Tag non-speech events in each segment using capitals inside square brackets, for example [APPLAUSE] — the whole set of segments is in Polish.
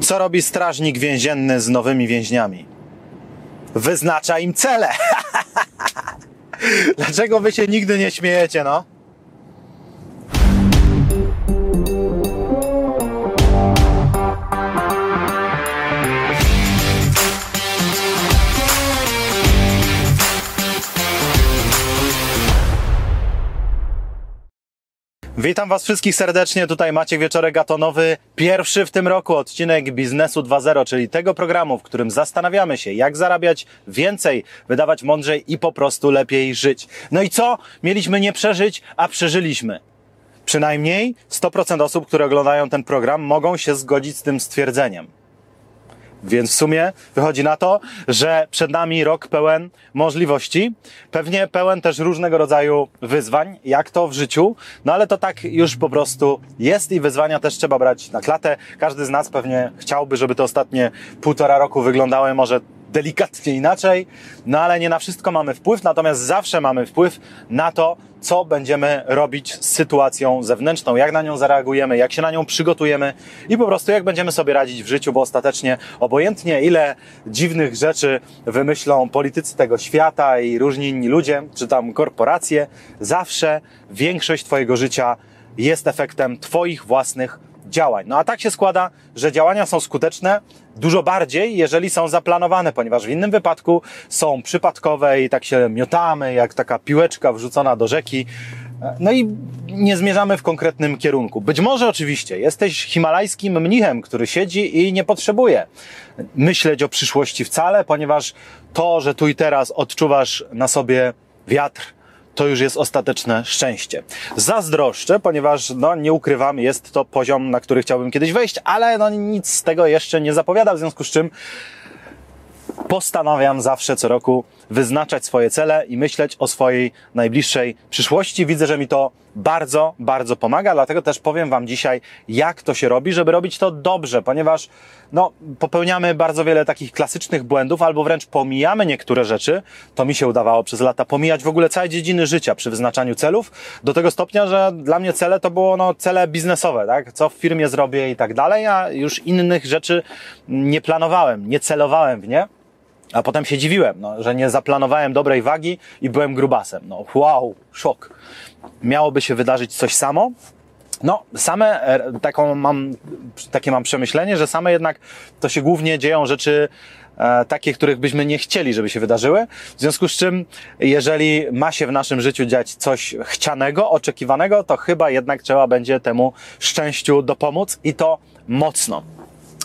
Co robi strażnik więzienny z nowymi więźniami? Wyznacza im cele. [LAUGHS] Dlaczego wy się nigdy nie śmiejecie, no? Witam Was wszystkich serdecznie. Tutaj Maciek Wieczorek Gatonowy. Pierwszy w tym roku odcinek Biznesu 2.0, czyli tego programu, w którym zastanawiamy się, jak zarabiać więcej, wydawać mądrzej i po prostu lepiej żyć. No i co? Mieliśmy nie przeżyć, a przeżyliśmy. Przynajmniej 100% osób, które oglądają ten program, mogą się zgodzić z tym stwierdzeniem. Więc w sumie wychodzi na to, że przed nami rok pełen możliwości, pewnie pełen też różnego rodzaju wyzwań, jak to w życiu, no ale to tak już po prostu jest i wyzwania też trzeba brać na klatę. Każdy z nas pewnie chciałby, żeby te ostatnie półtora roku wyglądały może delikatnie inaczej, no ale nie na wszystko mamy wpływ, natomiast zawsze mamy wpływ na to, co będziemy robić z sytuacją zewnętrzną, jak na nią zareagujemy, jak się na nią przygotujemy i po prostu jak będziemy sobie radzić w życiu, bo ostatecznie obojętnie ile dziwnych rzeczy wymyślą politycy tego świata i różni inni ludzie, czy tam korporacje, zawsze większość Twojego życia jest efektem Twoich własnych działań. No a tak się składa, że działania są skuteczne dużo bardziej, jeżeli są zaplanowane, ponieważ w innym wypadku są przypadkowe i tak się miotamy, jak taka piłeczka wrzucona do rzeki. No i nie zmierzamy w konkretnym kierunku. Być może oczywiście jesteś himalajskim mnichem, który siedzi i nie potrzebuje myśleć o przyszłości wcale, ponieważ to, że tu i teraz odczuwasz na sobie wiatr, to już jest ostateczne szczęście. Zazdroszczę, ponieważ, no, nie ukrywam, jest to poziom, na który chciałbym kiedyś wejść, ale no, nic z tego jeszcze nie zapowiada, w związku z czym postanawiam zawsze co roku wyznaczać swoje cele i myśleć o swojej najbliższej przyszłości. Widzę, że mi to bardzo, bardzo pomaga, dlatego też powiem Wam dzisiaj, jak to się robi, żeby robić to dobrze, ponieważ no, popełniamy bardzo wiele takich klasycznych błędów, albo wręcz pomijamy niektóre rzeczy. To mi się udawało przez lata pomijać w ogóle całe dziedziny życia przy wyznaczaniu celów, do tego stopnia, że dla mnie cele to było no, cele biznesowe, tak? Co w firmie zrobię i tak dalej, a już innych rzeczy nie planowałem, nie celowałem w nie. A potem się dziwiłem, no, że nie zaplanowałem dobrej wagi i byłem grubasem. No, wow, szok. Miałoby się wydarzyć coś samo. No, same e, taką mam, takie mam przemyślenie, że same jednak to się głównie dzieją rzeczy e, takie, których byśmy nie chcieli, żeby się wydarzyły. W związku z czym, jeżeli ma się w naszym życiu dziać coś chcianego, oczekiwanego, to chyba jednak trzeba będzie temu szczęściu dopomóc i to mocno.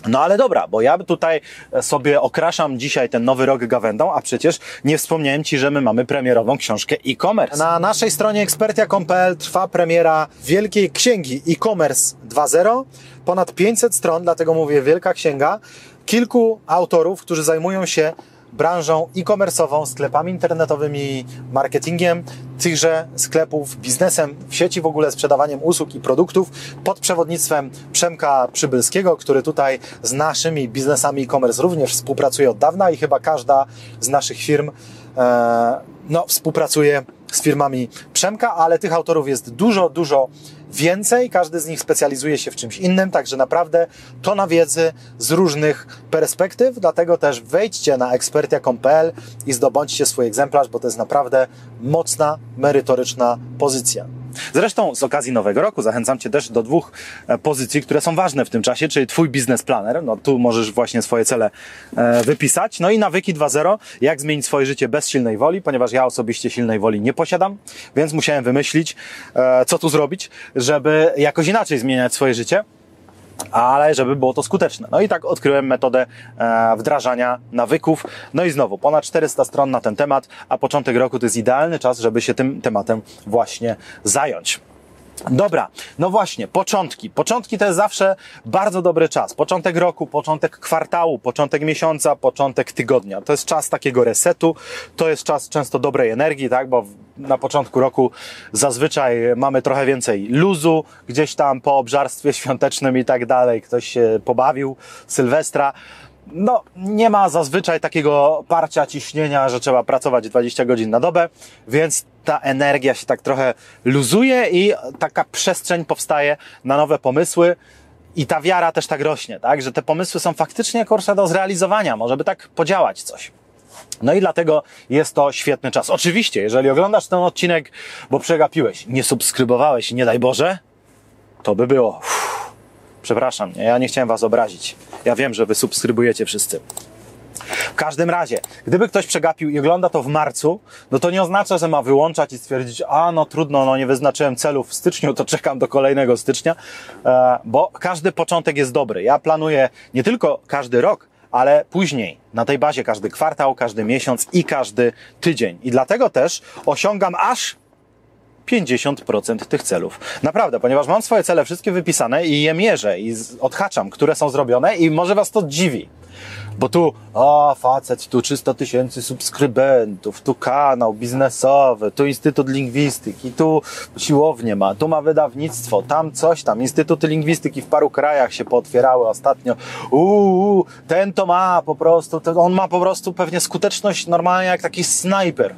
No ale dobra, bo ja tutaj sobie okraszam dzisiaj ten nowy rok gawędą, a przecież nie wspomniałem Ci, że my mamy premierową książkę e-commerce. Na naszej stronie ekspertia.pl trwa premiera Wielkiej Księgi e-commerce 2.0. Ponad 500 stron, dlatego mówię Wielka Księga. Kilku autorów, którzy zajmują się branżą e-commerce'ową, sklepami internetowymi, marketingiem tychże sklepów, biznesem w sieci, w ogóle sprzedawaniem usług i produktów pod przewodnictwem Przemka Przybylskiego, który tutaj z naszymi biznesami e-commerce również współpracuje od dawna i chyba każda z naszych firm e, no, współpracuje z firmami Przemka, ale tych autorów jest dużo, dużo więcej. Każdy z nich specjalizuje się w czymś innym, także naprawdę to na wiedzy z różnych perspektyw. Dlatego też wejdźcie na ekspertia.pl i zdobądźcie swój egzemplarz, bo to jest naprawdę mocna, merytoryczna pozycja. Zresztą z okazji Nowego Roku zachęcam Cię też do dwóch e, pozycji, które są ważne w tym czasie, czyli Twój biznes planner, no tu możesz właśnie swoje cele e, wypisać, no i nawyki 2.0, jak zmienić swoje życie bez silnej woli, ponieważ ja osobiście silnej woli nie posiadam, więc musiałem wymyślić, e, co tu zrobić, żeby jakoś inaczej zmieniać swoje życie ale żeby było to skuteczne. No i tak odkryłem metodę e, wdrażania nawyków. No i znowu, ponad 400 stron na ten temat, a początek roku to jest idealny czas, żeby się tym tematem właśnie zająć. Dobra, no właśnie, początki. Początki to jest zawsze bardzo dobry czas. Początek roku, początek kwartału, początek miesiąca, początek tygodnia. To jest czas takiego resetu, to jest czas często dobrej energii, tak, bo na początku roku zazwyczaj mamy trochę więcej luzu, gdzieś tam po obżarstwie świątecznym i tak dalej. Ktoś się pobawił, Sylwestra no, nie ma zazwyczaj takiego parcia, ciśnienia, że trzeba pracować 20 godzin na dobę, więc ta energia się tak trochę luzuje i taka przestrzeń powstaje na nowe pomysły. I ta wiara też tak rośnie, tak? Że te pomysły są faktycznie kurczę do zrealizowania, może by tak podziałać coś. No i dlatego jest to świetny czas. Oczywiście, jeżeli oglądasz ten odcinek, bo przegapiłeś, nie subskrybowałeś, nie daj Boże, to by było. Uff, przepraszam, ja nie chciałem Was obrazić. Ja wiem, że Wy subskrybujecie wszyscy. W każdym razie, gdyby ktoś przegapił i ogląda to w marcu, no to nie oznacza, że ma wyłączać i stwierdzić, a no trudno, no nie wyznaczyłem celów w styczniu, to czekam do kolejnego stycznia, e, bo każdy początek jest dobry. Ja planuję nie tylko każdy rok, ale później, na tej bazie każdy kwartał, każdy miesiąc i każdy tydzień. I dlatego też osiągam aż 50% tych celów. Naprawdę, ponieważ mam swoje cele wszystkie wypisane i je mierzę i odhaczam, które są zrobione i może Was to dziwi. Bo tu, o facet, tu 300 tysięcy subskrybentów, tu kanał biznesowy, tu Instytut Lingwistyki, tu siłownię ma, tu ma wydawnictwo, tam coś tam. Instytuty Lingwistyki w paru krajach się pootwierały ostatnio. Uuu, ten to ma po prostu, on ma po prostu pewnie skuteczność normalnie jak taki snajper.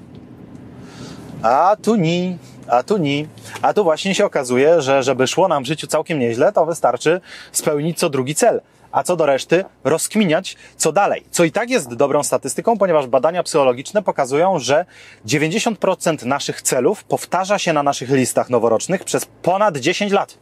A tu nie, a tu nie. A tu właśnie się okazuje, że żeby szło nam w życiu całkiem nieźle, to wystarczy spełnić co drugi cel a co do reszty rozkminiać, co dalej. Co i tak jest dobrą statystyką, ponieważ badania psychologiczne pokazują, że 90% naszych celów powtarza się na naszych listach noworocznych przez ponad 10 lat.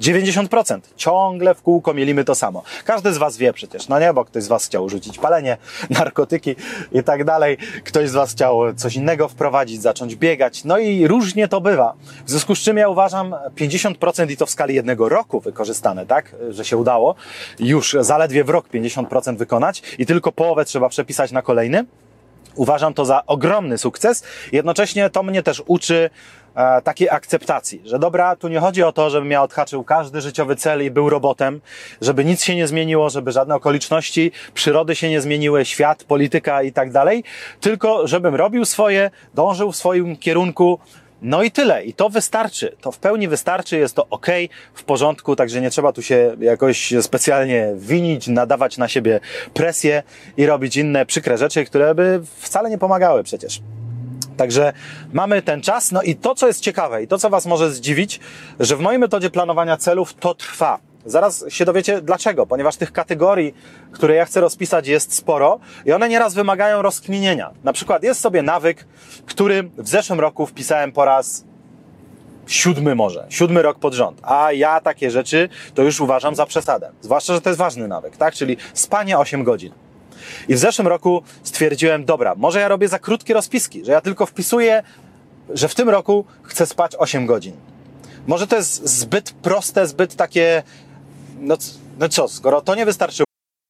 90%. Ciągle w kółko mielimy to samo. Każdy z Was wie przecież, no nie, bo ktoś z Was chciał rzucić palenie, [LAUGHS] narkotyki i tak dalej. Ktoś z Was chciał coś innego wprowadzić, zacząć biegać. No i różnie to bywa. W związku z czym ja uważam 50% i to w skali jednego roku wykorzystane, tak, że się udało. Już zaledwie w rok 50% wykonać i tylko połowę trzeba przepisać na kolejny. Uważam to za ogromny sukces. Jednocześnie to mnie też uczy takiej akceptacji, że dobra, tu nie chodzi o to, żebym ja odhaczył każdy życiowy cel i był robotem, żeby nic się nie zmieniło, żeby żadne okoliczności przyrody się nie zmieniły, świat, polityka i tak dalej, tylko żebym robił swoje, dążył w swoim kierunku, no i tyle. I to wystarczy. To w pełni wystarczy. Jest to ok, w porządku, także nie trzeba tu się jakoś specjalnie winić, nadawać na siebie presję i robić inne przykre rzeczy, które by wcale nie pomagały przecież. Także mamy ten czas. No i to, co jest ciekawe i to, co Was może zdziwić, że w mojej metodzie planowania celów to trwa. Zaraz się dowiecie dlaczego, ponieważ tych kategorii, które ja chcę rozpisać jest sporo i one nieraz wymagają rozkminienia. Na przykład jest sobie nawyk, który w zeszłym roku wpisałem po raz siódmy może, siódmy rok pod rząd. A ja takie rzeczy to już uważam za przesadę. Zwłaszcza, że to jest ważny nawyk, tak? Czyli spanie 8 godzin. I w zeszłym roku stwierdziłem, dobra, może ja robię za krótkie rozpiski, że ja tylko wpisuję, że w tym roku chcę spać 8 godzin. Może to jest zbyt proste, zbyt takie no, no co, skoro to nie wystarczy.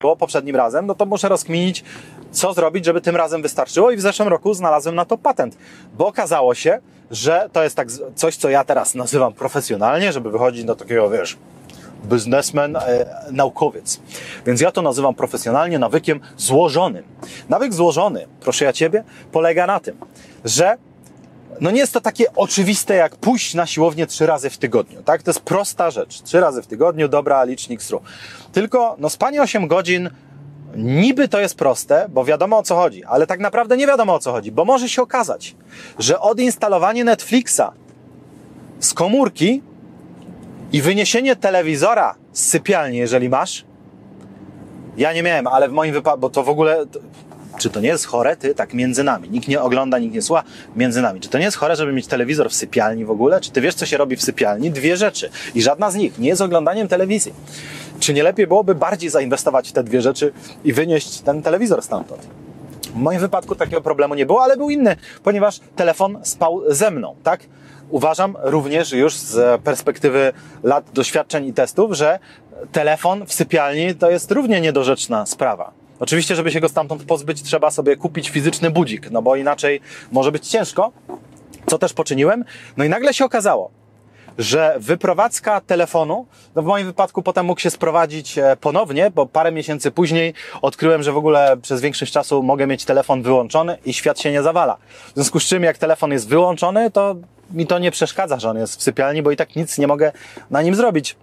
Było poprzednim razem, no to muszę rozkminić, co zrobić, żeby tym razem wystarczyło i w zeszłym roku znalazłem na to patent, bo okazało się, że to jest tak coś, co ja teraz nazywam profesjonalnie, żeby wychodzić do takiego, wiesz, biznesmen, e, naukowiec. Więc ja to nazywam profesjonalnie nawykiem złożonym. Nawyk złożony, proszę ja Ciebie, polega na tym, że no nie jest to takie oczywiste jak pójść na siłownię trzy razy w tygodniu, tak? To jest prosta rzecz. Trzy razy w tygodniu, dobra, licznik stru. Tylko, no spanie 8 godzin niby to jest proste, bo wiadomo o co chodzi, ale tak naprawdę nie wiadomo o co chodzi, bo może się okazać, że odinstalowanie Netflixa z komórki i wyniesienie telewizora z sypialni, jeżeli masz, ja nie miałem, ale w moim wypadku, bo to w ogóle czy to nie jest chore, ty, tak między nami? Nikt nie ogląda, nikt nie słucha, między nami. Czy to nie jest chore, żeby mieć telewizor w sypialni w ogóle? Czy ty wiesz, co się robi w sypialni? Dwie rzeczy. I żadna z nich nie jest oglądaniem telewizji. Czy nie lepiej byłoby bardziej zainwestować w te dwie rzeczy i wynieść ten telewizor stamtąd? W moim wypadku takiego problemu nie było, ale był inny, ponieważ telefon spał ze mną, tak? Uważam również już z perspektywy lat doświadczeń i testów, że telefon w sypialni to jest równie niedorzeczna sprawa. Oczywiście, żeby się go stamtąd pozbyć, trzeba sobie kupić fizyczny budzik, no bo inaczej może być ciężko, co też poczyniłem. No i nagle się okazało, że wyprowadzka telefonu, no w moim wypadku potem mógł się sprowadzić e, ponownie, bo parę miesięcy później odkryłem, że w ogóle przez większość czasu mogę mieć telefon wyłączony i świat się nie zawala. W związku z czym, jak telefon jest wyłączony, to mi to nie przeszkadza, że on jest w sypialni, bo i tak nic nie mogę na nim zrobić.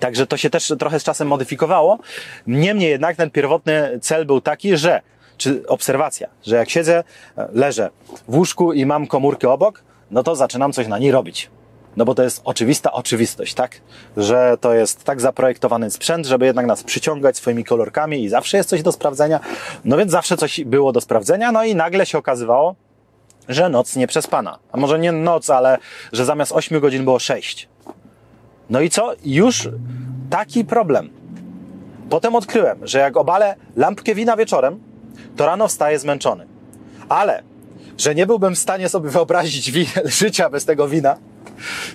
Także to się też trochę z czasem modyfikowało. Niemniej jednak ten pierwotny cel był taki, że, czy obserwacja, że jak siedzę, leżę w łóżku i mam komórkę obok, no to zaczynam coś na niej robić. No bo to jest oczywista oczywistość, tak? Że to jest tak zaprojektowany sprzęt, żeby jednak nas przyciągać swoimi kolorkami i zawsze jest coś do sprawdzenia. No więc zawsze coś było do sprawdzenia, no i nagle się okazywało, że noc nie przespana. A może nie noc, ale że zamiast 8 godzin było 6. No i co? Już taki problem. Potem odkryłem, że jak obalę lampkę wina wieczorem, to rano wstaję zmęczony. Ale, że nie byłbym w stanie sobie wyobrazić [LAUGHS] życia bez tego wina,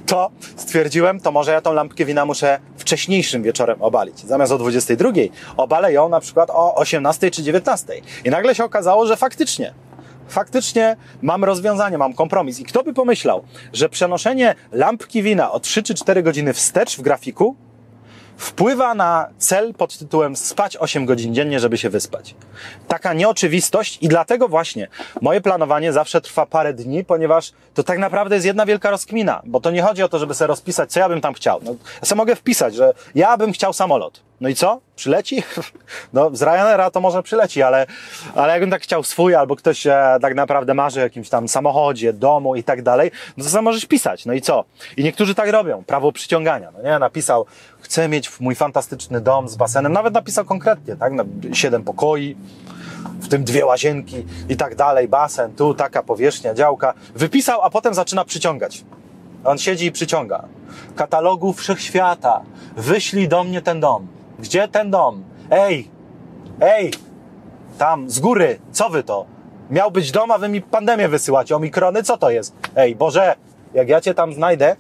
to stwierdziłem, to może ja tą lampkę wina muszę wcześniejszym wieczorem obalić. Zamiast o 22 obalę ją na przykład o 18 czy 19. I nagle się okazało, że faktycznie faktycznie mam rozwiązanie, mam kompromis. I kto by pomyślał, że przenoszenie lampki wina o 3 czy 4 godziny wstecz w grafiku wpływa na cel pod tytułem spać 8 godzin dziennie, żeby się wyspać. Taka nieoczywistość i dlatego właśnie moje planowanie zawsze trwa parę dni, ponieważ to tak naprawdę jest jedna wielka rozkmina, bo to nie chodzi o to, żeby sobie rozpisać, co ja bym tam chciał. No, ja sobie mogę wpisać, że ja bym chciał samolot. No i co? Przyleci? [LAUGHS] No, z Ryanaira to może przyleci, ale, ale jakbym tak chciał swój, albo ktoś e, tak naprawdę marzy o jakimś tam samochodzie, domu i tak dalej, no to sam możesz pisać. No i co? I niektórzy tak robią. Prawo przyciągania. No nie? Napisał, chcę mieć mój fantastyczny dom z basenem. Nawet napisał konkretnie, tak? Siedem pokoi, w tym dwie łazienki i tak dalej, basen, tu taka powierzchnia, działka. Wypisał, a potem zaczyna przyciągać. On siedzi i przyciąga. Katalogu wszechświata. Wyślij do mnie ten dom gdzie ten dom? Ej, ej, tam, z góry, co wy to? Miał być dom, a wy mi pandemię wysyłacie, omikrony, co to jest? Ej, Boże, jak ja cię tam znajdę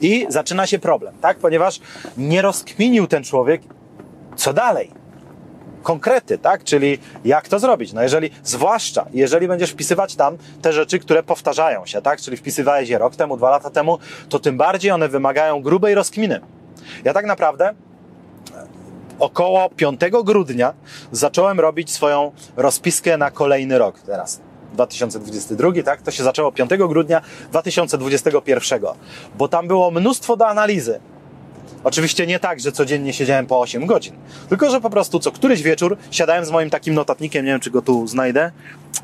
i zaczyna się problem, tak? Ponieważ nie rozkminił ten człowiek, co dalej? Konkrety, tak? Czyli jak to zrobić? No jeżeli, zwłaszcza jeżeli będziesz wpisywać tam te rzeczy, które powtarzają się, tak? Czyli wpisywałeś je rok temu, dwa lata temu, to tym bardziej one wymagają grubej rozkminy. Ja tak naprawdę około 5 grudnia zacząłem robić swoją rozpiskę na kolejny rok teraz. 2022, tak? To się zaczęło 5 grudnia 2021, bo tam było mnóstwo do analizy. Oczywiście nie tak, że codziennie siedziałem po 8 godzin, tylko że po prostu co któryś wieczór siadałem z moim takim notatnikiem, nie wiem czy go tu znajdę.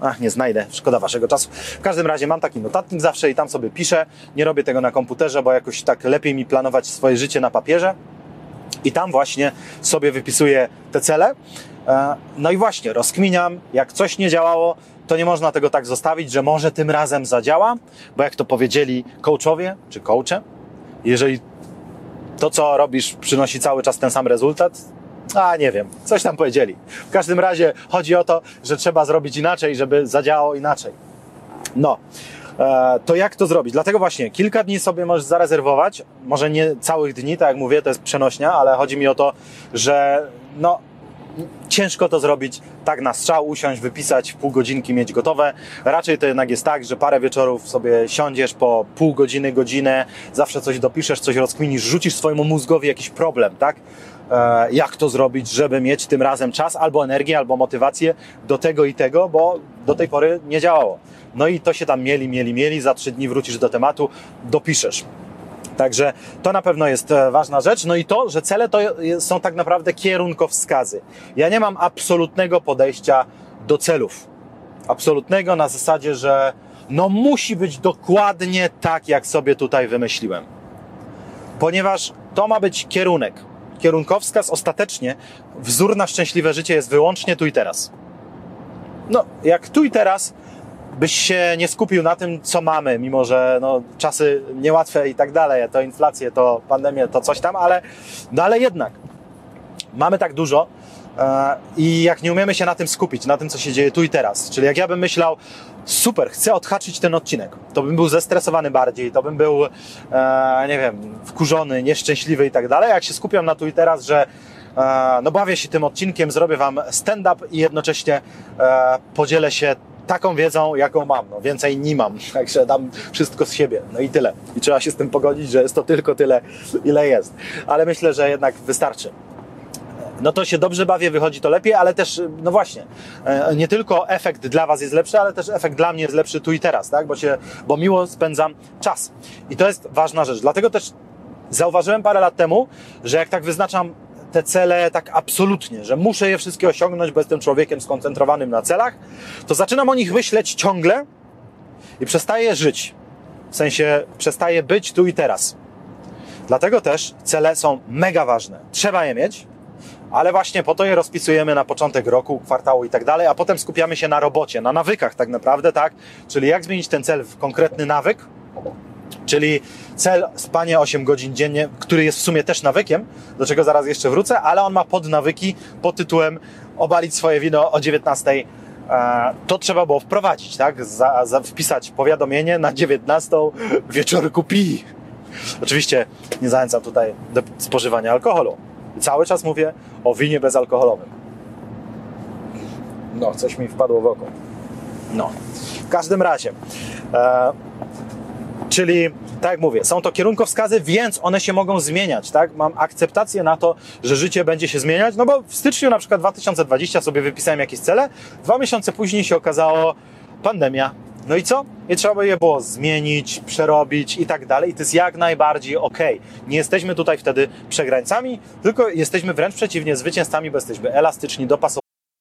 Ach, nie znajdę, szkoda waszego czasu. W każdym razie mam taki notatnik zawsze i tam sobie piszę. Nie robię tego na komputerze, bo jakoś tak lepiej mi planować swoje życie na papierze. I tam właśnie sobie wypisuję te cele. E, no i właśnie, rozkminiam, jak coś nie działało, to nie można tego tak zostawić, że może tym razem zadziała, bo jak to powiedzieli coachowie czy coache, jeżeli to, co robisz, przynosi cały czas ten sam rezultat, a nie wiem, coś tam powiedzieli. W każdym razie chodzi o to, że trzeba zrobić inaczej, żeby zadziałało inaczej. No, to jak to zrobić? Dlatego właśnie kilka dni sobie możesz zarezerwować, może nie całych dni, tak jak mówię, to jest przenośnia, ale chodzi mi o to, że no, ciężko to zrobić tak na strzał, usiąść, wypisać, pół godzinki mieć gotowe. Raczej to jednak jest tak, że parę wieczorów sobie siądziesz po pół godziny, godzinę, zawsze coś dopiszesz, coś rozkminisz, rzucisz swojemu mózgowi jakiś problem, tak? E, jak to zrobić, żeby mieć tym razem czas, albo energię, albo motywację do tego i tego, bo do tej pory nie działało. No i to się tam mieli, mieli, mieli, za trzy dni wrócisz do tematu, dopiszesz. Także to na pewno jest e, ważna rzecz. No i to, że cele to są tak naprawdę kierunkowskazy. Ja nie mam absolutnego podejścia do celów. Absolutnego na zasadzie, że no musi być dokładnie tak, jak sobie tutaj wymyśliłem. Ponieważ to ma być kierunek. Kierunkowskaz ostatecznie, wzór na szczęśliwe życie jest wyłącznie tu i teraz. No, jak tu i teraz byś się nie skupił na tym, co mamy, mimo że no, czasy niełatwe i tak dalej, to inflację, to pandemię, to coś tam, ale, no, ale jednak mamy tak dużo e, i jak nie umiemy się na tym skupić, na tym, co się dzieje tu i teraz, czyli jak ja bym myślał, super, chcę odhaczyć ten odcinek, to bym był zestresowany bardziej, to bym był, e, nie wiem, wkurzony, nieszczęśliwy i tak dalej, jak się skupiam na tu i teraz, że e, no bawię się tym odcinkiem, zrobię Wam stand-up i jednocześnie podzielę się taką wiedzą, jaką mam. No, więcej nie mam, [LAUGHS] także dam wszystko z siebie. No i tyle. I trzeba się z tym pogodzić, że jest to tylko tyle, ile jest. Ale myślę, że jednak wystarczy no to się dobrze bawię, wychodzi to lepiej, ale też, no właśnie, e, nie tylko efekt dla Was jest lepszy, ale też efekt dla mnie jest lepszy tu i teraz, tak? Bo, się, bo miło spędzam czas. I to jest ważna rzecz. Dlatego też zauważyłem parę lat temu, że jak tak wyznaczam te cele tak absolutnie, że muszę je wszystkie osiągnąć, bo jestem człowiekiem skoncentrowanym na celach, to zaczynam o nich myśleć ciągle i przestaję żyć. W sensie przestaję być tu i teraz. Dlatego też cele są mega ważne. Trzeba je mieć, ale właśnie po to je rozpisujemy na początek roku, kwartału i tak dalej, a potem skupiamy się na robocie, na nawykach tak naprawdę, tak? Czyli jak zmienić ten cel w konkretny nawyk, Czyli cel spanie 8 godzin dziennie, który jest w sumie też nawykiem, do czego zaraz jeszcze wrócę, ale on ma podnawyki pod tytułem obalić swoje wino o 19. E, to trzeba było wprowadzić, tak? Za, za wpisać powiadomienie na 19 wieczorku pi. Oczywiście nie zachęcam tutaj do spożywania alkoholu. Cały czas mówię o winie bezalkoholowym. No, coś mi wpadło w oko. No. W każdym razie, e, Czyli, tak jak mówię, są to kierunkowskazy, więc one się mogą zmieniać, tak? Mam akceptację na to, że życie będzie się zmieniać, no bo w styczniu na przykład 2020 sobie wypisałem jakieś cele, dwa miesiące później się okazało pandemia. No i co? I trzeba je było zmienić, przerobić i tak dalej. I to jest jak najbardziej ok. Nie jesteśmy tutaj wtedy przegrańcami, tylko jesteśmy wręcz przeciwnie, zwycięzcami, bo jesteśmy elastyczni, dopasowani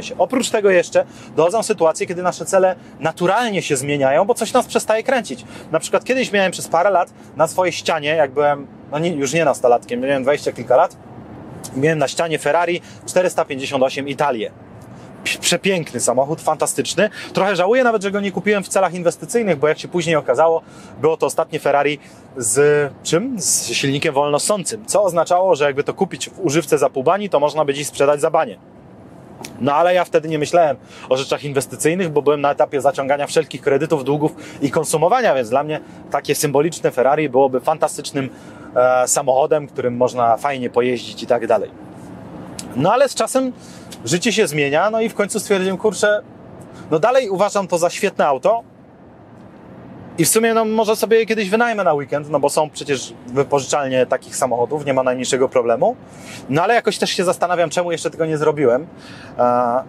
Się. Oprócz tego jeszcze dochodzą sytuacje, kiedy nasze cele naturalnie się zmieniają, bo coś nas przestaje kręcić. Na przykład kiedyś miałem przez parę lat na swojej ścianie, jak byłem, no nie, już nie nastolatkiem, miałem dwadzieścia kilka lat, Miałem na ścianie Ferrari 458 Italię. Przepiękny samochód, fantastyczny. Trochę żałuję nawet, że go nie kupiłem w celach inwestycyjnych, bo jak się później okazało, było to ostatnie Ferrari z czym? Z silnikiem wolnosącym, co oznaczało, że jakby to kupić w używce za pół bani, to można by dziś sprzedać za banie. No ale ja wtedy nie myślałem o rzeczach inwestycyjnych, bo byłem na etapie zaciągania wszelkich kredytów, długów i konsumowania, więc dla mnie takie symboliczne Ferrari byłoby fantastycznym e, samochodem, którym można fajnie pojeździć i tak dalej. No ale z czasem życie się zmienia, no i w końcu stwierdziłem, kurczę, no dalej uważam to za świetne auto, i w sumie no, może sobie kiedyś wynajmę na weekend, no bo są przecież wypożyczalnie takich samochodów, nie ma najmniejszego problemu. No ale jakoś też się zastanawiam, czemu jeszcze tego nie zrobiłem. E,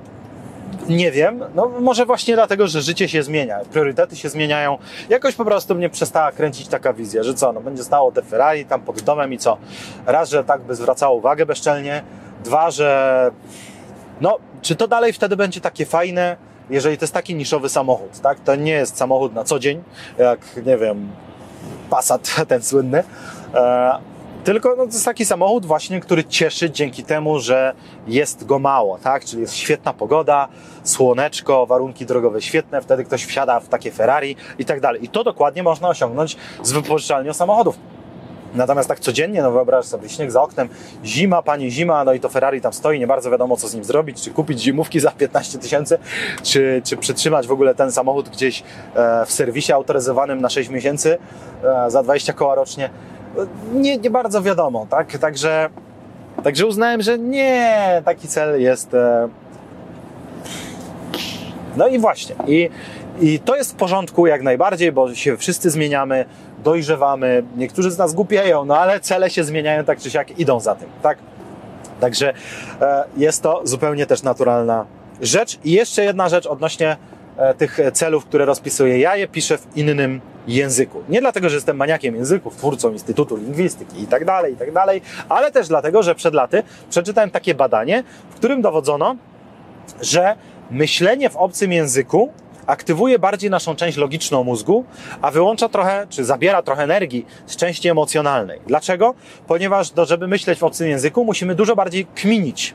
nie wiem, no może właśnie dlatego, że życie się zmienia, priorytety się zmieniają. Jakoś po prostu mnie przestała kręcić taka wizja, że co, no będzie stało te Ferrari tam pod domem i co? Raz, że tak by zwracało uwagę bezczelnie, dwa, że no, czy to dalej wtedy będzie takie fajne, jeżeli to jest taki niszowy samochód, tak? To nie jest samochód na co dzień, jak, nie wiem, Passat [LAUGHS] ten słynny, e, tylko no, to jest taki samochód właśnie, który cieszy dzięki temu, że jest go mało, tak? Czyli jest świetna pogoda, słoneczko, warunki drogowe świetne, wtedy ktoś wsiada w takie Ferrari i tak dalej. I to dokładnie można osiągnąć z wypożyczalnią samochodów. Natomiast tak codziennie, no wyobraź sobie, śnieg za oknem, zima, pani zima, no i to Ferrari tam stoi, nie bardzo wiadomo co z nim zrobić, czy kupić zimówki za 15 tysięcy, czy, czy przytrzymać w ogóle ten samochód gdzieś e, w serwisie autoryzowanym na 6 miesięcy e, za 20 koła rocznie. Nie, nie bardzo wiadomo, tak? Także, także uznałem, że nie, taki cel jest... E, no i właśnie. I, I to jest w porządku jak najbardziej, bo się wszyscy zmieniamy, dojrzewamy, niektórzy z nas głupieją, no ale cele się zmieniają tak czy siak, idą za tym, tak? Także e, jest to zupełnie też naturalna rzecz. I jeszcze jedna rzecz odnośnie e, tych celów, które rozpisuję. Ja je piszę w innym języku. Nie dlatego, że jestem maniakiem języków, twórcą Instytutu Lingwistyki i tak dalej, i tak dalej, ale też dlatego, że przed laty przeczytałem takie badanie, w którym dowodzono, że myślenie w obcym języku aktywuje bardziej naszą część logiczną mózgu, a wyłącza trochę, czy zabiera trochę energii z części emocjonalnej. Dlaczego? Ponieważ, do, żeby myśleć w obcym języku, musimy dużo bardziej kminić,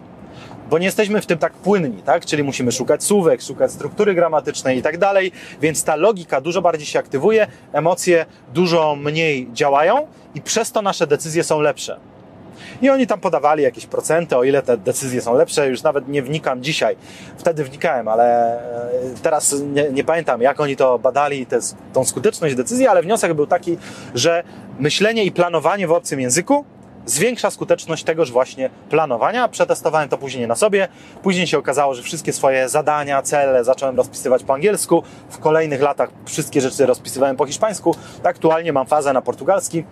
bo nie jesteśmy w tym tak płynni, tak? Czyli musimy szukać słówek, szukać struktury gramatycznej i tak dalej, więc ta logika dużo bardziej się aktywuje, emocje dużo mniej działają i przez to nasze decyzje są lepsze. I oni tam podawali jakieś procenty, o ile te decyzje są lepsze, już nawet nie wnikam dzisiaj. Wtedy wnikałem, ale e, teraz nie, nie pamiętam, jak oni to badali, te, tą skuteczność decyzji, ale wniosek był taki, że myślenie i planowanie w obcym języku zwiększa skuteczność tegoż właśnie planowania. Przetestowałem to później na sobie. Później się okazało, że wszystkie swoje zadania, cele zacząłem rozpisywać po angielsku. W kolejnych latach wszystkie rzeczy rozpisywałem po hiszpańsku. Aktualnie mam fazę na portugalski.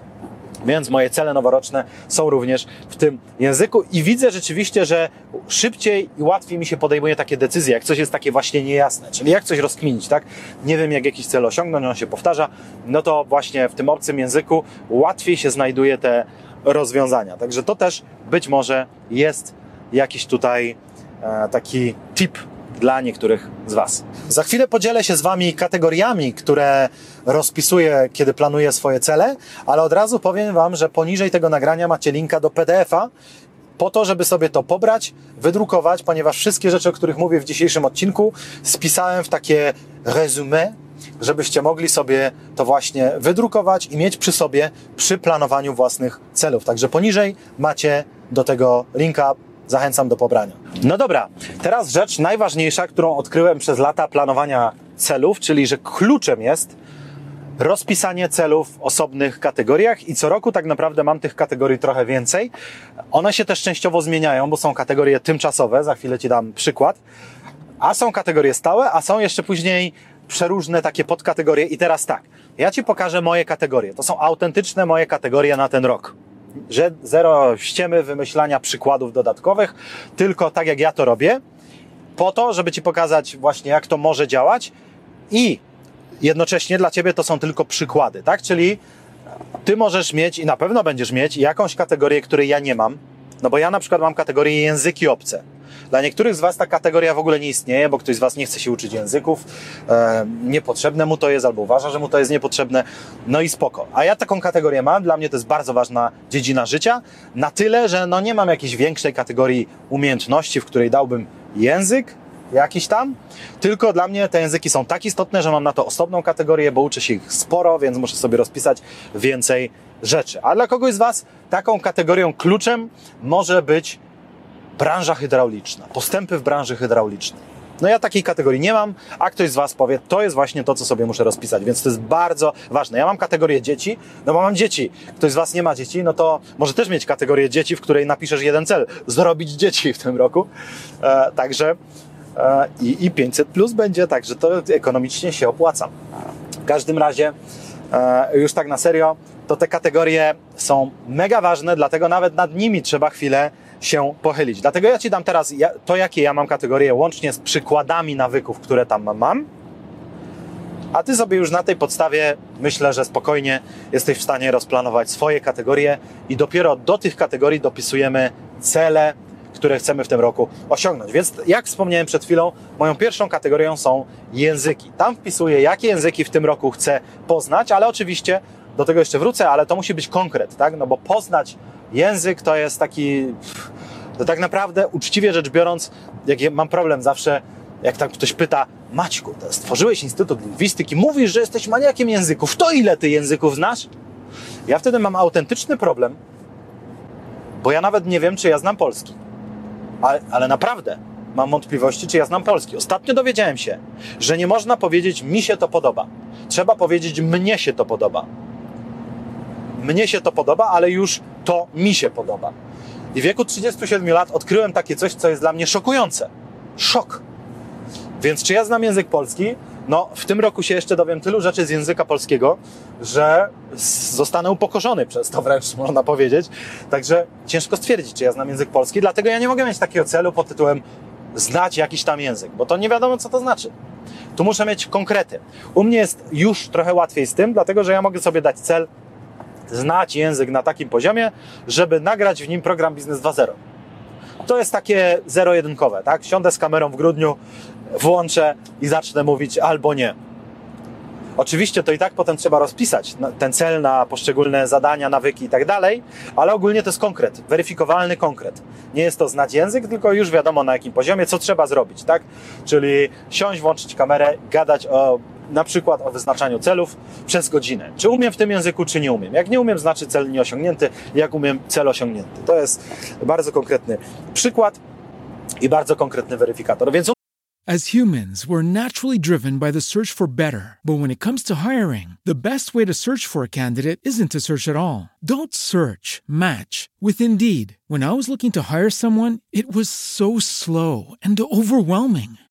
Więc moje cele noworoczne są również w tym języku i widzę rzeczywiście, że szybciej i łatwiej mi się podejmuje takie decyzje, jak coś jest takie właśnie niejasne, czyli jak coś rozkminić, tak? Nie wiem, jak jakiś cel osiągnąć, on się powtarza, no to właśnie w tym obcym języku łatwiej się znajduje te rozwiązania. Także to też być może jest jakiś tutaj e, taki tip dla niektórych z Was. Za chwilę podzielę się z Wami kategoriami, które rozpisuję, kiedy planuję swoje cele, ale od razu powiem Wam, że poniżej tego nagrania macie linka do PDF-a, po to, żeby sobie to pobrać, wydrukować, ponieważ wszystkie rzeczy, o których mówię w dzisiejszym odcinku, spisałem w takie resume, żebyście mogli sobie to właśnie wydrukować i mieć przy sobie przy planowaniu własnych celów. Także poniżej macie do tego linka Zachęcam do pobrania. No dobra, teraz rzecz najważniejsza, którą odkryłem przez lata planowania celów, czyli że kluczem jest rozpisanie celów w osobnych kategoriach i co roku tak naprawdę mam tych kategorii trochę więcej. One się też częściowo zmieniają, bo są kategorie tymczasowe, za chwilę Ci dam przykład, a są kategorie stałe, a są jeszcze później przeróżne takie podkategorie i teraz tak, ja Ci pokażę moje kategorie. To są autentyczne moje kategorie na ten rok że zero ściemy wymyślania przykładów dodatkowych, tylko tak jak ja to robię, po to, żeby Ci pokazać właśnie jak to może działać i jednocześnie dla Ciebie to są tylko przykłady, tak? Czyli Ty możesz mieć i na pewno będziesz mieć jakąś kategorię, której ja nie mam, no bo ja na przykład mam kategorię języki obce. Dla niektórych z Was ta kategoria w ogóle nie istnieje, bo ktoś z Was nie chce się uczyć języków, e, niepotrzebne mu to jest, albo uważa, że mu to jest niepotrzebne, no i spoko. A ja taką kategorię mam, dla mnie to jest bardzo ważna dziedzina życia, na tyle, że no nie mam jakiejś większej kategorii umiejętności, w której dałbym język, jakiś tam, tylko dla mnie te języki są tak istotne, że mam na to osobną kategorię, bo uczę się ich sporo, więc muszę sobie rozpisać więcej rzeczy. A dla kogoś z Was taką kategorią kluczem może być branża hydrauliczna, postępy w branży hydraulicznej. No ja takiej kategorii nie mam, a ktoś z Was powie, to jest właśnie to, co sobie muszę rozpisać, więc to jest bardzo ważne. Ja mam kategorię dzieci, no bo mam dzieci. Ktoś z Was nie ma dzieci, no to może też mieć kategorię dzieci, w której napiszesz jeden cel, zrobić dzieci w tym roku. E, także e, i, i 500 plus będzie, także to ekonomicznie się opłaca. W każdym razie, e, już tak na serio, to te kategorie są mega ważne, dlatego nawet nad nimi trzeba chwilę się pochylić. Dlatego ja Ci dam teraz to, jakie ja mam kategorie, łącznie z przykładami nawyków, które tam mam. A Ty sobie już na tej podstawie myślę, że spokojnie jesteś w stanie rozplanować swoje kategorie i dopiero do tych kategorii dopisujemy cele, które chcemy w tym roku osiągnąć. Więc jak wspomniałem przed chwilą, moją pierwszą kategorią są języki. Tam wpisuję, jakie języki w tym roku chcę poznać, ale oczywiście do tego jeszcze wrócę, ale to musi być konkret, tak? No bo poznać język to jest taki, to tak naprawdę uczciwie rzecz biorąc, jak mam problem zawsze, jak tam ktoś pyta, Maćku, stworzyłeś Instytut Lingwistyki, mówisz, że jesteś maniakiem języków, to ile ty języków znasz? Ja wtedy mam autentyczny problem, bo ja nawet nie wiem, czy ja znam polski. Ale, ale naprawdę mam wątpliwości, czy ja znam polski. Ostatnio dowiedziałem się, że nie można powiedzieć mi się to podoba. Trzeba powiedzieć mnie się to podoba mnie się to podoba, ale już to mi się podoba. I w wieku 37 lat odkryłem takie coś, co jest dla mnie szokujące. Szok. Więc czy ja znam język polski? No, w tym roku się jeszcze dowiem tylu rzeczy z języka polskiego, że zostanę upokorzony przez to wręcz, można powiedzieć. Także ciężko stwierdzić, czy ja znam język polski, dlatego ja nie mogę mieć takiego celu pod tytułem znać jakiś tam język, bo to nie wiadomo, co to znaczy. Tu muszę mieć konkrety. U mnie jest już trochę łatwiej z tym, dlatego że ja mogę sobie dać cel znać język na takim poziomie, żeby nagrać w nim program Biznes 2.0. To jest takie zero-jedynkowe, tak? Siądę z kamerą w grudniu, włączę i zacznę mówić albo nie. Oczywiście to i tak potem trzeba rozpisać ten cel na poszczególne zadania, nawyki i tak dalej, ale ogólnie to jest konkret, weryfikowalny konkret. Nie jest to znać język, tylko już wiadomo na jakim poziomie, co trzeba zrobić, tak? Czyli siąść, włączyć kamerę, gadać o na przykład o wyznaczaniu celów przez godzinę. Czy umiem w tym języku, czy nie umiem? Jak nie umiem, znaczy cel nieosiągnięty, jak umiem, cel osiągnięty. To jest bardzo konkretny przykład i bardzo konkretny weryfikator. Więc As humans, we're naturally driven by the search for better. But when it comes to hiring, the best way to search for a candidate isn't to search at all. Don't search, match with Indeed. When I was looking to hire someone, it was so slow and overwhelming.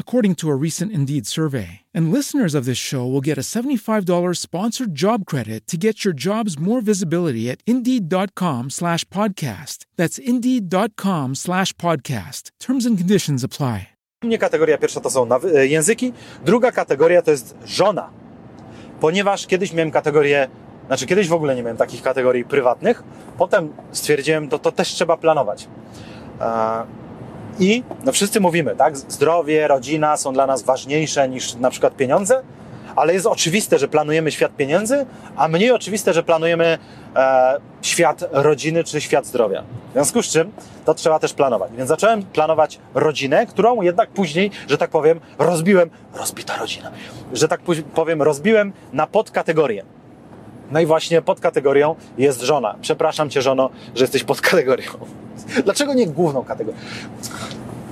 according to a recent Indeed survey. And listeners of this show will get a $75 sponsored job credit to get your jobs more visibility at Indeed.com slash podcast. That's Indeed.com slash podcast. Terms and conditions apply. mnie kategoria pierwsza to są języki, druga kategoria to jest żona. Ponieważ kiedyś miałem kategorię, znaczy kiedyś w ogóle nie miałem takich kategorii prywatnych, potem stwierdziłem, to, to też trzeba planować. I no wszyscy mówimy, tak, zdrowie, rodzina są dla nas ważniejsze niż na przykład pieniądze, ale jest oczywiste, że planujemy świat pieniędzy, a mniej oczywiste, że planujemy e, świat rodziny czy świat zdrowia. W związku z czym to trzeba też planować. Więc zacząłem planować rodzinę, którą jednak później, że tak powiem, rozbiłem, rozbita rodzina, że tak powiem, rozbiłem na podkategorie. No i właśnie pod kategorią jest żona. Przepraszam cię, żono, że jesteś pod kategorią. Dlaczego nie główną kategorią?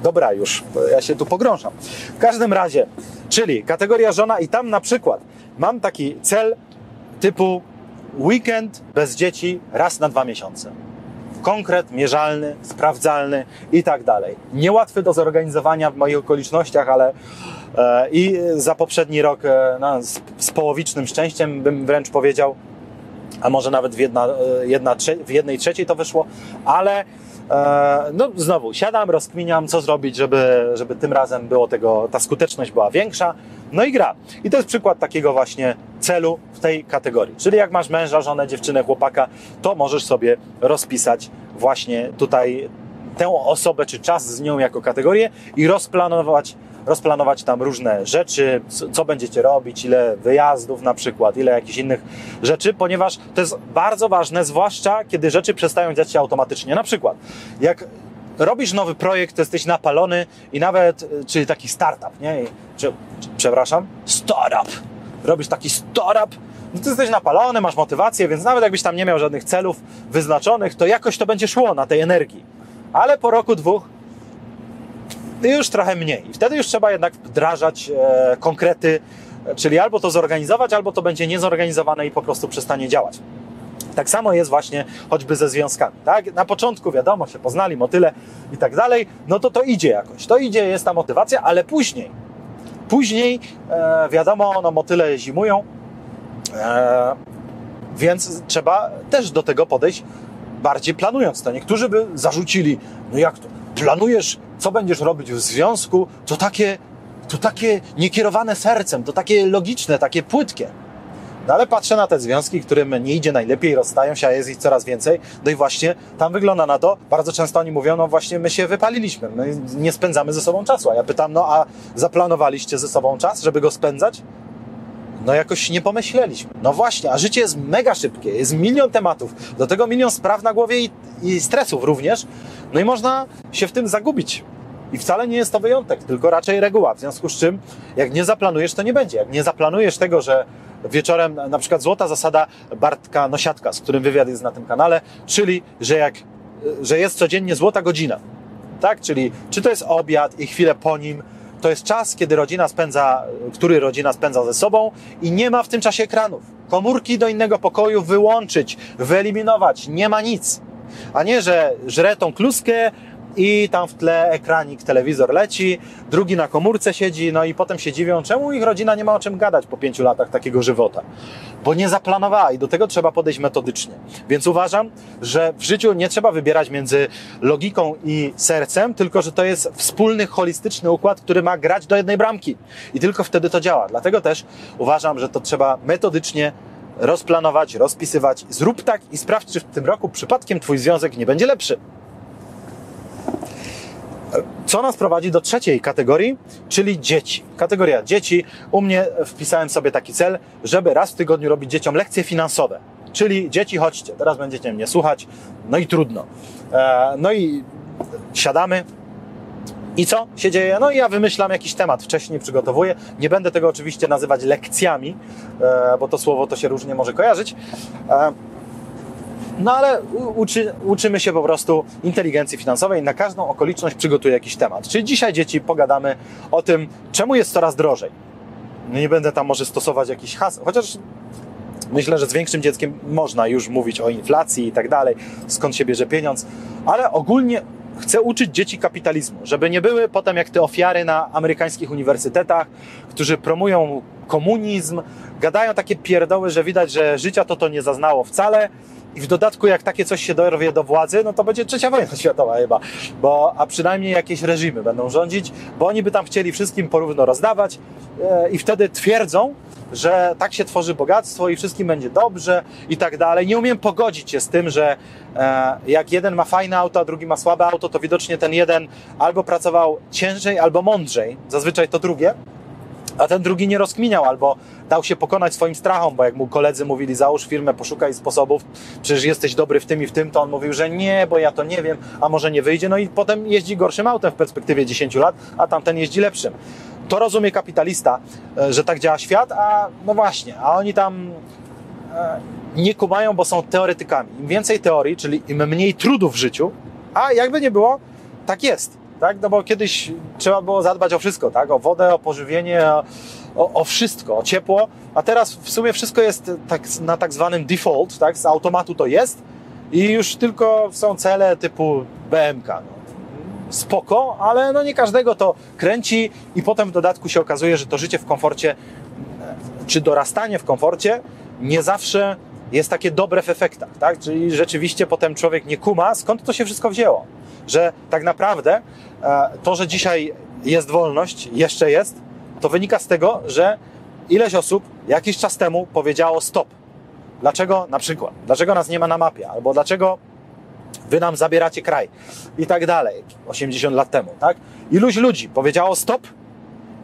Dobra, już, ja się tu pogrążam. W każdym razie, czyli kategoria żona i tam na przykład mam taki cel typu weekend bez dzieci raz na dwa miesiące. konkret, mierzalny, sprawdzalny i tak dalej. Niełatwy do zorganizowania w moich okolicznościach, ale i za poprzedni rok e, no, z, z połowicznym szczęściem bym wręcz powiedział, a może nawet w, jedna, e, jedna, w jednej trzeciej to wyszło, ale e, no znowu, siadam, rozkminiam, co zrobić, żeby, żeby tym razem było tego, ta skuteczność była większa, no i gra. I to jest przykład takiego właśnie celu w tej kategorii. Czyli jak masz męża, żonę, dziewczynę, chłopaka, to możesz sobie rozpisać właśnie tutaj tę osobę czy czas z nią jako kategorię i rozplanować rozplanować tam różne rzeczy, co będziecie robić, ile wyjazdów na przykład, ile jakichś innych rzeczy, ponieważ to jest bardzo ważne, zwłaszcza kiedy rzeczy przestają dziać się automatycznie. Na przykład, jak robisz nowy projekt, to jesteś napalony i nawet, y, czyli taki startup, nie? Czy, przepraszam, startup. Robisz taki startup, no to jesteś napalony, masz motywację, więc nawet jakbyś tam nie miał żadnych celów wyznaczonych, to jakoś to będzie szło na tej energii. Ale po roku, dwóch już trochę mniej. Wtedy już trzeba jednak wdrażać e, konkrety, czyli albo to zorganizować, albo to będzie niezorganizowane i po prostu przestanie działać. Tak samo jest właśnie choćby ze związkami. Tak? Na początku wiadomo, się poznali, motyle i tak dalej, no to to idzie jakoś. To idzie, jest ta motywacja, ale później, później e, wiadomo, no motyle zimują, e, więc trzeba też do tego podejść bardziej planując to. Niektórzy by zarzucili, no jak to, planujesz, co będziesz robić w związku, to takie, to takie niekierowane sercem, to takie logiczne, takie płytkie. No ale patrzę na te związki, którym nie idzie najlepiej, rozstają się, a jest ich coraz więcej. No i właśnie tam wygląda na to, bardzo często oni mówią, no właśnie my się wypaliliśmy, my nie spędzamy ze sobą czasu. A ja pytam, no a zaplanowaliście ze sobą czas, żeby go spędzać? No jakoś nie pomyśleliśmy. No właśnie, a życie jest mega szybkie, jest milion tematów, do tego milion spraw na głowie i, i stresów również. No i można się w tym zagubić. I wcale nie jest to wyjątek, tylko raczej reguła. W związku z czym, jak nie zaplanujesz, to nie będzie. Jak nie zaplanujesz tego, że wieczorem, na przykład złota zasada Bartka Nosiatka, z którym wywiad jest na tym kanale, czyli, że jak, że jest codziennie złota godzina. Tak? Czyli czy to jest obiad i chwilę po nim, to jest czas, kiedy rodzina spędza, który rodzina spędza ze sobą i nie ma w tym czasie ekranów. Komórki do innego pokoju wyłączyć, wyeliminować, nie ma nic. A nie, że żre tą kluskę, i tam w tle ekranik, telewizor leci, drugi na komórce siedzi, no i potem się dziwią, czemu ich rodzina nie ma o czym gadać po pięciu latach takiego żywota. Bo nie zaplanowała i do tego trzeba podejść metodycznie. Więc uważam, że w życiu nie trzeba wybierać między logiką i sercem, tylko że to jest wspólny, holistyczny układ, który ma grać do jednej bramki. I tylko wtedy to działa. Dlatego też uważam, że to trzeba metodycznie rozplanować, rozpisywać. Zrób tak i sprawdź, czy w tym roku przypadkiem Twój związek nie będzie lepszy. Co nas prowadzi do trzeciej kategorii, czyli dzieci. Kategoria dzieci. U mnie wpisałem sobie taki cel, żeby raz w tygodniu robić dzieciom lekcje finansowe. Czyli dzieci, chodźcie, teraz będziecie mnie słuchać. No i trudno. E, no i siadamy, i co się dzieje? No i ja wymyślam jakiś temat, wcześniej przygotowuję. Nie będę tego oczywiście nazywać lekcjami, e, bo to słowo to się różnie może kojarzyć. No ale uczy, uczymy się po prostu inteligencji finansowej. Na każdą okoliczność przygotuję jakiś temat. Czyli dzisiaj dzieci pogadamy o tym, czemu jest coraz drożej. No nie będę tam może stosować jakichś haseł, chociaż myślę, że z większym dzieckiem można już mówić o inflacji i tak dalej, skąd się bierze pieniądz, ale ogólnie chcę uczyć dzieci kapitalizmu, żeby nie były potem jak te ofiary na amerykańskich uniwersytetach, którzy promują komunizm, gadają takie pierdoły, że widać, że życia to to nie zaznało wcale, i w dodatku, jak takie coś się dorwie do władzy, no to będzie trzecia wojna [LAUGHS] światowa chyba. Bo, a przynajmniej jakieś reżimy będą rządzić, bo oni by tam chcieli wszystkim porówno rozdawać e, i wtedy twierdzą, że tak się tworzy bogactwo i wszystkim będzie dobrze i tak dalej. Nie umiem pogodzić się z tym, że e, jak jeden ma fajne auto, a drugi ma słabe auto, to widocznie ten jeden albo pracował ciężej, albo mądrzej. Zazwyczaj to drugie a ten drugi nie rozkminiał albo dał się pokonać swoim strachom, bo jak mu koledzy mówili, załóż firmę, poszukaj sposobów, przecież jesteś dobry w tym i w tym, to on mówił, że nie, bo ja to nie wiem, a może nie wyjdzie, no i potem jeździ gorszym autem w perspektywie 10 lat, a tamten jeździ lepszym. To rozumie kapitalista, e, że tak działa świat, a no właśnie, a oni tam e, nie kumają, bo są teoretykami. Im więcej teorii, czyli im mniej trudu w życiu, a jakby nie było, tak jest tak? No bo kiedyś trzeba było zadbać o wszystko, tak? O wodę, o pożywienie, o, o wszystko, o ciepło, a teraz w sumie wszystko jest tak, na tak zwanym default, tak? Z automatu to jest i już tylko są cele typu BMK. No. Spoko, ale no nie każdego to kręci i potem w dodatku się okazuje, że to życie w komforcie, czy dorastanie w komforcie nie zawsze jest takie dobre w efektach, tak? Czyli rzeczywiście potem człowiek nie kuma, skąd to się wszystko wzięło. Że tak naprawdę e, to, że dzisiaj jest wolność, jeszcze jest, to wynika z tego, że ileś osób jakiś czas temu powiedziało stop. Dlaczego na przykład? Dlaczego nas nie ma na mapie? Albo dlaczego wy nam zabieracie kraj? I tak dalej. 80 lat temu, tak? Iluś ludzi powiedziało stop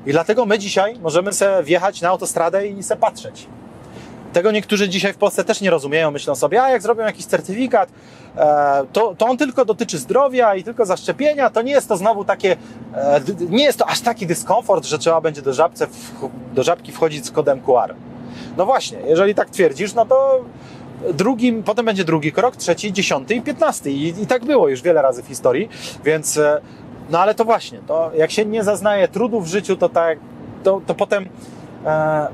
i dlatego my dzisiaj możemy sobie wjechać na autostradę i se patrzeć. Tego niektórzy dzisiaj w Polsce też nie rozumieją. Myślą sobie, a jak zrobią jakiś certyfikat, to, to on tylko dotyczy zdrowia i tylko zaszczepienia. To nie jest to znowu takie, e, nie jest to aż taki dyskomfort, że trzeba będzie do, żabce, do żabki wchodzić z kodem QR. No właśnie, jeżeli tak twierdzisz, no to drugim, potem będzie drugi krok, trzeci, dziesiąty i piętnasty. I, I tak było już wiele razy w historii, więc e, no ale to właśnie, to jak się nie zaznaje trudu w życiu, to tak, to, to potem e,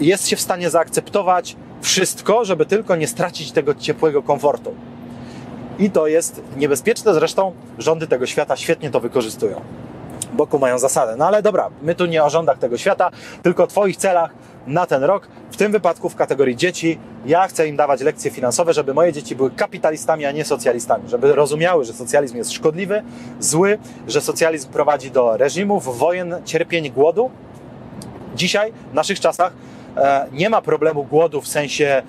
jest się w stanie zaakceptować wszystko, żeby tylko nie stracić tego ciepłego komfortu. I to jest niebezpieczne, zresztą rządy tego świata świetnie to wykorzystują. Boku mają zasadę. No ale dobra, my tu nie o rządach tego świata, tylko o Twoich celach na ten rok. W tym wypadku w kategorii dzieci ja chcę im dawać lekcje finansowe, żeby moje dzieci były kapitalistami, a nie socjalistami. Żeby rozumiały, że socjalizm jest szkodliwy, zły, że socjalizm prowadzi do reżimów, wojen, cierpień, głodu. Dzisiaj, w naszych czasach, E, nie ma problemu głodu w sensie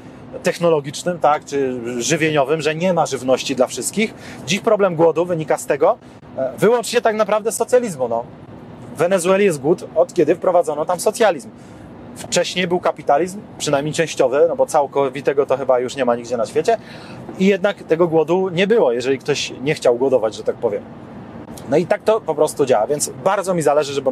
technologicznym, tak, czy żywieniowym, że nie ma żywności dla wszystkich. Dziś problem głodu wynika z tego, e, wyłącznie tak naprawdę socjalizmu. No. W Wenezueli jest głód od kiedy wprowadzono tam socjalizm. Wcześniej był kapitalizm, przynajmniej częściowy, no bo całkowitego to chyba już nie ma nigdzie na świecie. I jednak tego głodu nie było, jeżeli ktoś nie chciał głodować, że tak powiem. No i tak to po prostu działa, więc bardzo mi zależy, żeby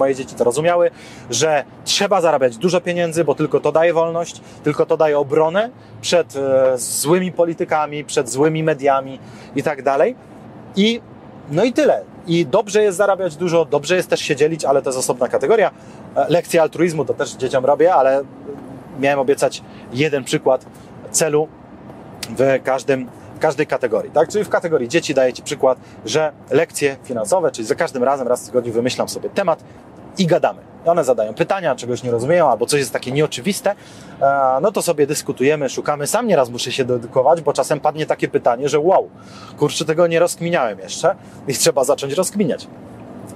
Moje dzieci to rozumiały, że trzeba zarabiać dużo pieniędzy, bo tylko to daje wolność, tylko to daje obronę przed e, złymi politykami, przed złymi mediami i tak dalej. I no i tyle. I dobrze jest zarabiać dużo, dobrze jest też się dzielić, ale to jest osobna kategoria. E, lekcje altruizmu to też dzieciom robię, ale miałem obiecać jeden przykład celu w każdym każdej kategorii, tak? Czyli w kategorii dzieci daję Ci przykład, że lekcje finansowe, czyli za każdym razem raz w tygodniu wymyślam sobie temat i gadamy. One zadają pytania, czegoś nie rozumieją, albo coś jest takie nieoczywiste, e, no to sobie dyskutujemy, szukamy. Sam nieraz muszę się dedykować, bo czasem padnie takie pytanie, że wow, kurczę, tego nie rozkminiałem jeszcze i trzeba zacząć rozkminiać.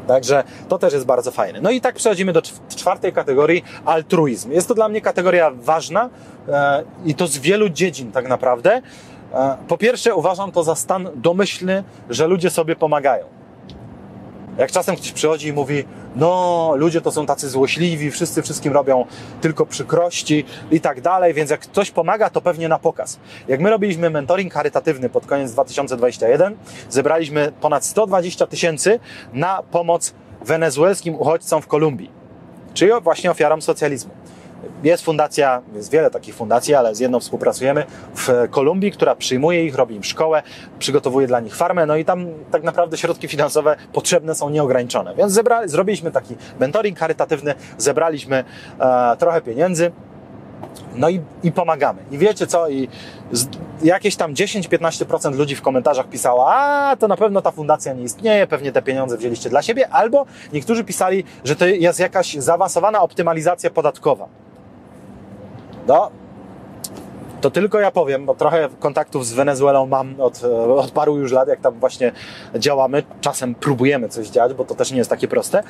Także to też jest bardzo fajne. No i tak przechodzimy do czwartej kategorii, altruizm. Jest to dla mnie kategoria ważna e, i to z wielu dziedzin tak naprawdę. E, po pierwsze, uważam to za stan domyślny, że ludzie sobie pomagają. Jak czasem ktoś przychodzi i mówi, no, ludzie to są tacy złośliwi, wszyscy wszystkim robią tylko przykrości i tak dalej, więc jak ktoś pomaga, to pewnie na pokaz. Jak my robiliśmy mentoring charytatywny pod koniec 2021, zebraliśmy ponad 120 tysięcy na pomoc wenezuelskim uchodźcom w Kolumbii, czyli właśnie ofiarom socjalizmu. Jest fundacja, jest wiele takich fundacji, ale z jedną współpracujemy w Kolumbii, która przyjmuje ich, robi im szkołę, przygotowuje dla nich farmę, no i tam tak naprawdę środki finansowe potrzebne są nieograniczone. Więc zebra, zrobiliśmy taki mentoring charytatywny, zebraliśmy e, trochę pieniędzy, no i, i, pomagamy. I wiecie co? I z, jakieś tam 10-15% ludzi w komentarzach pisało, a to na pewno ta fundacja nie istnieje, pewnie te pieniądze wzięliście dla siebie, albo niektórzy pisali, że to jest jakaś zaawansowana optymalizacja podatkowa. No, to tylko ja powiem, bo trochę kontaktów z Wenezuelą mam od, od paru już lat, jak tam właśnie działamy. Czasem próbujemy coś działać, bo to też nie jest takie proste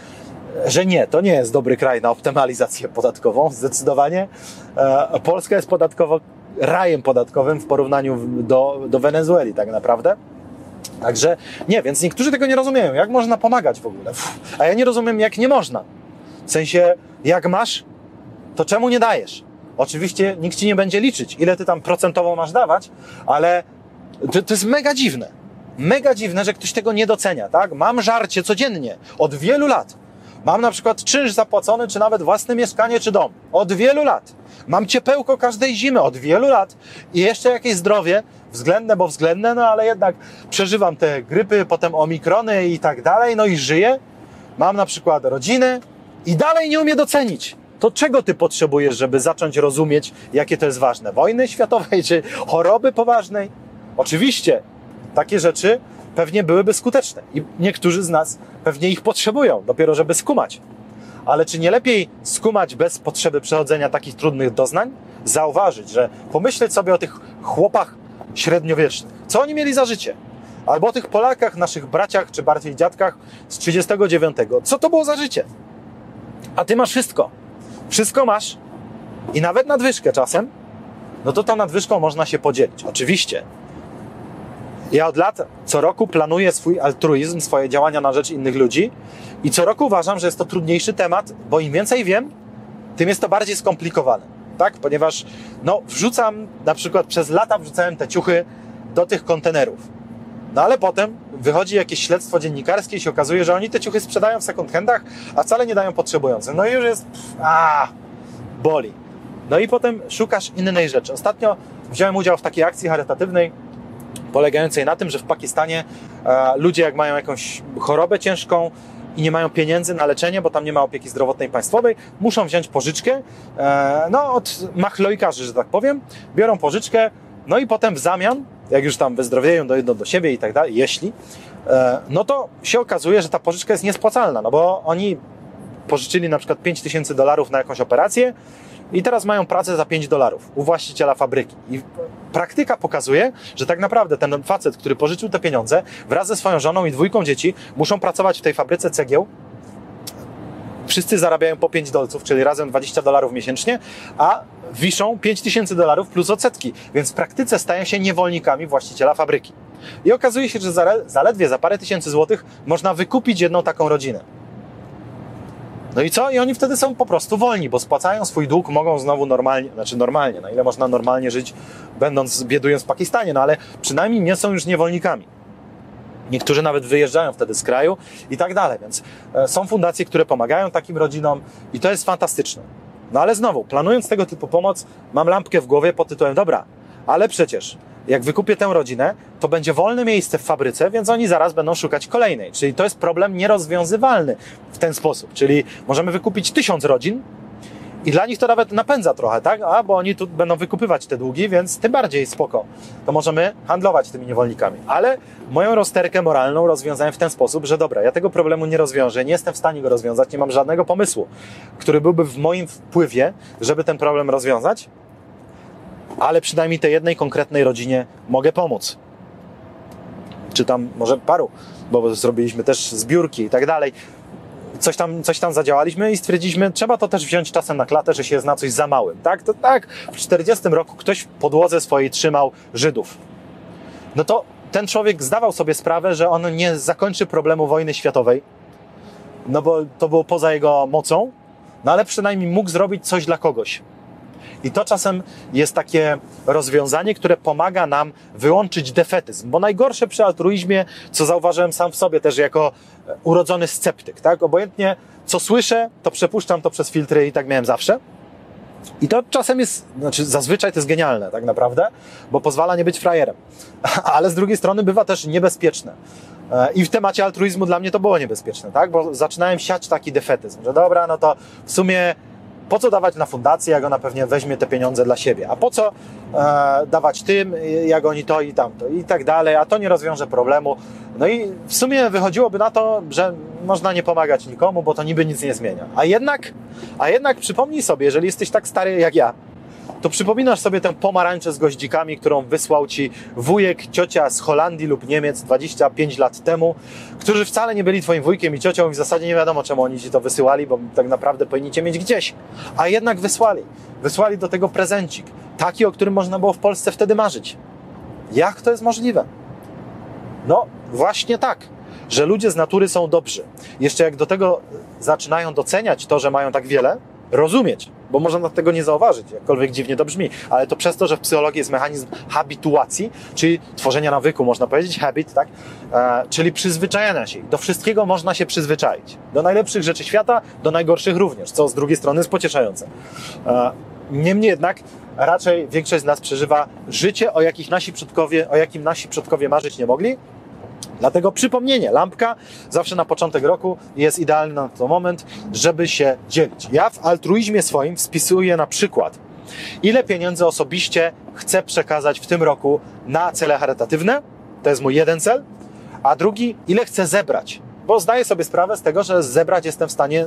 że nie, to nie jest dobry kraj na optymalizację podatkową, zdecydowanie. E, Polska jest podatkowo rajem podatkowym w porównaniu do, do Wenezueli tak naprawdę. Także nie, więc niektórzy tego nie rozumieją. Jak można pomagać w ogóle? Uf, a ja nie rozumiem, jak nie można. W sensie, jak masz, to czemu nie dajesz? Oczywiście nikt ci nie będzie liczyć, ile ty tam procentowo masz dawać, ale to, to jest mega dziwne. Mega dziwne, że ktoś tego nie docenia, tak? Mam żarcie codziennie, od wielu lat. Mam na przykład czynsz zapłacony, czy nawet własne mieszkanie, czy dom. Od wielu lat. Mam ciepełko każdej zimy, od wielu lat. I jeszcze jakieś zdrowie, względne, bo względne, no ale jednak przeżywam te grypy, potem omikrony i tak dalej, no i żyję. Mam na przykład rodzinę i dalej nie umie docenić. To czego ty potrzebujesz, żeby zacząć rozumieć, jakie to jest ważne? Wojny światowej czy choroby poważnej? Oczywiście, takie rzeczy pewnie byłyby skuteczne i niektórzy z nas pewnie ich potrzebują, dopiero żeby skumać. Ale czy nie lepiej skumać bez potrzeby przechodzenia takich trudnych doznań? Zauważyć, że pomyśleć sobie o tych chłopach średniowiecznych. Co oni mieli za życie? Albo o tych Polakach, naszych braciach, czy bardziej dziadkach z 39. Co to było za życie? A ty masz wszystko. Wszystko masz i nawet nadwyżkę czasem, no to tą nadwyżką można się podzielić. Oczywiście ja od lat, co roku planuję swój altruizm, swoje działania na rzecz innych ludzi i co roku uważam, że jest to trudniejszy temat, bo im więcej wiem, tym jest to bardziej skomplikowane. Tak? Ponieważ no, wrzucam, na przykład przez lata wrzucałem te ciuchy do tych kontenerów. No ale potem wychodzi jakieś śledztwo dziennikarskie i się okazuje, że oni te ciuchy sprzedają w second handach, a wcale nie dają potrzebującym. No i już jest, a boli. No i potem szukasz innej rzeczy. Ostatnio wziąłem udział w takiej akcji charytatywnej, polegającej na tym, że w Pakistanie e, ludzie jak mają jakąś chorobę ciężką i nie mają pieniędzy na leczenie, bo tam nie ma opieki zdrowotnej państwowej, muszą wziąć pożyczkę, e, no od machlojkarzy, że tak powiem, biorą pożyczkę, no i potem w zamian, jak już tam wyzdrowieją, dojdą do siebie i tak dalej, jeśli, e, no to się okazuje, że ta pożyczka jest niespłacalna, no bo oni pożyczyli na przykład 5000 dolarów na jakąś operację, i teraz mają pracę za 5 dolarów u właściciela fabryki. I praktyka pokazuje, że tak naprawdę ten facet, który pożyczył te pieniądze, wraz ze swoją żoną i dwójką dzieci, muszą pracować w tej fabryce cegieł. Wszyscy zarabiają po 5 dolców, czyli razem 20 dolarów miesięcznie, a wiszą 5000 dolarów plus odsetki, więc w praktyce stają się niewolnikami właściciela fabryki. I okazuje się, że zaledwie za parę tysięcy złotych można wykupić jedną taką rodzinę. No i co? I oni wtedy są po prostu wolni, bo spłacają swój dług, mogą znowu normalnie, znaczy normalnie, na ile można normalnie żyć, będąc, biedując w Pakistanie, no ale przynajmniej nie są już niewolnikami. Niektórzy nawet wyjeżdżają wtedy z kraju i tak dalej, więc e, są fundacje, które pomagają takim rodzinom i to jest fantastyczne. No ale znowu, planując tego typu pomoc, mam lampkę w głowie pod tytułem, dobra, ale przecież jak wykupię tę rodzinę, to będzie wolne miejsce w fabryce, więc oni zaraz będą szukać kolejnej. Czyli to jest problem nierozwiązywalny w ten sposób. Czyli możemy wykupić tysiąc rodzin, i dla nich to nawet napędza trochę, tak? A, bo oni tu będą wykupywać te długi, więc tym bardziej spoko. To możemy handlować tymi niewolnikami. Ale moją rozterkę moralną rozwiązałem w ten sposób, że dobra, ja tego problemu nie rozwiążę, nie jestem w stanie go rozwiązać, nie mam żadnego pomysłu, który byłby w moim wpływie, żeby ten problem rozwiązać, ale przynajmniej tej jednej konkretnej rodzinie mogę pomóc. Czy tam może paru, bo zrobiliśmy też zbiórki i tak dalej. Coś tam, coś tam zadziałaliśmy i stwierdziliśmy, trzeba to też wziąć czasem na klatę, że się jest na coś za małym. Tak, to tak, w 40 roku ktoś w podłodze swojej trzymał Żydów. No to ten człowiek zdawał sobie sprawę, że on nie zakończy problemu wojny światowej, no bo to było poza jego mocą, no ale przynajmniej mógł zrobić coś dla kogoś. I to czasem jest takie rozwiązanie, które pomaga nam wyłączyć defetyzm. Bo najgorsze przy altruizmie, co zauważyłem sam w sobie też jako urodzony sceptyk, tak? Obojętnie co słyszę, to przepuszczam to przez filtry i tak miałem zawsze. I to czasem jest, znaczy zazwyczaj to jest genialne tak naprawdę, bo pozwala nie być frajerem. [LAUGHS] Ale z drugiej strony bywa też niebezpieczne. E, I w temacie altruizmu dla mnie to było niebezpieczne, tak? Bo zaczynałem siać taki defetyzm, że dobra, no to w sumie po co dawać na fundację, jak ona pewnie weźmie te pieniądze dla siebie? A po co e, dawać tym, jak oni to i tamto i tak dalej, a to nie rozwiąże problemu. No i w sumie wychodziłoby na to, że można nie pomagać nikomu, bo to niby nic nie zmienia. A jednak, a jednak przypomnij sobie, jeżeli jesteś tak stary jak ja, to przypominasz sobie tę pomarańczę z goździkami, którą wysłał ci wujek, ciocia z Holandii lub Niemiec 25 lat temu, którzy wcale nie byli twoim wujkiem i ciocią i w zasadzie nie wiadomo, czemu oni ci to wysyłali, bo tak naprawdę powinniście mieć gdzieś. A jednak wysłali. Wysłali do tego prezencik. Taki, o którym można było w Polsce wtedy marzyć. Jak to jest możliwe? No, właśnie tak, że ludzie z natury są dobrzy. Jeszcze jak do tego zaczynają doceniać to, że mają tak wiele, rozumieć, bo można tego nie zauważyć, jakkolwiek dziwnie to brzmi, ale to przez to, że w psychologii jest mechanizm habituacji, czyli tworzenia nawyku, można powiedzieć, habit, tak? E, czyli przyzwyczajania się. Do wszystkiego można się przyzwyczaić. Do najlepszych rzeczy świata, do najgorszych również, co z drugiej strony jest pocieszające. E, niemniej jednak raczej większość z nas przeżywa życie, o, jakich nasi przodkowie, o jakim nasi przodkowie marzyć nie mogli, Dlatego przypomnienie, lampka zawsze na początek roku jest idealny na to moment, żeby się dzielić. Ja w altruizmie swoim wpisuję na przykład, ile pieniędzy osobiście chcę przekazać w tym roku na cele charytatywne, to jest mój jeden cel, a drugi, ile chcę zebrać, bo zdaję sobie sprawę z tego, że zebrać jestem w stanie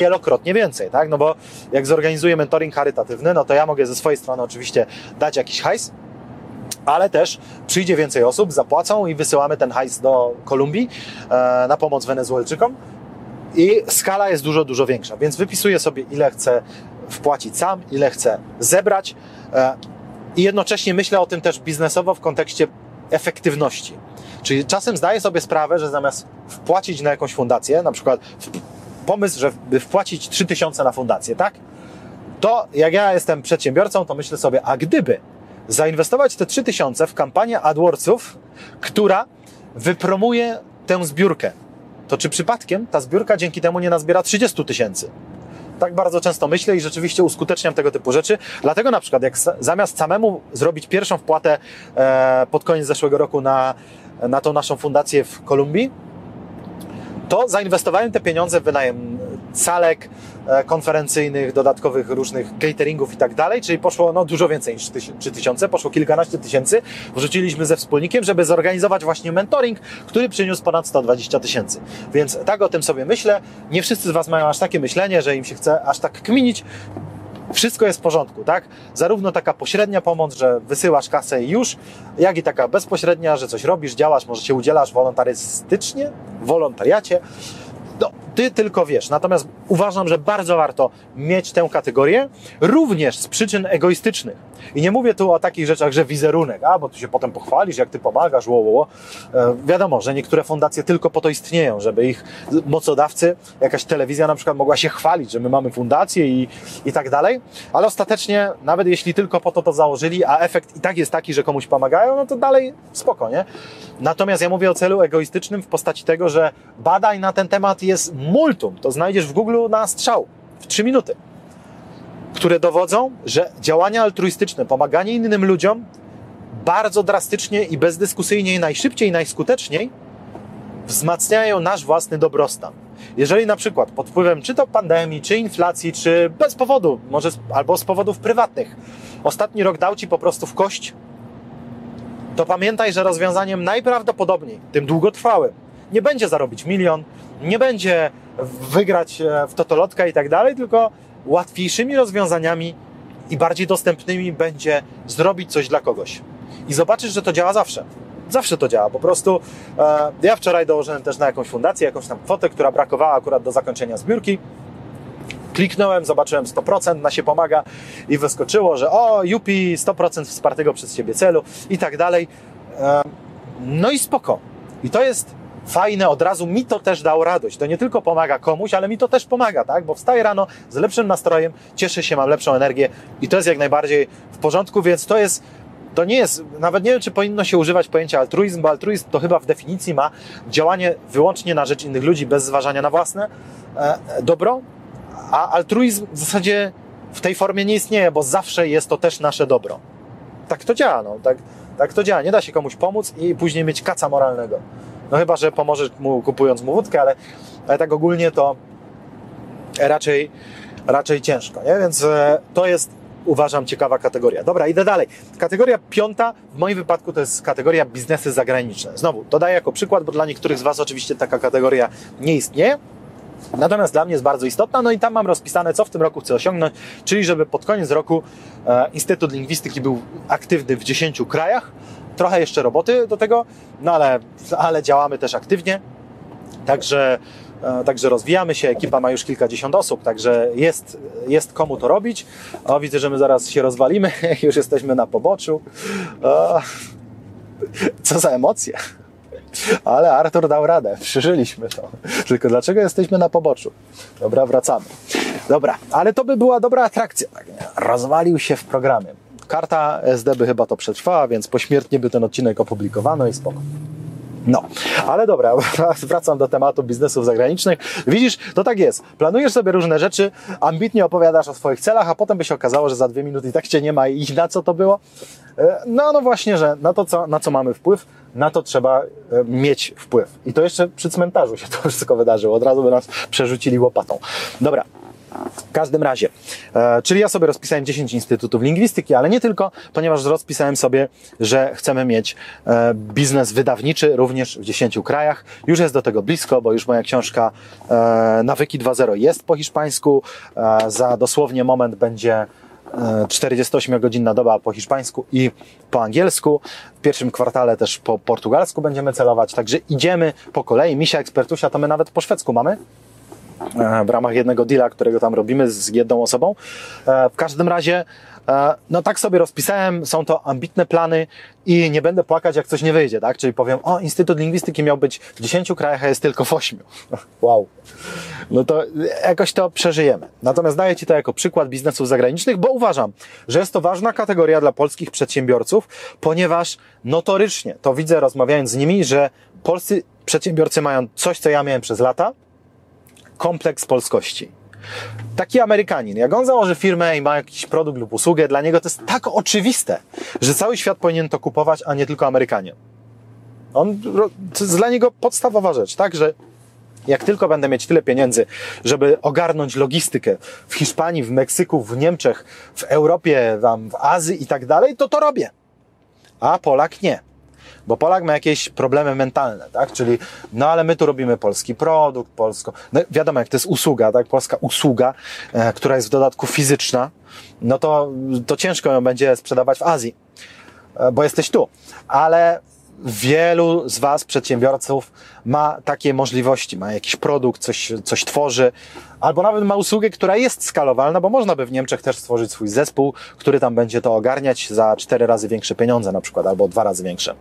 Wielokrotnie więcej, tak? No bo jak zorganizuję mentoring charytatywny, no to ja mogę ze swojej strony oczywiście dać jakiś hajs, ale też przyjdzie więcej osób, zapłacą i wysyłamy ten hajs do Kolumbii e, na pomoc Wenezuelczykom i skala jest dużo, dużo większa, więc wypisuję sobie ile chcę wpłacić sam, ile chcę zebrać e, i jednocześnie myślę o tym też biznesowo w kontekście efektywności. Czyli czasem zdaję sobie sprawę, że zamiast wpłacić na jakąś fundację, na przykład pomysł, żeby wpłacić 3000 na fundację, tak? To jak ja jestem przedsiębiorcą, to myślę sobie, a gdyby zainwestować te 3000 w kampanię AdWordsów, która wypromuje tę zbiórkę, to czy przypadkiem ta zbiórka dzięki temu nie nazbiera 30 tysięcy? Tak bardzo często myślę i rzeczywiście uskuteczniam tego typu rzeczy. Dlatego na przykład, jak zamiast samemu zrobić pierwszą wpłatę e, pod koniec zeszłego roku na, na tą naszą fundację w Kolumbii, to zainwestowałem te pieniądze w wynajem salek e, konferencyjnych, dodatkowych różnych cateringów i tak dalej, czyli poszło no, dużo więcej niż 3000, poszło kilkanaście tysięcy. Wrzuciliśmy ze wspólnikiem, żeby zorganizować właśnie mentoring, który przyniósł ponad 120 tysięcy. Więc tak o tym sobie myślę. Nie wszyscy z Was mają aż takie myślenie, że im się chce aż tak kminić wszystko jest w porządku, tak? Zarówno taka pośrednia pomoc, że wysyłasz kasę już, jak i taka bezpośrednia, że coś robisz, działasz, może się udzielasz wolontarystycznie, w wolontariacie. No, ty tylko wiesz. Natomiast uważam, że bardzo warto mieć tę kategorię, również z przyczyn egoistycznych. I nie mówię tu o takich rzeczach, że wizerunek, a bo tu się potem pochwalisz, jak ty pomagasz, wo, wo, wo. E, wiadomo, że niektóre fundacje tylko po to istnieją, żeby ich mocodawcy, jakaś telewizja na przykład mogła się chwalić, że my mamy fundację i, i tak dalej, ale ostatecznie, nawet jeśli tylko po to to założyli, a efekt i tak jest taki, że komuś pomagają, no to dalej spoko, nie? Natomiast ja mówię o celu egoistycznym w postaci tego, że badań na ten temat jest multum. To znajdziesz w Google na strzał w 3 minuty które dowodzą, że działania altruistyczne, pomaganie innym ludziom bardzo drastycznie i bezdyskusyjnie najszybciej i najskuteczniej wzmacniają nasz własny dobrostan. Jeżeli na przykład pod wpływem czy to pandemii, czy inflacji, czy bez powodu, może albo z powodów prywatnych, ostatni rok dał ci po prostu w kość, to pamiętaj, że rozwiązaniem najprawdopodobniej, tym długotrwałym, nie będzie zarobić milion, nie będzie wygrać e, w totolotka i tak dalej, tylko łatwiejszymi rozwiązaniami i bardziej dostępnymi będzie zrobić coś dla kogoś. I zobaczysz, że to działa zawsze. Zawsze to działa. Po prostu e, ja wczoraj dołożyłem też na jakąś fundację, jakąś tam kwotę, która brakowała akurat do zakończenia zbiórki. kliknąłem, zobaczyłem 100%, na się pomaga i wyskoczyło, że o, Jupi, 100% wspartego przez Ciebie celu i tak dalej. E, no i spoko. I to jest fajne, od razu mi to też dało radość. To nie tylko pomaga komuś, ale mi to też pomaga, tak? Bo wstaję rano z lepszym nastrojem, cieszę się, mam lepszą energię i to jest jak najbardziej w porządku, więc to jest to nie jest, nawet nie wiem, czy powinno się używać pojęcia altruizm, bo altruizm to chyba w definicji ma działanie wyłącznie na rzecz innych ludzi, bez zważania na własne e, dobro, a altruizm w zasadzie w tej formie nie istnieje, bo zawsze jest to też nasze dobro. Tak to działa, no, tak, tak to działa. Nie da się komuś pomóc i później mieć kaca moralnego. No chyba, że pomożesz mu kupując mu wódkę, ale, ale tak ogólnie to raczej, raczej ciężko, nie? Więc e, to jest uważam ciekawa kategoria. Dobra, idę dalej. Kategoria piąta, w moim wypadku to jest kategoria biznesy zagraniczne. Znowu, to daję jako przykład, bo dla niektórych z Was oczywiście taka kategoria nie istnieje. Natomiast dla mnie jest bardzo istotna, no i tam mam rozpisane, co w tym roku chcę osiągnąć, czyli żeby pod koniec roku e, Instytut Lingwistyki był aktywny w 10 krajach. Trochę jeszcze roboty do tego, no ale, ale działamy też aktywnie. Także E, także rozwijamy się, ekipa ma już kilkadziesiąt osób, także jest, jest komu to robić. O, widzę, że my zaraz się rozwalimy, [LAUGHS] już jesteśmy na poboczu. O, co za emocje. Ale Artur dał radę, przeżyliśmy to. Tylko dlaczego jesteśmy na poboczu? Dobra, wracamy. Dobra, ale to by była dobra atrakcja. Tak, Rozwalił się w programie. Karta SD by chyba to przetrwała, więc pośmiertnie by ten odcinek opublikowano i spoko. No, ale dobra, [LAUGHS] wracam do tematu biznesów zagranicznych. Widzisz, to tak jest. Planujesz sobie różne rzeczy, ambitnie opowiadasz o swoich celach, a potem by się okazało, że za dwie minuty i tak cię nie ma i na co to było? E, no, no właśnie, że na to, co, na co mamy wpływ, na to trzeba e, mieć wpływ. I to jeszcze przy cmentarzu się to [LAUGHS] wszystko wydarzyło. Od razu by nas przerzucili łopatą. Dobra, w każdym razie, e, czyli ja sobie rozpisałem 10 instytutów lingwistyki, ale nie tylko, ponieważ rozpisałem sobie, że chcemy mieć e, biznes wydawniczy również w 10 krajach. Już jest do tego blisko, bo już moja książka e, Nawyki 2.0 jest po hiszpańsku. Za dosłownie moment będzie 48-godzinna e, doba po hiszpańsku i po angielsku. W pierwszym kwartale też po portugalsku będziemy celować, także idziemy po kolei. Misia Ekspertusia to my nawet po szwedzku mamy. E, w ramach jednego deala, którego tam robimy z jedną osobą. E, w każdym razie, e, no tak sobie rozpisałem, są to ambitne plany i nie będę płakać, jak coś nie wyjdzie, tak? Czyli powiem, o, Instytut Lingwistyki miał być w 10 krajach, a jest tylko w 8. [LAUGHS] Wow. No to jakoś to przeżyjemy. Natomiast daję Ci to jako przykład biznesów zagranicznych, bo uważam, że jest to ważna kategoria dla polskich przedsiębiorców, ponieważ notorycznie to widzę rozmawiając z nimi, że polscy przedsiębiorcy mają coś, co ja miałem przez lata, kompleks polskości. Taki Amerykanin, jak on założy firmę i ma jakiś produkt lub usługę, dla niego to jest tak oczywiste, że cały świat powinien to kupować, a nie tylko Amerykanie. On, to jest dla niego podstawowa rzecz, tak, że jak tylko będę mieć tyle pieniędzy, żeby ogarnąć logistykę w Hiszpanii, w Meksyku, w Niemczech, w Europie, w Azji i tak dalej, to to robię. A Polak nie. Bo Polak ma jakieś problemy mentalne, tak? Czyli, no ale my tu robimy polski produkt, polsko. No wiadomo, jak to jest usługa, tak? Polska usługa, e, która jest w dodatku fizyczna, no to, to ciężko ją będzie sprzedawać w Azji, e, bo jesteś tu. Ale wielu z Was, przedsiębiorców, ma takie możliwości, ma jakiś produkt, coś, coś tworzy, albo nawet ma usługę, która jest skalowalna, bo można by w Niemczech też stworzyć swój zespół, który tam będzie to ogarniać za cztery razy większe pieniądze na przykład, albo dwa razy większe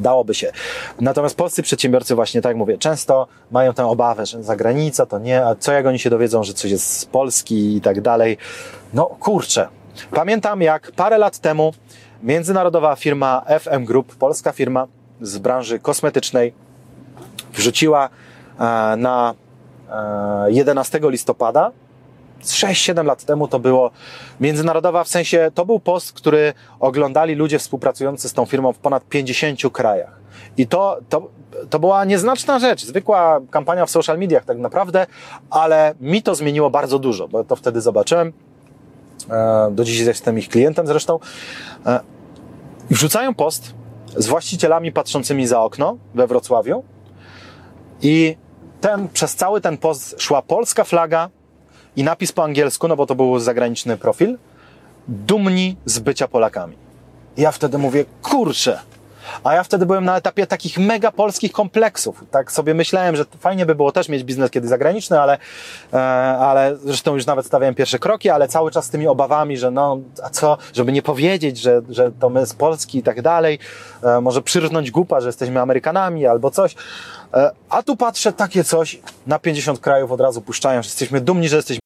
dałoby się. Natomiast polscy przedsiębiorcy właśnie, tak jak mówię, często mają tę obawę, że zagranica to nie, a co jak oni się dowiedzą, że coś jest z Polski i tak dalej. No kurczę. Pamiętam jak parę lat temu międzynarodowa firma FM Group, polska firma z branży kosmetycznej, wrzuciła e, na 11 e, listopada 6-7 lat temu to było międzynarodowa, w sensie to był post, który oglądali ludzie współpracujący z tą firmą w ponad 50 krajach. I to, to, to była nieznaczna rzecz, zwykła kampania w social mediach tak naprawdę, ale mi to zmieniło bardzo dużo, bo to wtedy zobaczyłem. E, do dziś jestem ich klientem zresztą. E, wrzucają post z właścicielami patrzącymi za okno we Wrocławiu i ten, przez cały ten post szła polska flaga, i napis po angielsku, no bo to był zagraniczny profil, dumni z bycia Polakami. Ja wtedy mówię, kurczę, A ja wtedy byłem na etapie takich mega polskich kompleksów. Tak sobie myślałem, że fajnie by było też mieć biznes kiedy zagraniczny, ale, e, ale zresztą już nawet stawiałem pierwsze kroki, ale cały czas z tymi obawami, że no, a co, żeby nie powiedzieć, że, że to my z Polski i tak dalej, e, może przyrznąć gupa, że jesteśmy Amerykanami albo coś. E, a tu patrzę, takie coś na 50 krajów od razu puszczają, że jesteśmy dumni, że jesteśmy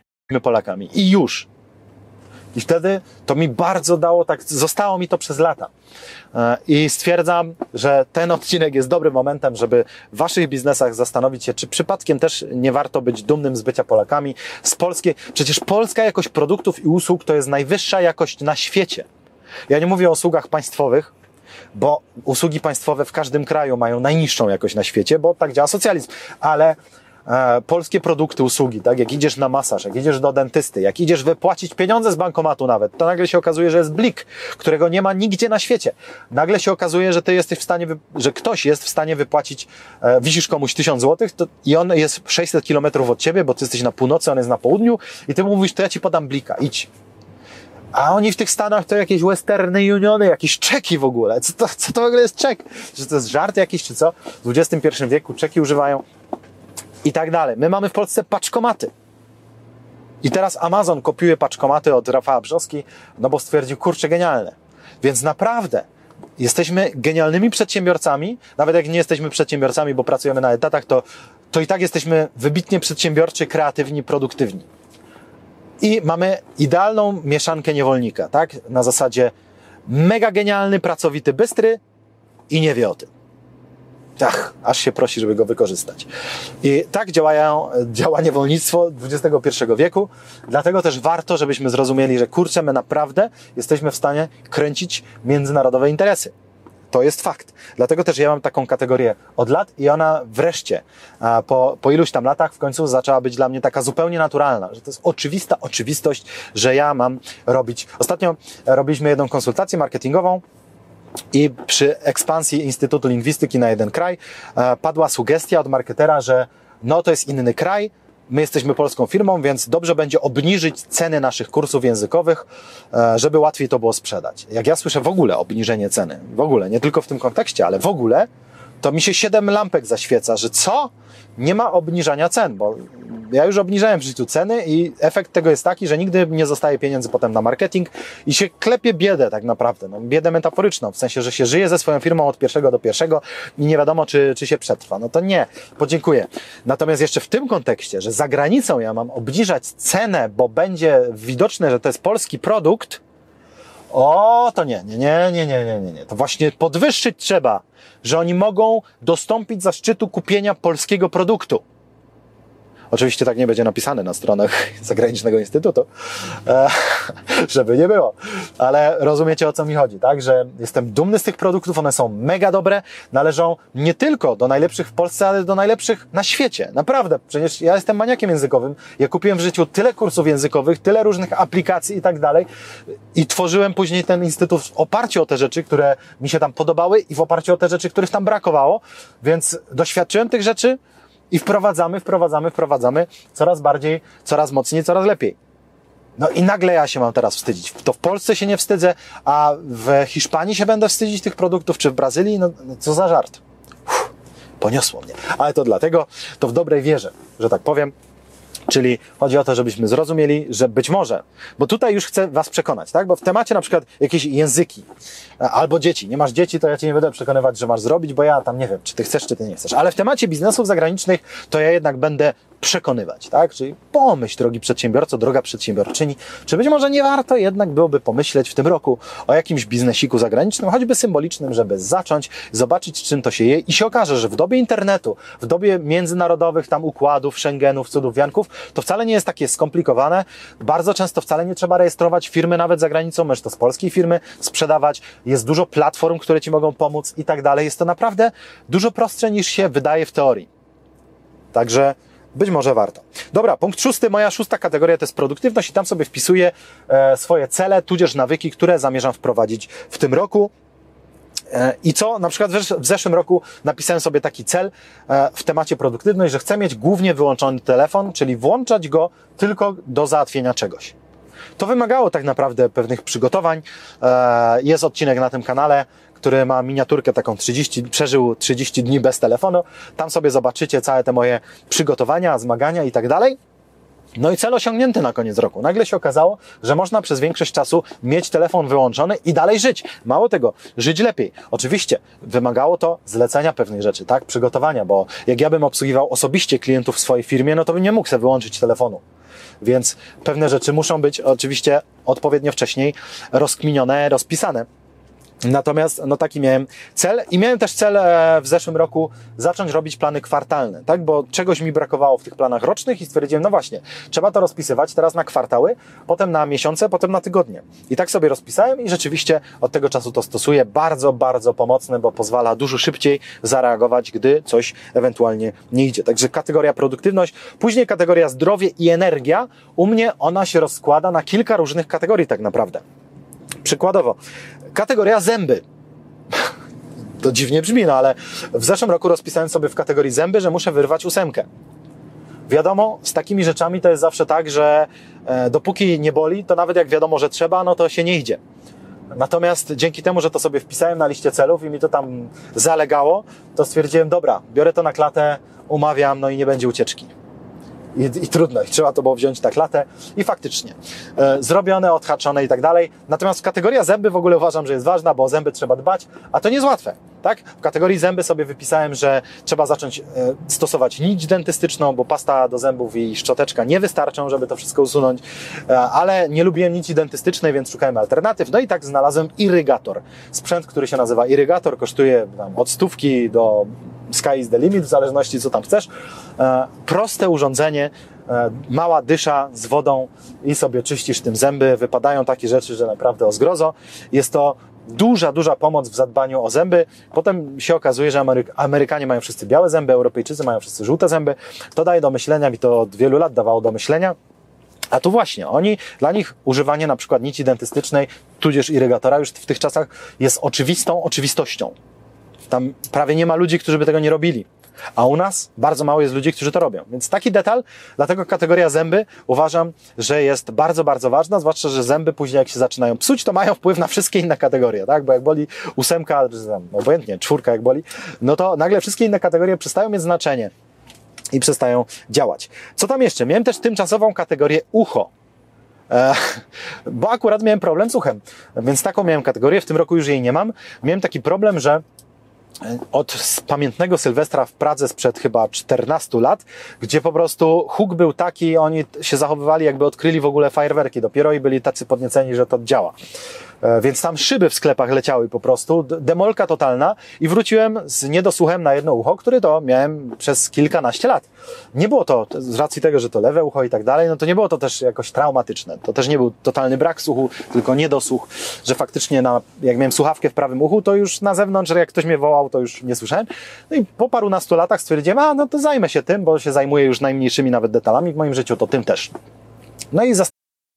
Polakami. I już. I wtedy to mi bardzo dało, tak zostało mi to przez lata. E, I stwierdzam, że ten odcinek jest dobrym momentem, żeby w waszych biznesach zastanowić się, czy przypadkiem też nie warto być dumnym z bycia Polakami. Z polskiej, przecież polska jakość produktów i usług to jest najwyższa jakość na świecie. Ja nie mówię o usługach państwowych, bo usługi państwowe w każdym kraju mają najniższą jakość na świecie, bo tak działa socjalizm, ale polskie produkty, usługi, tak? Jak idziesz na masaż, jak idziesz do dentysty, jak idziesz wypłacić pieniądze z bankomatu nawet, to nagle się okazuje, że jest blik, którego nie ma nigdzie na świecie. Nagle się okazuje, że ty jesteś w stanie, że ktoś jest w stanie wypłacić, e, wisisz komuś 1000 złotych to... i on jest 600 kilometrów od ciebie, bo ty jesteś na północy, on jest na południu i ty mu mówisz, to ja ci podam blika, idź. A oni w tych Stanach to jakieś Westerny Uniony, jakieś czeki w ogóle. Co to, co to w ogóle jest czek? Czy to jest żart jakiś, czy co? W XXI wieku czeki używają i tak dalej. My mamy w Polsce paczkomaty. I teraz Amazon kopiuje paczkomaty od Rafała Brzoski, no bo stwierdził, kurczę, genialne. Więc naprawdę jesteśmy genialnymi przedsiębiorcami, nawet jak nie jesteśmy przedsiębiorcami, bo pracujemy na etatach, to, to i tak jesteśmy wybitnie przedsiębiorczy, kreatywni, produktywni. I mamy idealną mieszankę niewolnika, tak? Na zasadzie mega genialny, pracowity, bystry i nie wie o tym. Ach, aż się prosi, żeby go wykorzystać. I tak działają, działa niewolnictwo XXI wieku, dlatego też warto, żebyśmy zrozumieli, że kurczę, my naprawdę jesteśmy w stanie kręcić międzynarodowe interesy. To jest fakt. Dlatego też ja mam taką kategorię od lat i ona wreszcie po, po iluś tam latach w końcu zaczęła być dla mnie taka zupełnie naturalna, że to jest oczywista oczywistość, że ja mam robić. Ostatnio robiliśmy jedną konsultację marketingową i przy ekspansji Instytutu Lingwistyki na jeden kraj e, padła sugestia od marketera, że no to jest inny kraj, my jesteśmy polską firmą, więc dobrze będzie obniżyć ceny naszych kursów językowych, e, żeby łatwiej to było sprzedać. Jak ja słyszę w ogóle obniżenie ceny, w ogóle, nie tylko w tym kontekście, ale w ogóle, to mi się siedem lampek zaświeca, że co? Nie ma obniżania cen, bo ja już obniżałem w życiu ceny i efekt tego jest taki, że nigdy nie zostaje pieniędzy potem na marketing i się klepie biedę tak naprawdę, no, biedę metaforyczną, w sensie, że się żyje ze swoją firmą od pierwszego do pierwszego i nie wiadomo, czy, czy się przetrwa. No to nie, podziękuję. Natomiast jeszcze w tym kontekście, że za granicą ja mam obniżać cenę, bo będzie widoczne, że to jest polski produkt, o, to nie, nie, nie, nie, nie, nie, nie, nie. To właśnie podwyższyć trzeba, że oni mogą dostąpić zaszczytu kupienia polskiego produktu. Oczywiście tak nie będzie napisane na stronach [LAUGHS] zagranicznego instytutu, e, [LAUGHS] żeby nie było. Ale rozumiecie o co mi chodzi, tak? Że jestem dumny z tych produktów, one są mega dobre, należą nie tylko do najlepszych w Polsce, ale do najlepszych na świecie. Naprawdę. Przecież ja jestem maniakiem językowym. Ja kupiłem w życiu tyle kursów językowych, tyle różnych aplikacji i tak dalej. I tworzyłem później ten instytut w oparciu o te rzeczy, które mi się tam podobały i w oparciu o te rzeczy, których tam brakowało. Więc doświadczyłem tych rzeczy, i wprowadzamy, wprowadzamy, wprowadzamy coraz bardziej, coraz mocniej, coraz lepiej. No i nagle ja się mam teraz wstydzić. To w Polsce się nie wstydzę, a w Hiszpanii się będę wstydzić tych produktów, czy w Brazylii? No, no co za żart. Uff, poniosło mnie. Ale to dlatego, to w dobrej wierze, że tak powiem, Czyli chodzi o to, żebyśmy zrozumieli, że być może, bo tutaj już chcę Was przekonać, tak? Bo w temacie na przykład jakieś języki e, albo dzieci. Nie masz dzieci, to ja Cię nie będę przekonywać, że masz zrobić, bo ja tam nie wiem, czy Ty chcesz, czy Ty nie chcesz. Ale w temacie biznesów zagranicznych to ja jednak będę przekonywać, tak? Czyli pomyśl, drogi przedsiębiorco, droga przedsiębiorczyni, czy być może nie warto jednak byłoby pomyśleć w tym roku o jakimś biznesiku zagranicznym, choćby symbolicznym, żeby zacząć, zobaczyć, czym to się je i się okaże, że w dobie internetu, w dobie międzynarodowych tam układów, Schengenów, cudów, wianków, to wcale nie jest takie skomplikowane. Bardzo często wcale nie trzeba rejestrować firmy nawet za granicą, możesz to z polskiej firmy sprzedawać. Jest dużo platform, które Ci mogą pomóc i tak dalej. Jest to naprawdę dużo prostsze niż się wydaje w teorii. Także być może warto. Dobra, punkt szósty, moja szósta kategoria to jest produktywność i tam sobie wpisuję e, swoje cele, tudzież nawyki, które zamierzam wprowadzić w tym roku. E, I co? Na przykład w zeszłym roku napisałem sobie taki cel e, w temacie produktywność, że chcę mieć głównie wyłączony telefon, czyli włączać go tylko do załatwienia czegoś. To wymagało tak naprawdę pewnych przygotowań. Jest odcinek na tym kanale, który ma miniaturkę taką 30, przeżył 30 dni bez telefonu. Tam sobie zobaczycie całe te moje przygotowania, zmagania i tak dalej. No i cel osiągnięty na koniec roku. Nagle się okazało, że można przez większość czasu mieć telefon wyłączony i dalej żyć. Mało tego, żyć lepiej. Oczywiście wymagało to zlecenia pewnych rzeczy, tak? Przygotowania, bo jak ja bym obsługiwał osobiście klientów w swojej firmie, no to bym nie mógł sobie wyłączyć telefonu. Więc pewne rzeczy muszą być oczywiście odpowiednio wcześniej rozkminione, rozpisane. Natomiast no taki miałem cel i miałem też cel e, w zeszłym roku zacząć robić plany kwartalne, tak? Bo czegoś mi brakowało w tych planach rocznych i stwierdziłem, no właśnie, trzeba to rozpisywać teraz na kwartały, potem na miesiące, potem na tygodnie. I tak sobie rozpisałem i rzeczywiście od tego czasu to stosuję. Bardzo, bardzo pomocne, bo pozwala dużo szybciej zareagować, gdy coś ewentualnie nie idzie. Także kategoria produktywność, później kategoria zdrowie i energia. U mnie ona się rozkłada na kilka różnych kategorii tak naprawdę. Przykładowo, Kategoria zęby. To dziwnie brzmi, no ale w zeszłym roku rozpisałem sobie w kategorii zęby, że muszę wyrwać ósemkę. Wiadomo, z takimi rzeczami to jest zawsze tak, że e, dopóki nie boli, to nawet jak wiadomo, że trzeba, no to się nie idzie. Natomiast dzięki temu, że to sobie wpisałem na liście celów i mi to tam zalegało, to stwierdziłem, dobra, biorę to na klatę, umawiam, no i nie będzie ucieczki i, i trudno, i trzeba to było wziąć na klatę i faktycznie e, zrobione, odhaczone i tak dalej. Natomiast kategoria zęby w ogóle uważam, że jest ważna, bo o zęby trzeba dbać, a to nie jest łatwe. Tak? W kategorii zęby sobie wypisałem, że trzeba zacząć e, stosować nić dentystyczną, bo pasta do zębów i szczoteczka nie wystarczą, żeby to wszystko usunąć, e, ale nie lubiłem nici dentystycznej, więc szukałem alternatyw. No i tak znalazłem irygator. Sprzęt, który się nazywa irygator, kosztuje tam, od stówki do sky is the limit, w zależności co tam chcesz. E, proste urządzenie, e, mała dysza z wodą i sobie czyścisz tym zęby. Wypadają takie rzeczy, że naprawdę o zgrozo. Jest to duża, duża pomoc w zadbaniu o zęby. Potem się okazuje, że Ameryk Amerykanie mają wszyscy białe zęby, Europejczycy mają wszyscy żółte zęby. To daje do myślenia, mi to od wielu lat dawało do myślenia. A tu właśnie, oni, dla nich używanie na przykład nici dentystycznej, tudzież irygatora już w tych czasach jest oczywistą oczywistością. Tam prawie nie ma ludzi, którzy by tego nie robili. A u nas bardzo mało jest ludzi, którzy to robią. Więc taki detal, dlatego kategoria zęby uważam, że jest bardzo, bardzo ważna, zwłaszcza, że zęby później jak się zaczynają psuć, to mają wpływ na wszystkie inne kategorie, tak? Bo jak boli ósemka, obojętnie, czwórka jak boli, no to nagle wszystkie inne kategorie przestają mieć znaczenie i przestają działać. Co tam jeszcze? Miałem też tymczasową kategorię ucho. E, bo akurat miałem problem z uchem, więc taką miałem kategorię, w tym roku już jej nie mam. Miałem taki problem, że od pamiętnego Sylwestra w Pradze sprzed chyba 14 lat, gdzie po prostu huk był taki, oni się zachowywali jakby odkryli w ogóle fajerwerki dopiero i byli tacy podnieceni, że to działa. E, więc tam szyby w sklepach leciały po prostu, demolka totalna i wróciłem z niedosłuchem na jedno ucho, który to miałem przez kilkanaście lat. Nie było to, z racji tego, że to lewe ucho i tak dalej, no to nie było to też jakoś traumatyczne. To też nie był totalny brak słuchu, tylko niedosłuch, że faktycznie na, jak miałem słuchawkę w prawym uchu, to już na zewnątrz, jak ktoś mnie wołał, to już nie słyszałem. No i po parunastu latach stwierdziłem, a no to zajmę się tym, bo się zajmuję już najmniejszymi nawet detalami w moim życiu, to tym też. No i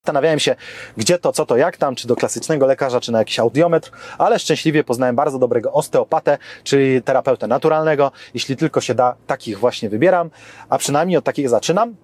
Zastanawiałem się, gdzie to, co to, jak tam, czy do klasycznego lekarza, czy na jakiś audiometr, ale szczęśliwie poznałem bardzo dobrego osteopatę, czyli terapeutę naturalnego. Jeśli tylko się da, takich właśnie wybieram, a przynajmniej od takich zaczynam.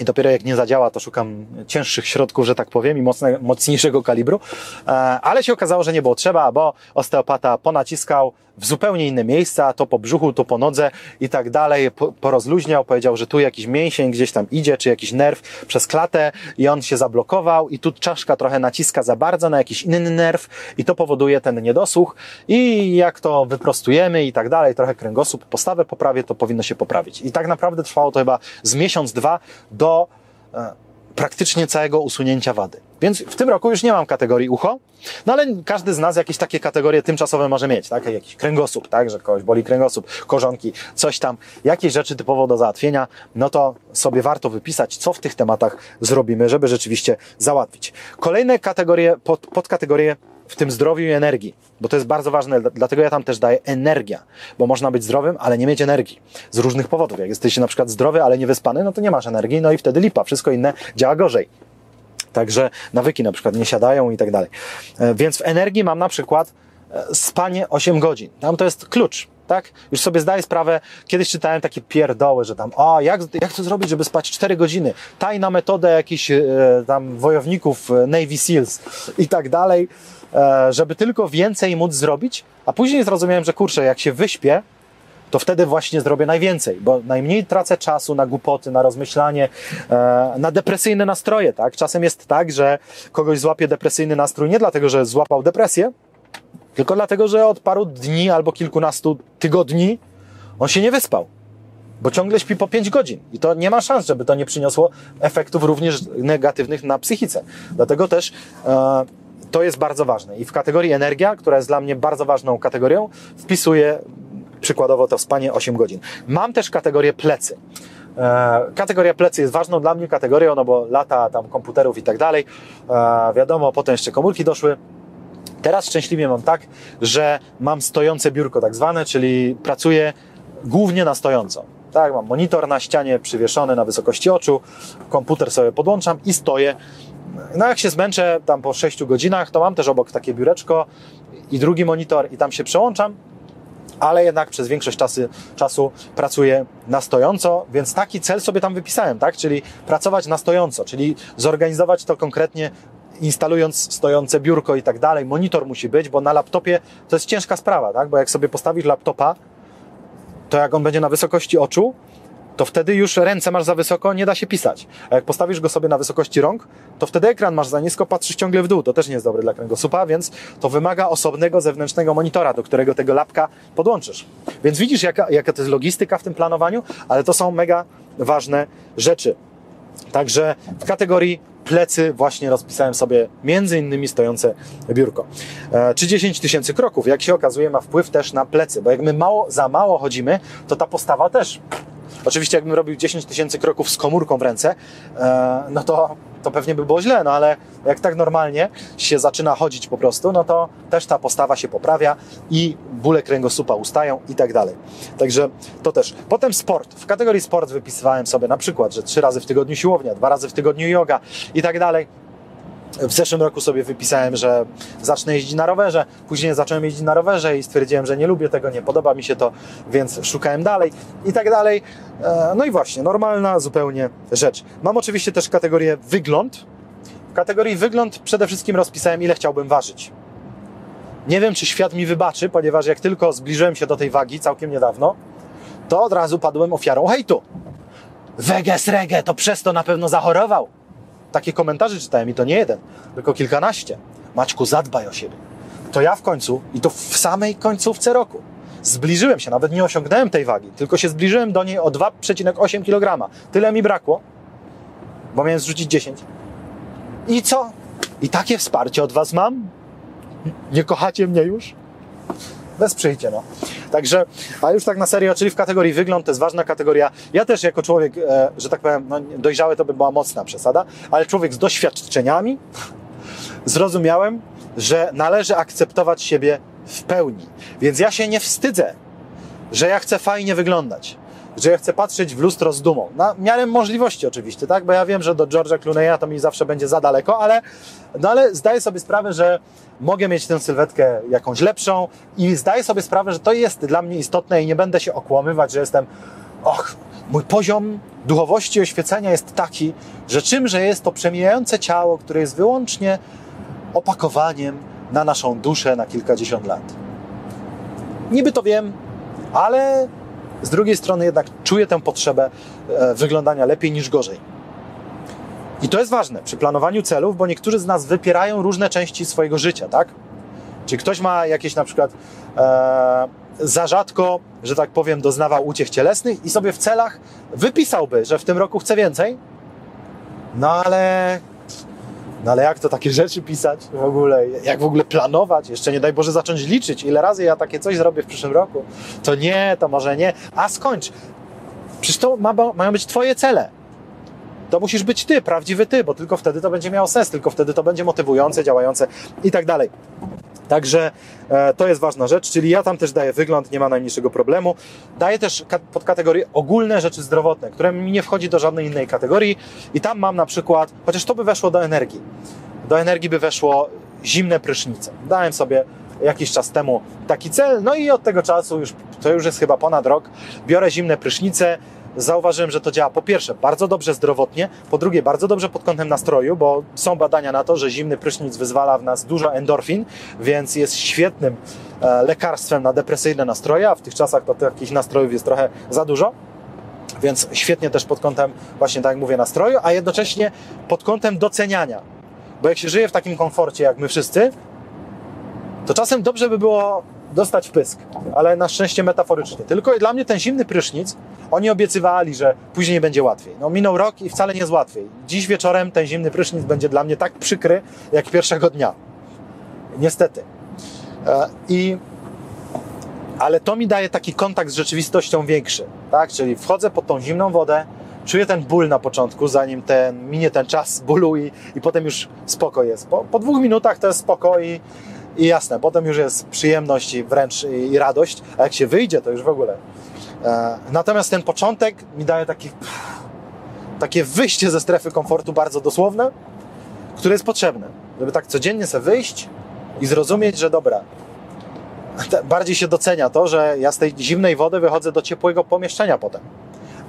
I dopiero jak nie zadziała, to szukam cięższych środków, że tak powiem, i mocne, mocniejszego kalibru. E, ale się okazało, że nie było trzeba, bo osteopata ponaciskał w zupełnie inne miejsca, to po brzuchu, to po nodze i tak dalej, po, porozluźniał, powiedział, że tu jakiś mięsień gdzieś tam idzie, czy jakiś nerw przez klatę i on się zablokował i tu czaszka trochę naciska za bardzo na jakiś inny nerw i to powoduje ten niedosłuch i jak to wyprostujemy i tak dalej, trochę kręgosłup, postawę poprawię, to powinno się poprawić. I tak naprawdę trwało to chyba z miesiąc, dwa do e, praktycznie całego usunięcia wady. Więc w tym roku już nie mam kategorii ucho, no ale każdy z nas jakieś takie kategorie tymczasowe może mieć, tak? Jakiś kręgosłup, tak? Że kogoś boli kręgosłup, korzonki, coś tam, jakieś rzeczy typowo do załatwienia, no to sobie warto wypisać, co w tych tematach zrobimy, żeby rzeczywiście załatwić. Kolejne kategorie, pod, podkategorie w tym zdrowiu i energii, bo to jest bardzo ważne, dlatego ja tam też daję energia, bo można być zdrowym, ale nie mieć energii z różnych powodów. Jak jesteś na przykład zdrowy, ale nie wyspany, no to nie masz energii, no i wtedy lipa, wszystko inne działa gorzej. Także nawyki na przykład nie siadają i tak dalej. E, więc w energii mam na przykład e, spanie 8 godzin. Tam to jest klucz. Tak? Już sobie zdaję sprawę, kiedyś czytałem takie pierdoły, że tam, a jak, jak to zrobić, żeby spać 4 godziny? Tajna metoda jakichś e, tam wojowników e, Navy Seals i tak dalej, e, żeby tylko więcej móc zrobić, a później zrozumiałem, że kurczę, jak się wyśpię, to wtedy właśnie zrobię najwięcej, bo najmniej tracę czasu na głupoty, na rozmyślanie, e, na depresyjne nastroje, tak? Czasem jest tak, że kogoś złapie depresyjny nastrój nie dlatego, że złapał depresję, tylko dlatego, że od paru dni albo kilkunastu tygodni on się nie wyspał. Bo ciągle śpi po 5 godzin i to nie ma szans, żeby to nie przyniosło efektów również negatywnych na psychice. Dlatego też e, to jest bardzo ważne. I w kategorii energia, która jest dla mnie bardzo ważną kategorią, wpisuję przykładowo to spanie 8 godzin. Mam też kategorię plecy. E, kategoria plecy jest ważną dla mnie kategorią, no bo lata tam komputerów i tak dalej. E, wiadomo, potem jeszcze komórki doszły. Teraz szczęśliwie mam tak, że mam stojące biurko tak zwane, czyli pracuję głównie na stojąco. Tak, mam monitor na ścianie przywieszony na wysokości oczu, komputer sobie podłączam i stoję. No jak się zmęczę tam po 6 godzinach, to mam też obok takie biureczko i drugi monitor i tam się przełączam ale jednak przez większość czasy, czasu pracuję na stojąco, więc taki cel sobie tam wypisałem, tak? Czyli pracować na stojąco, czyli zorganizować to konkretnie instalując stojące biurko i tak dalej. Monitor musi być, bo na laptopie to jest ciężka sprawa, tak? Bo jak sobie postawisz laptopa, to jak on będzie na wysokości oczu, to wtedy już ręce masz za wysoko, nie da się pisać. A jak postawisz go sobie na wysokości rąk, to wtedy ekran masz za nisko, patrzysz ciągle w dół. To też nie jest dobre dla kręgosłupa, więc to wymaga osobnego zewnętrznego monitora, do którego tego lapka podłączysz. Więc widzisz, jaka, jaka to jest logistyka w tym planowaniu, ale to są mega ważne rzeczy. Także w kategorii plecy właśnie rozpisałem sobie między innymi stojące biurko. E, czy 10 tysięcy kroków, jak się okazuje, ma wpływ też na plecy, bo jak my mało, za mało chodzimy, to ta postawa też Oczywiście jakbym robił 10 tysięcy kroków z komórką w ręce, e, no to, to pewnie by było źle, no ale jak tak normalnie się zaczyna chodzić po prostu, no to też ta postawa się poprawia i bóle kręgosłupa ustają i tak dalej. Także to też. Potem sport. W kategorii sport wypisywałem sobie na przykład, że trzy razy w tygodniu siłownia, dwa razy w tygodniu yoga i tak dalej. W zeszłym roku sobie wypisałem, że zacznę jeździć na rowerze. Później zacząłem jeździć na rowerze i stwierdziłem, że nie lubię tego, nie podoba mi się to, więc szukałem dalej i tak dalej. E, no i właśnie, normalna zupełnie rzecz. Mam oczywiście też kategorię wygląd. W kategorii wygląd przede wszystkim rozpisałem, ile chciałbym ważyć. Nie wiem, czy świat mi wybaczy, ponieważ jak tylko zbliżyłem się do tej wagi całkiem niedawno, to od razu padłem ofiarą hejtu. Weges rege, to przez to na pewno zachorował. Takie komentarze czytałem i to nie jeden, tylko kilkanaście. Maćku, zadbaj o siebie. To ja w końcu, i to w samej końcówce roku, zbliżyłem się, nawet nie osiągnąłem tej wagi, tylko się zbliżyłem do niej o 2,8 kg. Tyle mi brakło, bo miałem zrzucić 10. I co? I takie wsparcie od Was mam? Nie kochacie mnie już? Wesprzyjcie, no. Także, a już tak na serio, czyli w kategorii wygląd, to jest ważna kategoria. Ja też jako człowiek, e, że tak powiem, no, dojrzały to by była mocna przesada, ale człowiek z doświadczeniami zrozumiałem, że należy akceptować siebie w pełni. Więc ja się nie wstydzę, że ja chcę fajnie wyglądać, że ja chcę patrzeć w lustro z dumą. Na miarę możliwości oczywiście, tak? Bo ja wiem, że do George'a Clooney'a to mi zawsze będzie za daleko, ale, no ale zdaję sobie sprawę, że mogę mieć tę sylwetkę jakąś lepszą i zdaję sobie sprawę, że to jest dla mnie istotne i nie będę się okłamywać, że jestem och, mój poziom duchowości oświecenia jest taki, że czymże jest to przemijające ciało, które jest wyłącznie opakowaniem na naszą duszę na kilkadziesiąt lat. Niby to wiem, ale z drugiej strony jednak czuję tę potrzebę e, wyglądania lepiej niż gorzej. I to jest ważne przy planowaniu celów, bo niektórzy z nas wypierają różne części swojego życia, tak? Czy ktoś ma jakieś na przykład e, za rzadko, że tak powiem, doznawał uciech cielesnych i sobie w celach wypisałby, że w tym roku chce więcej, no ale no ale jak to takie [LAUGHS] rzeczy pisać w ogóle? Jak w ogóle planować? Jeszcze nie daj Boże zacząć liczyć, ile razy ja takie coś zrobię w przyszłym roku. To nie, to może nie. A skończ. Przecież to ma, mają być Twoje cele. To musisz być Ty, prawdziwy Ty, bo tylko wtedy to będzie miało sens, tylko wtedy to będzie motywujące, działające i tak dalej. Także e, to jest ważna rzecz, czyli ja tam też daję wygląd, nie ma najmniejszego problemu. Daję też pod kategorię ogólne rzeczy zdrowotne, które mi nie wchodzi do żadnej innej kategorii i tam mam na przykład, chociaż to by weszło do energii. Do energii by weszło zimne prysznice. Dałem sobie jakiś czas temu taki cel, no i od tego czasu już, to już jest chyba ponad rok, biorę zimne prysznice, zauważyłem, że to działa po pierwsze bardzo dobrze zdrowotnie, po drugie bardzo dobrze pod kątem nastroju, bo są badania na to, że zimny prysznic wyzwala w nas dużo endorfin, więc jest świetnym e, lekarstwem na depresyjne nastroje, a w tych czasach to takich nastrojów jest trochę za dużo. Więc świetnie też pod kątem, właśnie tak jak mówię, nastroju, a jednocześnie pod kątem doceniania. Bo jak się żyje w takim komforcie, jak my wszyscy, to czasem dobrze by było dostać pysk, ale na szczęście metaforycznie. Tylko dla mnie ten zimny prysznic, oni obiecywali, że później będzie łatwiej. No minął rok i wcale nie jest łatwiej. Dziś wieczorem ten zimny prysznic będzie dla mnie tak przykry, jak pierwszego dnia. Niestety. E, I ale to mi daje taki kontakt z rzeczywistością większy, tak? Czyli wchodzę pod tą zimną wodę, czuję ten ból na początku, zanim ten, minie ten czas bólu i, i potem już spoko jest. Po, po dwóch minutach to jest spoko i, i jasne, potem już jest przyjemność i wręcz i, radość, a jak się wyjdzie, to już w ogóle. E, natomiast ten początek mi daje taki, takie wyjście ze strefy komfortu bardzo dosłowne, które jest potrzebne, żeby tak codziennie sobie wyjść i zrozumieć, że dobra, bardziej się docenia to, że ja z tej zimnej wody wychodzę do ciepłego pomieszczenia potem,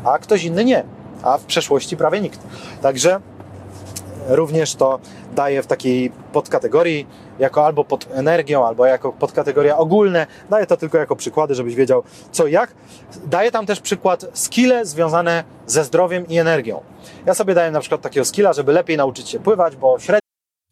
a ktoś inny nie, a w przeszłości prawie nikt. Także również to daję w takiej podkategorii, jako albo pod energią, albo jako podkategoria ogólne. Daję to tylko jako przykłady, żebyś wiedział co i jak. Daję tam też przykład skille związane ze zdrowiem i energią. Ja sobie daję na przykład takiego skilla, żeby lepiej nauczyć się pływać, bo średnio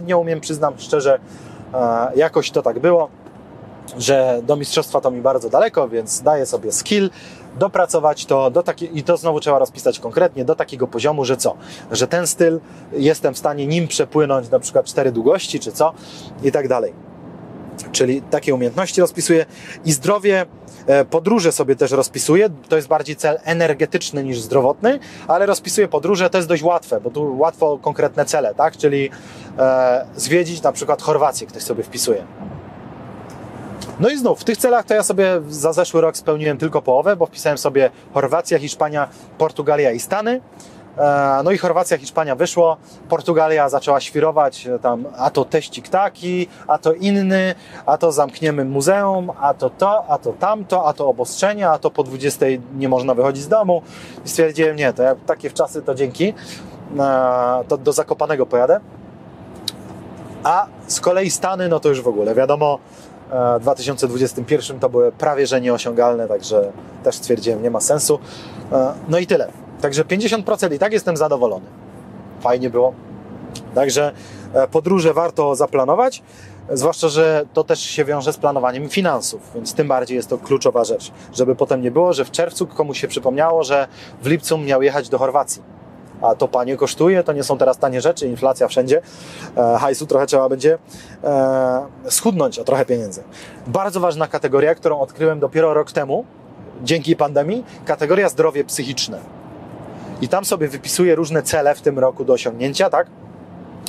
Nie umiem, przyznam szczerze, e, jakoś to tak było. że do mistrzostwa to mi bardzo daleko, więc daję sobie skill, dopracować to do taki, i to znowu trzeba rozpisać konkretnie do takiego poziomu, że co? Że ten styl jestem w stanie nim przepłynąć na przykład cztery długości, czy co i tak dalej. Czyli takie umiejętności rozpisuję i zdrowie, podróże sobie też rozpisuję. To jest bardziej cel energetyczny niż zdrowotny, ale rozpisuję podróże, to jest dość łatwe, bo tu łatwo konkretne cele, tak? Czyli e, zwiedzić na przykład Chorwację, ktoś sobie wpisuje no i znów, w tych celach to ja sobie za zeszły rok spełniłem tylko połowę, bo wpisałem sobie Chorwacja, Hiszpania, Portugalia i Stany. E, no i Chorwacja, Hiszpania wyszło, Portugalia zaczęła świrować e, tam, a to teścik taki, a to inny, a to zamkniemy muzeum, a to to, a to tamto, a to obostrzenia, a to po 20 nie można wychodzić z domu. I stwierdziłem, nie, to jak takie wczasy to dzięki, e, to do Zakopanego pojadę. A z kolei Stany, no to już w ogóle, wiadomo, w 2021 to były prawie że nieosiągalne, także też stwierdziłem, nie ma sensu. No i tyle. Także 50% i tak jestem zadowolony. Fajnie było. Także e, podróże warto zaplanować, zwłaszcza, że to też się wiąże z planowaniem finansów, więc tym bardziej jest to kluczowa rzecz, żeby potem nie było, że w czerwcu komuś się przypomniało, że w lipcu miał jechać do Chorwacji a to panie kosztuje, to nie są teraz tanie rzeczy, inflacja wszędzie, e, hajsu trochę trzeba będzie e, schudnąć o trochę pieniędzy. Bardzo ważna kategoria, którą odkryłem dopiero rok temu, dzięki pandemii, kategoria zdrowie psychiczne. I tam sobie wypisuję różne cele w tym roku do osiągnięcia, tak?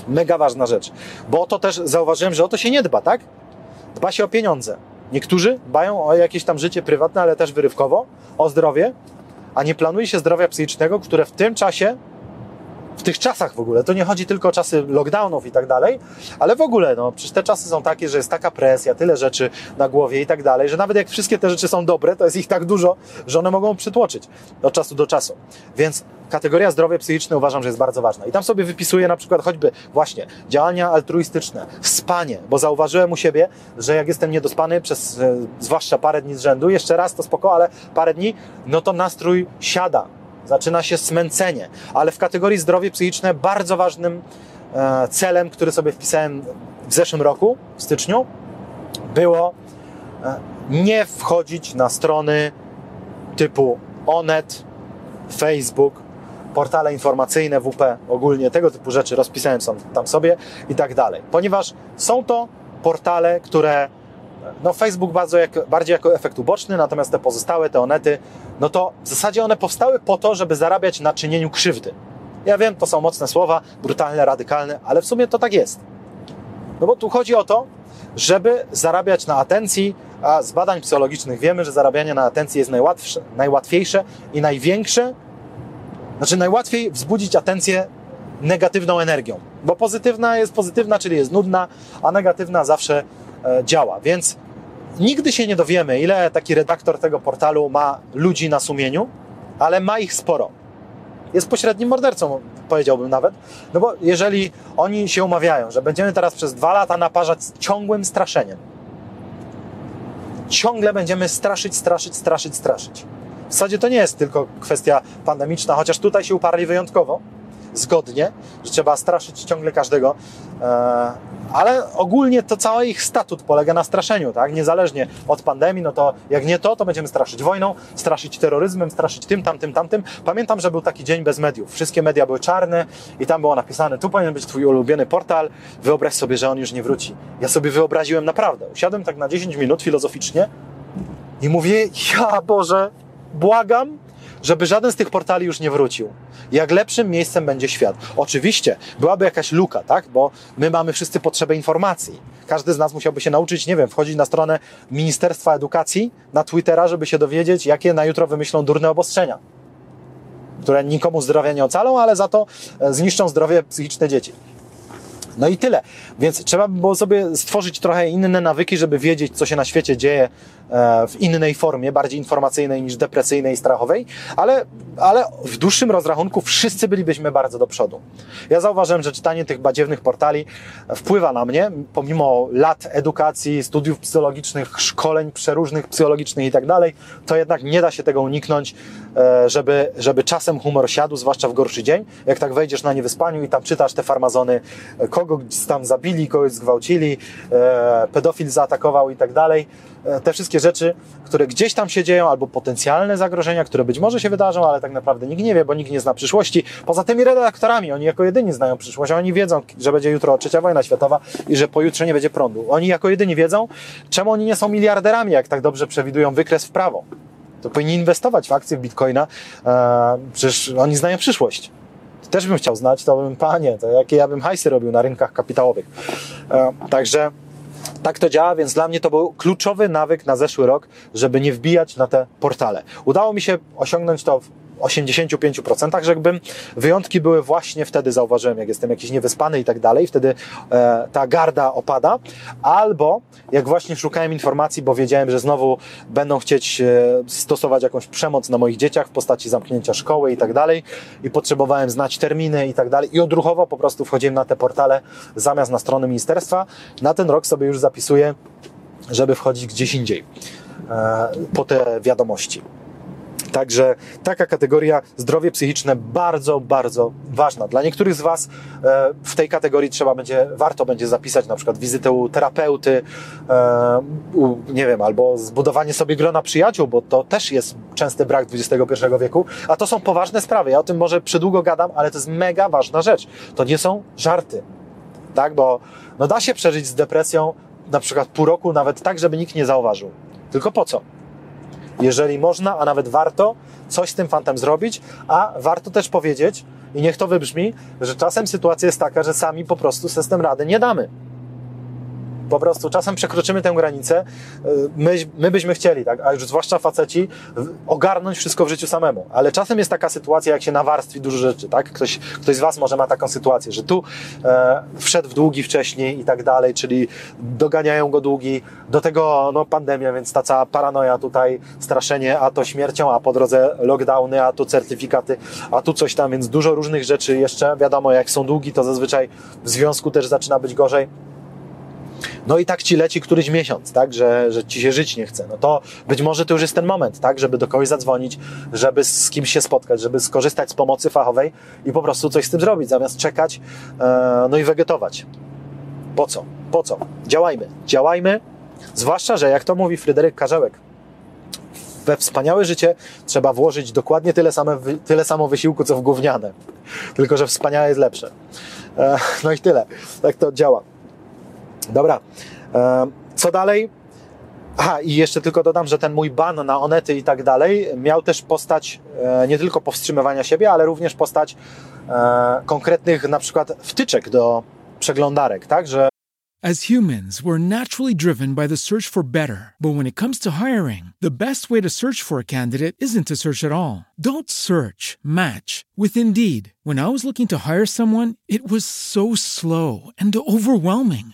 Mega ważna rzecz, bo to też zauważyłem, że o to się nie dba, tak? Dba się o pieniądze. Niektórzy dbają o jakieś tam życie prywatne, ale też wyrywkowo, o zdrowie, a nie planuje się zdrowia psychicznego, które w tym czasie w tych czasach w ogóle, to nie chodzi tylko o czasy lockdownów i tak dalej, ale w ogóle, no, przecież te czasy są takie, że jest taka presja, tyle rzeczy na głowie i tak dalej, że nawet jak wszystkie te rzeczy są dobre, to jest ich tak dużo, że one mogą przytłoczyć od czasu do czasu. Więc kategoria zdrowie psychiczne uważam, że jest bardzo ważna. I tam sobie wypisuję na przykład choćby właśnie działania altruistyczne, spanie, bo zauważyłem u siebie, że jak jestem niedospany przez e, zwłaszcza parę dni z rzędu, jeszcze raz to spoko, ale parę dni, no to nastrój siada zaczyna się smęcenie. Ale w kategorii zdrowie psychiczne bardzo ważnym e, celem, który sobie wpisałem w zeszłym roku, w styczniu, było e, nie wchodzić na strony typu Onet, Facebook, portale informacyjne, WP, ogólnie tego typu rzeczy rozpisałem tam sobie i tak dalej. Ponieważ są to portale, które no Facebook bardzo jak, bardziej jako efekt uboczny, natomiast te pozostałe, te onety, no to w zasadzie one powstały po to, żeby zarabiać na czynieniu krzywdy. Ja wiem, to są mocne słowa, brutalne, radykalne, ale w sumie to tak jest. No bo tu chodzi o to, żeby zarabiać na atencji, a z badań psychologicznych wiemy, że zarabianie na atencji jest najłatwsze, najłatwiejsze i największe. Znaczy, najłatwiej wzbudzić atencję negatywną energią, bo pozytywna jest pozytywna, czyli jest nudna, a negatywna zawsze działa. Więc nigdy się nie dowiemy, ile taki redaktor tego portalu ma ludzi na sumieniu, ale ma ich sporo. Jest pośrednim mordercą, powiedziałbym nawet. No bo jeżeli oni się umawiają, że będziemy teraz przez dwa lata naparzać ciągłym straszeniem, ciągle będziemy straszyć, straszyć, straszyć, straszyć. W zasadzie to nie jest tylko kwestia pandemiczna, chociaż tutaj się uparli wyjątkowo, zgodnie, że trzeba straszyć ciągle każdego. Ale ogólnie to cały ich statut polega na straszeniu, tak? Niezależnie od pandemii, no to jak nie to, to będziemy straszyć wojną, straszyć terroryzmem, straszyć tym, tamtym, tamtym. Pamiętam, że był taki dzień bez mediów. Wszystkie media były czarne i tam było napisane, tu powinien być twój ulubiony portal, wyobraź sobie, że on już nie wróci. Ja sobie wyobraziłem naprawdę. Usiadłem tak na 10 minut filozoficznie i mówię, ja Boże, błagam, żeby żaden z tych portali już nie wrócił. Jak lepszym miejscem będzie świat. Oczywiście, byłaby jakaś luka, tak? Bo my mamy wszyscy potrzebę informacji. Każdy z nas musiałby się nauczyć, nie wiem, wchodzić na stronę Ministerstwa Edukacji, na Twittera, żeby się dowiedzieć, jakie na jutro wymyślą durne obostrzenia. Które nikomu zdrowia nie ocalą, ale za to e, zniszczą zdrowie psychiczne dzieci. No i tyle. Więc trzeba by było sobie stworzyć trochę inne nawyki, żeby wiedzieć, co się na świecie dzieje w innej formie, bardziej informacyjnej niż depresyjnej i strachowej, ale, ale w dłuższym rozrachunku wszyscy bylibyśmy bardzo do przodu. Ja zauważyłem, że czytanie tych badziewnych portali wpływa na mnie, pomimo lat edukacji, studiów psychologicznych, szkoleń przeróżnych psychologicznych i tak dalej, to jednak nie da się tego uniknąć, e, żeby, żeby czasem humor siadł, zwłaszcza w gorszy dzień. Jak tak wejdziesz na niewyspaniu i tam czytasz te farmazony, e, kogo tam zabili, kogoś zgwałcili, e, pedofil zaatakował i tak dalej. Te wszystkie rzeczy, które gdzieś tam się dzieją, albo potencjalne zagrożenia, które być może się wydarzą, ale tak naprawdę nikt nie wie, bo nikt nie zna przyszłości. Poza tymi redaktorami, oni jako jedyni znają przyszłość, oni wiedzą, że będzie jutro trzecia wojna światowa i że pojutrze nie będzie prądu. Oni jako jedyni wiedzą, czemu oni nie są miliarderami, jak tak dobrze przewidują wykres w prawo. To powinni inwestować w akcje w bitcoina, e, przecież oni znają przyszłość. Też bym chciał znać, to bym, panie, to jakie ja bym hajsy robił na rynkach kapitałowych. E, także tak to działa, więc dla mnie to był kluczowy nawyk na zeszły rok, żeby nie wbijać na te portale. Udało mi się osiągnąć to w 85%, rzekłbym. Wyjątki były właśnie wtedy, zauważyłem, jak jestem jakiś niewyspany i tak dalej, wtedy e, ta garda opada, albo jak właśnie szukałem informacji, bo wiedziałem, że znowu będą chcieć e, stosować jakąś przemoc na moich dzieciach w postaci zamknięcia szkoły i tak dalej i potrzebowałem znać terminy i tak dalej i odruchowo po prostu wchodziłem na te portale zamiast na strony ministerstwa. Na ten rok sobie już zapisuję, żeby wchodzić gdzieś indziej e, po te wiadomości. Także taka kategoria zdrowie psychiczne bardzo, bardzo ważna. Dla niektórych z Was e, w tej kategorii trzeba będzie, warto będzie zapisać na przykład wizytę u terapeuty, e, nie wiem, albo zbudowanie sobie grona przyjaciół, bo to też jest częsty brak XXI wieku, a to są poważne sprawy. Ja o tym może przydługo gadam, ale to jest mega ważna rzecz. To nie są żarty, tak? Bo no da się przeżyć z depresją na przykład pół roku, nawet tak, żeby nikt nie zauważył. Tylko po co? Jeżeli można, a nawet warto coś z tym fantem zrobić, a warto też powiedzieć, i niech to wybrzmi, że czasem sytuacja jest taka, że sami po prostu system rady nie damy po prostu czasem przekroczymy tę granicę. Y, my, my byśmy chcieli, tak, a już zwłaszcza faceci, ogarnąć wszystko w życiu samemu. Ale czasem jest taka sytuacja, jak się nawarstwi dużo rzeczy, tak? Ktoś, ktoś z Was może ma taką sytuację, że tu e, wszedł w długi wcześniej i tak dalej, czyli doganiają go długi, do tego no, pandemia, więc ta cała paranoja tutaj, straszenie, a to śmiercią, a po drodze lockdowny, a tu certyfikaty, a tu coś tam, więc dużo różnych rzeczy jeszcze. Wiadomo, jak są długi, to zazwyczaj w związku też zaczyna być gorzej no i tak ci leci któryś miesiąc, tak, że, że ci się żyć nie chce, no to być może to już jest ten moment, tak, żeby do kogoś zadzwonić, żeby z kimś się spotkać, żeby skorzystać z pomocy fachowej i po prostu coś z tym zrobić, zamiast czekać, e, no i wegetować. Po co? Po co? Działajmy. Działajmy, zwłaszcza, że jak to mówi Fryderyk Karzełek, we wspaniałe życie trzeba włożyć dokładnie tyle, same, tyle samo wysiłku, co w gówniane. Tylko, że wspaniałe jest lepsze. E, no i tyle. Tak to działa. Dobra. E, co dalej? Aha, i jeszcze tylko dodam, że ten mój ban na onety i tak dalej miał też postać e, nie tylko powstrzymywania siebie, ale również postać e, konkretnych na przykład wtyczek do przeglądarek, tak? Że As humans, we're naturally driven by the search for better. But when it comes to hiring, the best way to search for a candidate isn't to search at all. Don't search, match with Indeed. When I was looking to hire someone, it was so slow and overwhelming.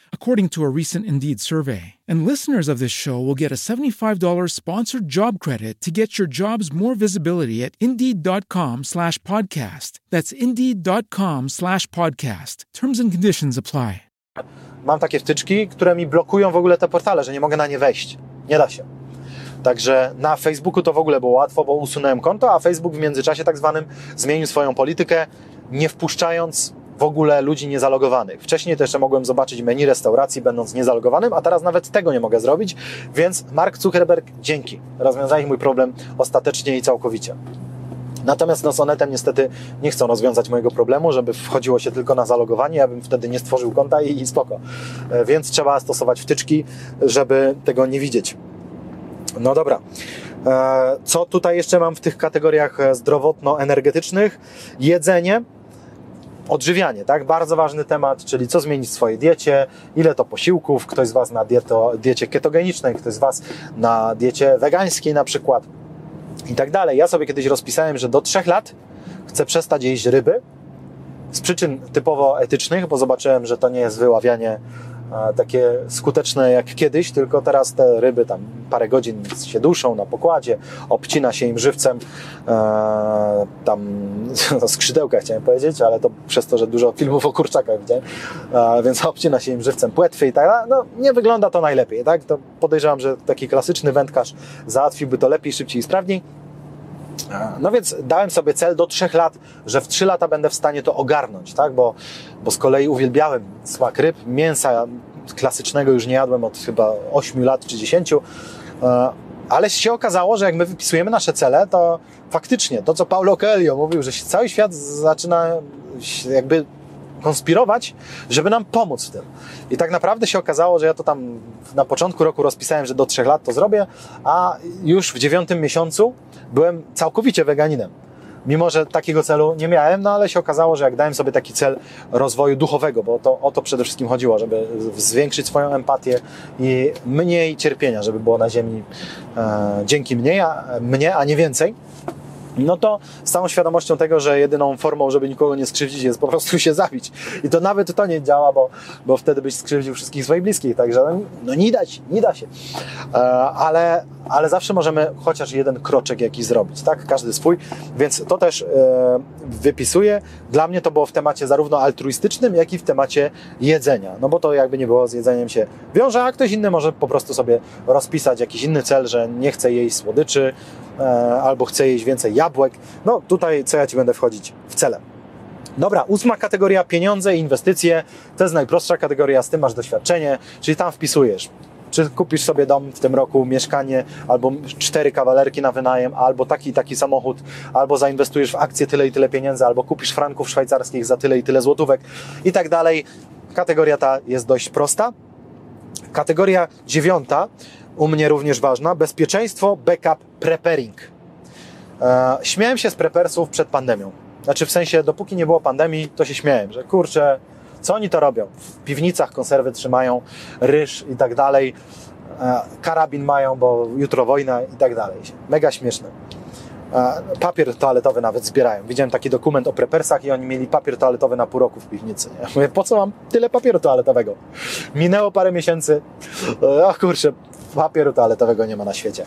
according to a recent Indeed survey. And listeners of this show will get a $75 sponsored job credit to get your jobs more visibility at Indeed.com slash podcast. That's Indeed.com slash podcast. Terms and conditions apply. Mam takie wtyczki, które mi blokują w ogóle te portale, że nie mogę na nie wejść. Nie da się. Także na Facebooku to w ogóle było łatwo, bo usunąłem konto, a Facebook w międzyczasie tak zwanym zmienił swoją politykę, nie wpuszczając w ogóle ludzi niezalogowanych. Wcześniej jeszcze mogłem zobaczyć menu restauracji, będąc niezalogowanym, a teraz nawet tego nie mogę zrobić, więc Mark Zuckerberg, dzięki. Rozwiązałeś mój problem ostatecznie i całkowicie. Natomiast no, Sonetem niestety nie chcą rozwiązać mojego problemu, żeby wchodziło się tylko na zalogowanie, ja bym wtedy nie stworzył konta i, i spoko. E, więc trzeba stosować wtyczki, żeby tego nie widzieć. No dobra. E, co tutaj jeszcze mam w tych kategoriach e, zdrowotno-energetycznych? Jedzenie, odżywianie, tak? Bardzo ważny temat, czyli co zmienić w swojej diecie, ile to posiłków, ktoś z Was na dieto, diecie ketogenicznej, ktoś z Was na diecie wegańskiej na przykład i tak dalej. Ja sobie kiedyś rozpisałem, że do trzech lat chcę przestać jeść ryby z przyczyn typowo etycznych, bo zobaczyłem, że to nie jest wyławianie takie skuteczne jak kiedyś, tylko teraz te ryby tam parę godzin się duszą na pokładzie, obcina się im żywcem e, tam [LAUGHS] skrzydełka chciałem powiedzieć, ale to przez to, że dużo filmów o kurczakach widziałem, e, więc [LAUGHS] obcina się im żywcem płetwy i tak, no nie wygląda to najlepiej, tak? To podejrzewam, że taki klasyczny wędkarz załatwiłby to lepiej, szybciej i sprawniej. No więc dałem sobie cel do trzech lat, że w trzy lata będę w stanie to ogarnąć, tak? Bo, bo z kolei uwielbiałem smak ryb, mięsa klasycznego już nie jadłem od chyba 8 lat czy 10. E, ale się okazało, że jak my wypisujemy nasze cele, to faktycznie to, co Paulo Coelho mówił, że cały świat zaczyna jakby konspirować, żeby nam pomóc w tym. I tak naprawdę się okazało, że ja to tam na początku roku rozpisałem, że do trzech lat to zrobię, a już w dziewiątym miesiącu byłem całkowicie weganinem. Mimo, że takiego celu nie miałem, no ale się okazało, że jak dałem sobie taki cel rozwoju duchowego, bo to o to przede wszystkim chodziło, żeby zwiększyć swoją empatię i mniej cierpienia, żeby było na ziemi e, dzięki mnie a, mnie, a nie więcej, no to z całą świadomością tego, że jedyną formą, żeby nikogo nie skrzywdzić, jest po prostu się zabić. I to nawet to nie działa, bo, bo wtedy byś skrzywdził wszystkich swoich bliskich. Także no, no nie da się, nie da się. E, ale, ale zawsze możemy chociaż jeden kroczek jakiś zrobić, tak? Każdy swój. Więc to też e, wypisuję. Dla mnie to było w temacie zarówno altruistycznym, jak i w temacie jedzenia. No bo to jakby nie było z jedzeniem się wiąże, a ktoś inny może po prostu sobie rozpisać jakiś inny cel, że nie chce jeść słodyczy, E, albo chce jeść więcej jabłek. No tutaj co ja Ci będę wchodzić w cele. Dobra, ósma kategoria pieniądze i inwestycje. To jest najprostsza kategoria, z tym masz doświadczenie, czyli tam wpisujesz. Czy kupisz sobie dom w tym roku, mieszkanie, albo cztery kawalerki na wynajem, albo taki taki samochód, albo zainwestujesz w akcje tyle i tyle pieniędzy, albo kupisz franków szwajcarskich za tyle i tyle złotówek i tak dalej. Kategoria ta jest dość prosta. Kategoria dziewiąta u mnie również ważna, bezpieczeństwo, backup, preparing. E, śmiałem się z prepersów przed pandemią. Znaczy w sensie, dopóki nie było pandemii, to się śmiałem, że kurczę, co oni to robią? W piwnicach konserwy trzymają, ryż i tak dalej, e, karabin mają, bo jutro wojna i tak dalej. Mega śmieszne. E, papier toaletowy nawet zbierają. Widziałem taki dokument o prepersach i oni mieli papier toaletowy na pół roku w piwnicy. Ja mówię, po co mam tyle papieru toaletowego? Minęło parę miesięcy. O kurczę, papieru toaletowego nie ma na świecie.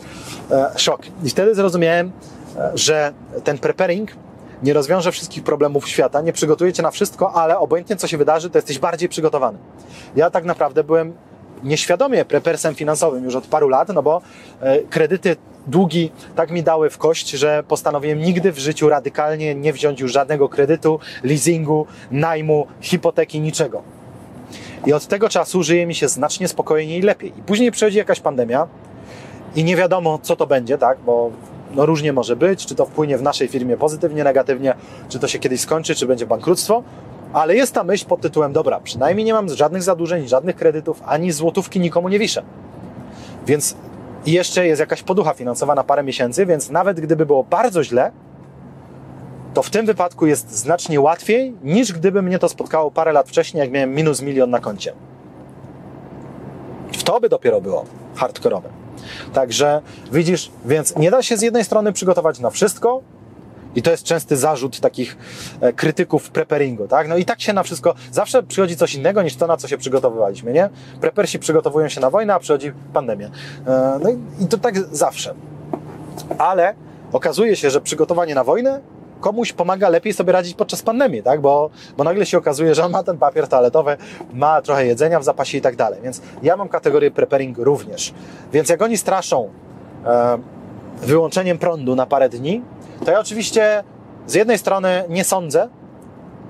E, szok. I wtedy zrozumiałem, e, że ten preparing nie rozwiąże wszystkich problemów świata, nie przygotuje cię na wszystko, ale obojętnie co się wydarzy, to jesteś bardziej przygotowany. Ja tak naprawdę byłem nieświadomie prepersem finansowym już od paru lat, no bo e, kredyty, długi tak mi dały w kość, że postanowiłem nigdy w życiu radykalnie nie wziąć już żadnego kredytu, leasingu, najmu, hipoteki, niczego. I od tego czasu żyje mi się znacznie spokojniej i lepiej. I później przychodzi jakaś pandemia i nie wiadomo, co to będzie, tak? Bo no różnie może być, czy to wpłynie w naszej firmie pozytywnie, negatywnie, czy to się kiedyś skończy, czy będzie bankructwo. Ale jest ta myśl pod tytułem, dobra, przynajmniej nie mam żadnych zadłużeń, żadnych kredytów, ani złotówki nikomu nie wiszę. Więc jeszcze jest jakaś poducha finansowa na parę miesięcy, więc nawet gdyby było bardzo źle, to w tym wypadku jest znacznie łatwiej, niż gdyby mnie to spotkało parę lat wcześniej, jak miałem minus milion na koncie. W to by dopiero było hardkorowe. Także widzisz, więc nie da się z jednej strony przygotować na wszystko, i to jest częsty zarzut takich e, krytyków preparingu, tak? No i tak się na wszystko, zawsze przychodzi coś innego niż to, na co się przygotowywaliśmy, nie? Prepersi przygotowują się na wojnę, a przychodzi pandemia. E, no i to tak zawsze. Ale okazuje się, że przygotowanie na wojnę komuś pomaga lepiej sobie radzić podczas pandemii, tak? Bo, bo nagle się okazuje, że on ma ten papier toaletowy, ma trochę jedzenia w zapasie i tak dalej. Więc ja mam kategorię preparing również. Więc jak oni straszą e, wyłączeniem prądu na parę dni, to ja oczywiście z jednej strony nie sądzę,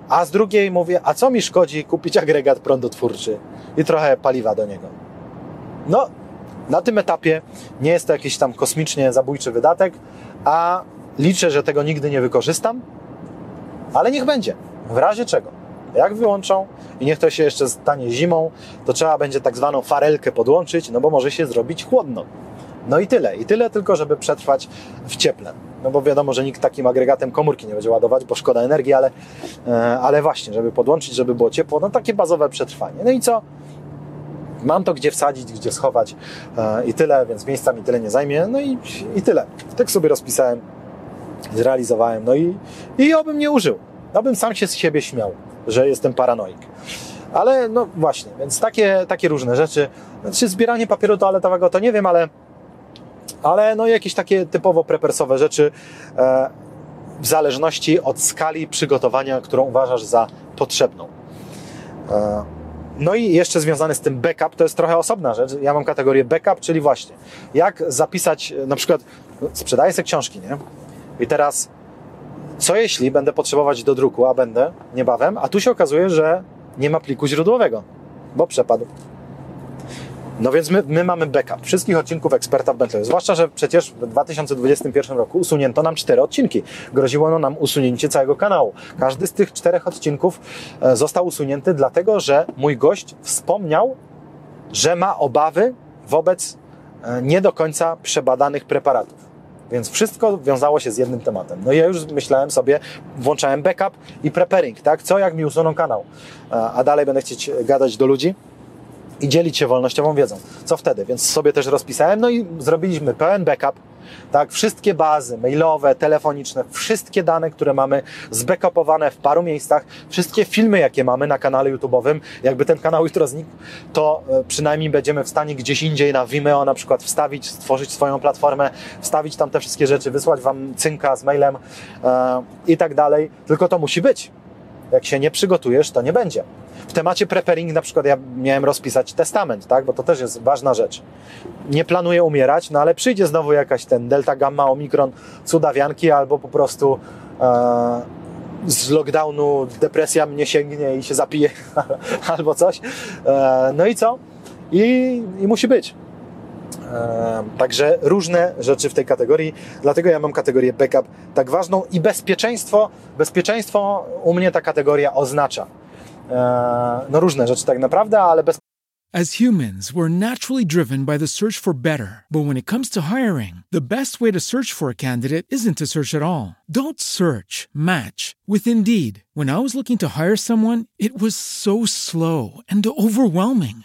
a z drugiej mówię, a co mi szkodzi kupić agregat prądotwórczy i trochę paliwa do niego. No, na tym etapie nie jest to jakiś tam kosmicznie zabójczy wydatek, a Liczę, że tego nigdy nie wykorzystam, ale niech będzie. W razie czego? Jak wyłączą i niech to się jeszcze stanie zimą, to trzeba będzie tak zwaną farelkę podłączyć, no bo może się zrobić chłodno. No i tyle. I tyle tylko, żeby przetrwać w cieple. No bo wiadomo, że nikt takim agregatem komórki nie będzie ładować, bo szkoda energii, ale, e, ale właśnie, żeby podłączyć, żeby było ciepło, no takie bazowe przetrwanie. No i co? Mam to gdzie wsadzić, gdzie schować e, i tyle, więc miejsca mi tyle nie zajmie. No i, i tyle. Tak sobie rozpisałem, zrealizowałem. No i, i obym nie użył. Obym sam się z siebie śmiał, że jestem paranoik. Ale no właśnie, więc takie, takie różne rzeczy. Znaczy zbieranie papieru toaletowego to nie wiem, ale, ale no jakieś takie typowo prepersowe rzeczy e, w zależności od skali przygotowania, którą uważasz za potrzebną. E, no i jeszcze związane z tym backup, to jest trochę osobna rzecz. Ja mam kategorię backup, czyli właśnie jak zapisać, na przykład sprzedaję sobie książki, nie? I teraz co jeśli będę potrzebować do druku, a będę niebawem, a tu się okazuje, że nie ma pliku źródłowego, bo przepadł. No więc my, my mamy backup wszystkich odcinków eksperta w Bentley. Zwłaszcza, że przecież w 2021 roku usunięto nam cztery odcinki. Groziło nam usunięcie całego kanału. Każdy z tych czterech odcinków e, został usunięty, dlatego że mój gość wspomniał, że ma obawy wobec e, nie do końca przebadanych preparatów. Więc wszystko wiązało się z jednym tematem. No i ja już myślałem sobie, włączałem backup i preparing, tak? Co jak mi usuną kanał? E, a dalej będę chcieć gadać do ludzi i dzielić się wolnościową wiedzą. Co wtedy? Więc sobie też rozpisałem, no i zrobiliśmy pełen backup, tak, wszystkie bazy mailowe, telefoniczne, wszystkie dane, które mamy zbackupowane w paru miejscach, wszystkie filmy, jakie mamy na kanale YouTube'owym, jakby ten kanał jutro znikł, to e, przynajmniej będziemy w stanie gdzieś indziej na Vimeo na przykład wstawić, stworzyć swoją platformę, wstawić tam te wszystkie rzeczy, wysłać Wam cynka z mailem e, i tak dalej, tylko to musi być. Jak się nie przygotujesz, to nie będzie. W temacie preparing na przykład ja miałem rozpisać testament, tak? bo to też jest ważna rzecz. Nie planuję umierać, no ale przyjdzie znowu jakaś ten delta, gamma, omikron, cudawianki albo po prostu e, z lockdownu depresja mnie sięgnie i się zapije [LAUGHS] albo coś. E, no i co? I, i musi być. Także różne rzeczy w tej kategorii, dlatego ja mam kategorię backup tak ważną i bezpieczeństwo. Bezpieczeństwo u mnie ta kategoria oznacza no różne rzeczy tak naprawdę, ale bez As humans, we're naturally driven by the search for better. But when it comes to hiring, the best way to search for a candidate isn't to search at all. Don't search, match with Indeed. When I was looking to hire someone, it was so slow and overwhelming.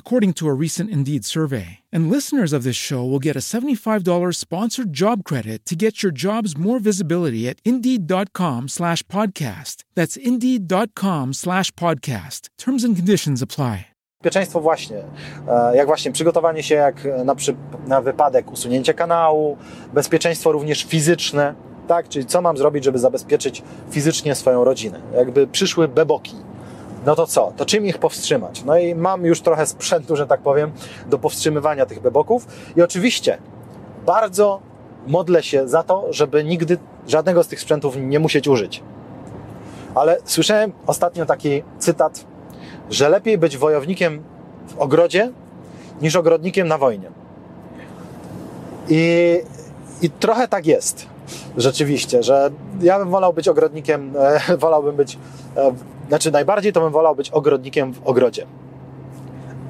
according to a recent Indeed survey. And listeners of this show will get a $75 sponsored job credit to get your jobs more visibility at Indeed.com slash podcast. That's Indeed.com slash podcast. Terms and conditions apply. Bezpieczeństwo właśnie, jak właśnie przygotowanie się jak na, przy, na wypadek usunięcie kanału, bezpieczeństwo również fizyczne, tak? Czyli co mam zrobić, żeby zabezpieczyć fizycznie swoją rodzinę? Jakby przyszły beboki, no to co? To czym ich powstrzymać? No i mam już trochę sprzętu, że tak powiem, do powstrzymywania tych beboków i oczywiście bardzo modlę się za to, żeby nigdy żadnego z tych sprzętów nie musieć użyć. Ale słyszałem ostatnio taki cytat że lepiej być wojownikiem w ogrodzie niż ogrodnikiem na wojnie. I, i trochę tak jest. Rzeczywiście, że ja bym wolał być ogrodnikiem, e, [LAUGHS] wolałbym być, e, znaczy najbardziej to bym wolał być ogrodnikiem w ogrodzie.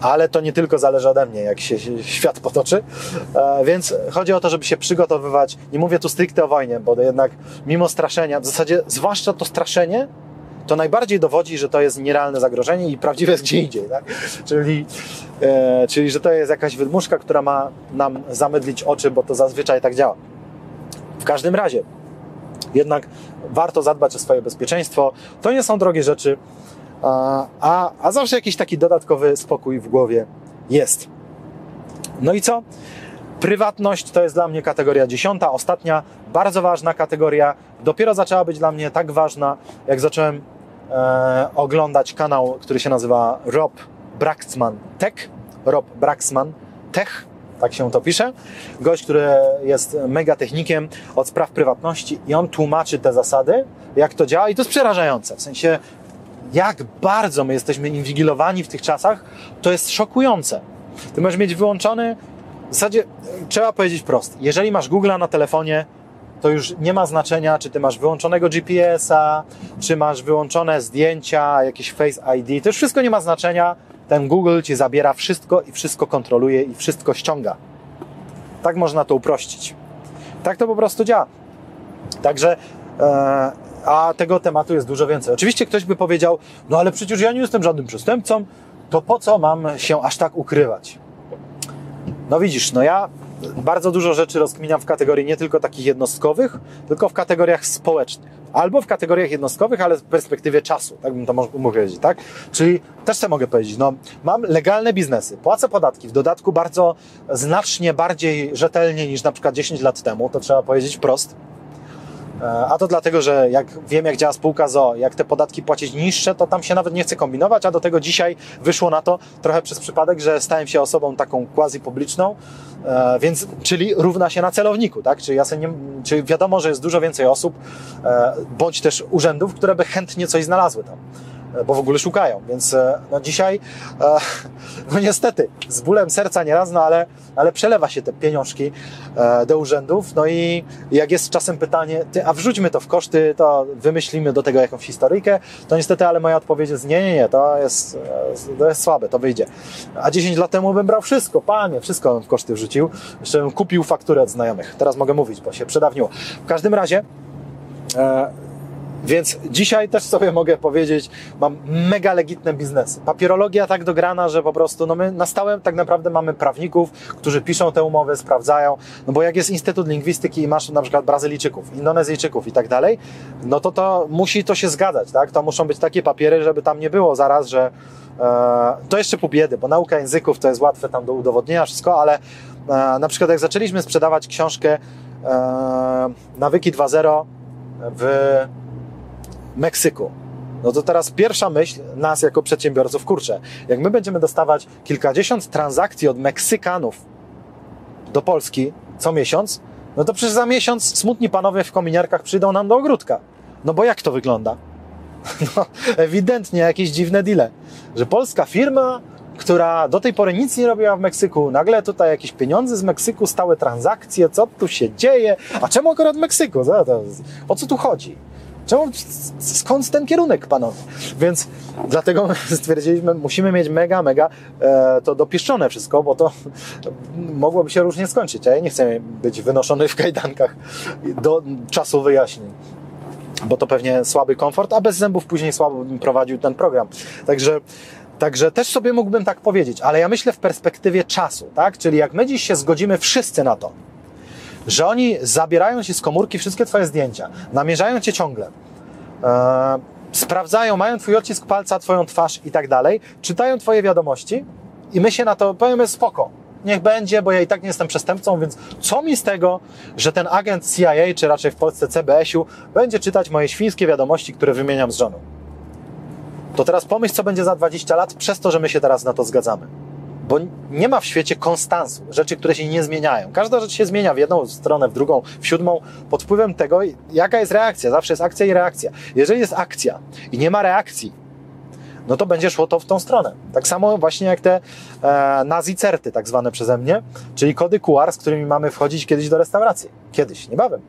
Ale to nie tylko zależy ode mnie, jak się świat potoczy. E, więc chodzi o to, żeby się przygotowywać. Nie mówię tu stricte o wojnie, bo jednak mimo straszenia, w zasadzie zwłaszcza to straszenie to najbardziej dowodzi, że to jest nierealne zagrożenie i prawdziwe jest gdzie indziej. Tak? Czyli, czyli, że to jest jakaś wydmuszka, która ma nam zamydlić oczy, bo to zazwyczaj tak działa. W każdym razie, jednak warto zadbać o swoje bezpieczeństwo. To nie są drogie rzeczy, a, a, a zawsze jakiś taki dodatkowy spokój w głowie jest. No i co? Prywatność to jest dla mnie kategoria dziesiąta, ostatnia, bardzo ważna kategoria. Dopiero zaczęła być dla mnie tak ważna, jak zacząłem e, oglądać kanał, który się nazywa Rob Braxman Tech. Rob Braxman Tech. Tak się to pisze. Gość, który jest mega technikiem od spraw prywatności i on tłumaczy te zasady, jak to działa i to jest przerażające. W sensie, jak bardzo my jesteśmy inwigilowani w tych czasach, to jest szokujące. Ty możesz mieć wyłączony, w zasadzie trzeba powiedzieć prosto, jeżeli masz Google'a na telefonie, to już nie ma znaczenia, czy ty masz wyłączonego GPS-a, czy masz wyłączone zdjęcia, jakieś Face ID, to już wszystko nie ma znaczenia. Ten Google ci zabiera wszystko i wszystko kontroluje i wszystko ściąga. Tak można to uprościć. Tak to po prostu działa. Także, e, a tego tematu jest dużo więcej. Oczywiście ktoś by powiedział, no ale przecież ja nie jestem żadnym przestępcą, to po co mam się aż tak ukrywać? No widzisz, no ja bardzo dużo rzeczy rozkminiam w kategorii nie tylko takich jednostkowych, tylko w kategoriach społecznych. Albo w kategoriach jednostkowych, ale w perspektywie czasu, tak bym to mógł powiedzieć, tak? Czyli też co mogę powiedzieć, no mam legalne biznesy, płacę podatki, w dodatku bardzo znacznie bardziej rzetelnie niż na przykład 10 lat temu, to trzeba powiedzieć wprost. E, a to dlatego, że jak wiem, jak działa spółka ZO, jak te podatki płacić niższe, to tam się nawet nie chce kombinować, a do tego dzisiaj wyszło na to trochę przez przypadek, że stałem się osobą taką quasi publiczną, e, więc, czyli równa się na celowniku, tak? Czyli, ja nie, czyli wiadomo, że jest dużo więcej osób, e, bądź też urzędów, które by chętnie coś znalazły tam. E, bo w ogóle szukają. Więc e, no dzisiaj, e, no niestety, z bólem serca nieraz, no ale, ale przelewa się te pieniążki do urzędów. No i jak jest czasem pytanie, ty, a wrzućmy to w koszty, to wymyślimy do tego jakąś historyjkę, to niestety, ale moja odpowiedź jest nie, nie, nie, to jest, to jest słabe, to wyjdzie. A 10 lat temu bym brał wszystko, panie, wszystko w koszty wrzucił. Jeszcze bym kupił fakturę od znajomych. Teraz mogę mówić, bo się przedawniło. W każdym razie, więc dzisiaj też sobie mogę powiedzieć, mam mega legitne biznesy. Papierologia tak dograna, że po prostu no my na stałe tak naprawdę mamy prawników, którzy piszą te umowy, sprawdzają. No bo jak jest Instytut Lingwistyki i masz na przykład Brazylijczyków, Indonezyjczyków i tak dalej, no to to musi to się zgadzać, tak? To muszą być takie papiery, żeby tam nie było zaraz, że e, to jeszcze pół biedy, bo nauka języków to jest łatwe tam do udowodnienia wszystko, ale e, na przykład jak zaczęliśmy sprzedawać książkę e, Nawyki 2.0 w Meksyku. No to teraz pierwsza myśl nas jako przedsiębiorców, kurczę, jak my będziemy dostawać kilkadziesiąt transakcji od Meksykanów do Polski co miesiąc, no to przecież za miesiąc smutni panowie w kominiarkach przyjdą nam do ogródka. No bo jak to wygląda? [LAUGHS] No, ewidentnie jakieś dziwne deale, że polska firma, która do tej pory nic nie robiła w Meksyku, nagle tutaj jakieś pieniądze z Meksyku, stałe transakcje, co tu się dzieje? A czemu akurat Meksyku? O co tu chodzi? Czemu, skąd ten kierunek, panowie? Więc dlatego [LAUGHS] stwierdziliśmy, musimy mieć mega, mega e, to dopieszczone wszystko, bo to [LAUGHS] mogłoby się różnie skończyć, ja nie chcę być wynoszony w kajdankach do czasu wyjaśnień bo to pewnie słaby komfort, a bez zębów później słabo bym prowadził ten program. Także Także też sobie mógłbym tak powiedzieć, ale ja myślę w perspektywie czasu, tak? Czyli jak my dziś się zgodzimy wszyscy na to, że oni zabierają ci z komórki wszystkie twoje zdjęcia, namierzają cię ciągle, e, sprawdzają, mają twój odcisk palca, twoją twarz i tak dalej, czytają twoje wiadomości i my się na to powiemy spoko. Niech będzie, bo ja i tak nie jestem przestępcą, więc co mi z tego, że ten agent CIA, czy raczej w Polsce CBS-u, będzie czytać moje świńskie wiadomości, które wymieniam z żoną. To teraz pomyśl, co będzie za 20 lat, przez to, że my się teraz na to zgadzamy bo nie ma w świecie konstansu, rzeczy, które się nie zmieniają. Każda rzecz się zmienia w jedną stronę, w drugą, w siódmą, pod wpływem tego, jaka jest reakcja. Zawsze jest akcja i reakcja. Jeżeli jest akcja i nie ma reakcji, no to będzie szło to w tą stronę. Tak samo właśnie jak te e, nazicerty, tak zwane przeze mnie, czyli kody QR, z którymi mamy wchodzić kiedyś do restauracji. Kiedyś, niebawem.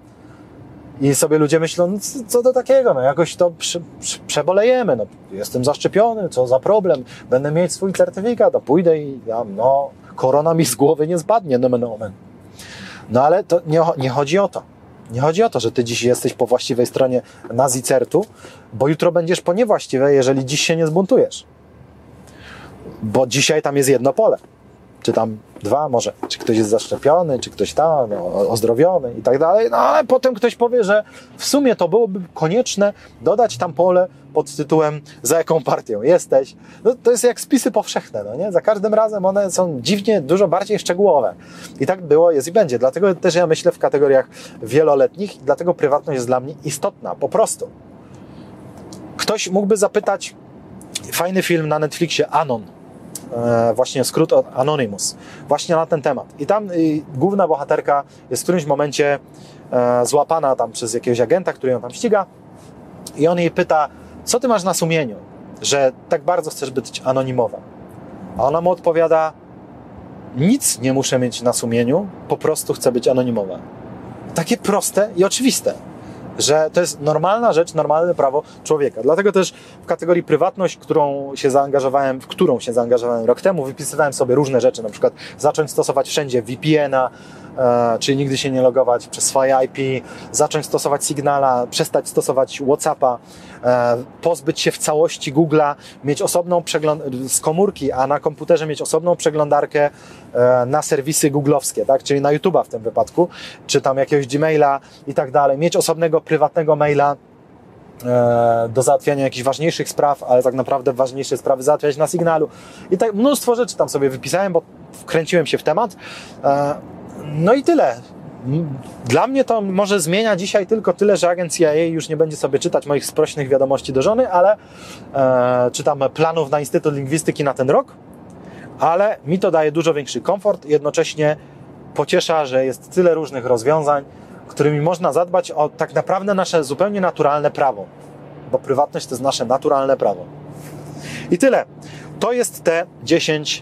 I sobie ludzie myślą, no, co do takiego, no jakoś to prze, prze, przebolejemy, no jestem zaszczepiony, co za problem, będę mieć swój certyfikat, a pójdę i ja, no korona mi z głowy nie zbadnie, nomen omen. No ale to nie, nie chodzi o to. Nie chodzi o to, że ty dziś jesteś po właściwej stronie nazicertu, bo jutro będziesz po niewłaściwej, jeżeli dziś się nie zbuntujesz. Bo dzisiaj tam jest jedno pole czy tam dwa może, czy ktoś jest zaszczepiony, czy ktoś tam no, ozdrowiony i tak dalej, no ale potem ktoś powie, że w sumie to byłoby konieczne dodać tam pole pod tytułem za jaką partią jesteś. No, to jest jak spisy powszechne, no nie? Za każdym razem one są dziwnie dużo bardziej szczegółowe. I tak było, jest i będzie. Dlatego też ja myślę w kategoriach wieloletnich i dlatego prywatność jest dla mnie istotna, po prostu. Ktoś mógłby zapytać, fajny film na Netflixie, Anon, właśnie skrót od Anonymous, właśnie na ten temat. I tam główna bohaterka jest w którymś momencie e, złapana tam przez jakiegoś agenta, który ją tam ściga i on jej pyta, co ty masz na sumieniu, że tak bardzo chcesz być anonimowa? A ona mu odpowiada, nic nie muszę mieć na sumieniu, po prostu chcę być anonimowa. Takie proste i oczywiste że to jest normalna rzecz, normalne prawo człowieka. Dlatego też w kategorii prywatność, którą się zaangażowałem, w którą się zaangażowałem rok temu, wypisywałem sobie różne rzeczy, na przykład zacząć stosować wszędzie VPN-a, czyli nigdy się nie logować przez swoje IP, zacząć stosować Signala, przestać stosować WhatsAppa, e, pozbyć się w całości Google'a, mieć osobną przeglądarkę z komórki, a na komputerze mieć osobną przeglądarkę e, na serwisy googlowskie, tak? czyli na YouTube'a w tym wypadku, czy tam jakiegoś Gmaila i tak dalej, mieć osobnego prywatnego maila e, do załatwiania jakichś ważniejszych spraw, ale tak naprawdę ważniejsze sprawy załatwiać na Signalu. I tak mnóstwo rzeczy tam sobie wypisałem, bo wkręciłem się w temat. No i tyle. Dla mnie to może zmienia dzisiaj tylko tyle, że agent CIA już nie będzie sobie czytać moich sprośnych wiadomości do żony, ale e, czytam planów na Instytut Lingwistyki na ten rok, ale mi to daje dużo większy komfort jednocześnie pociesza, że jest tyle różnych rozwiązań, którymi można zadbać o tak naprawdę nasze zupełnie naturalne prawo, bo prywatność to jest nasze naturalne prawo. I tyle. To jest te 10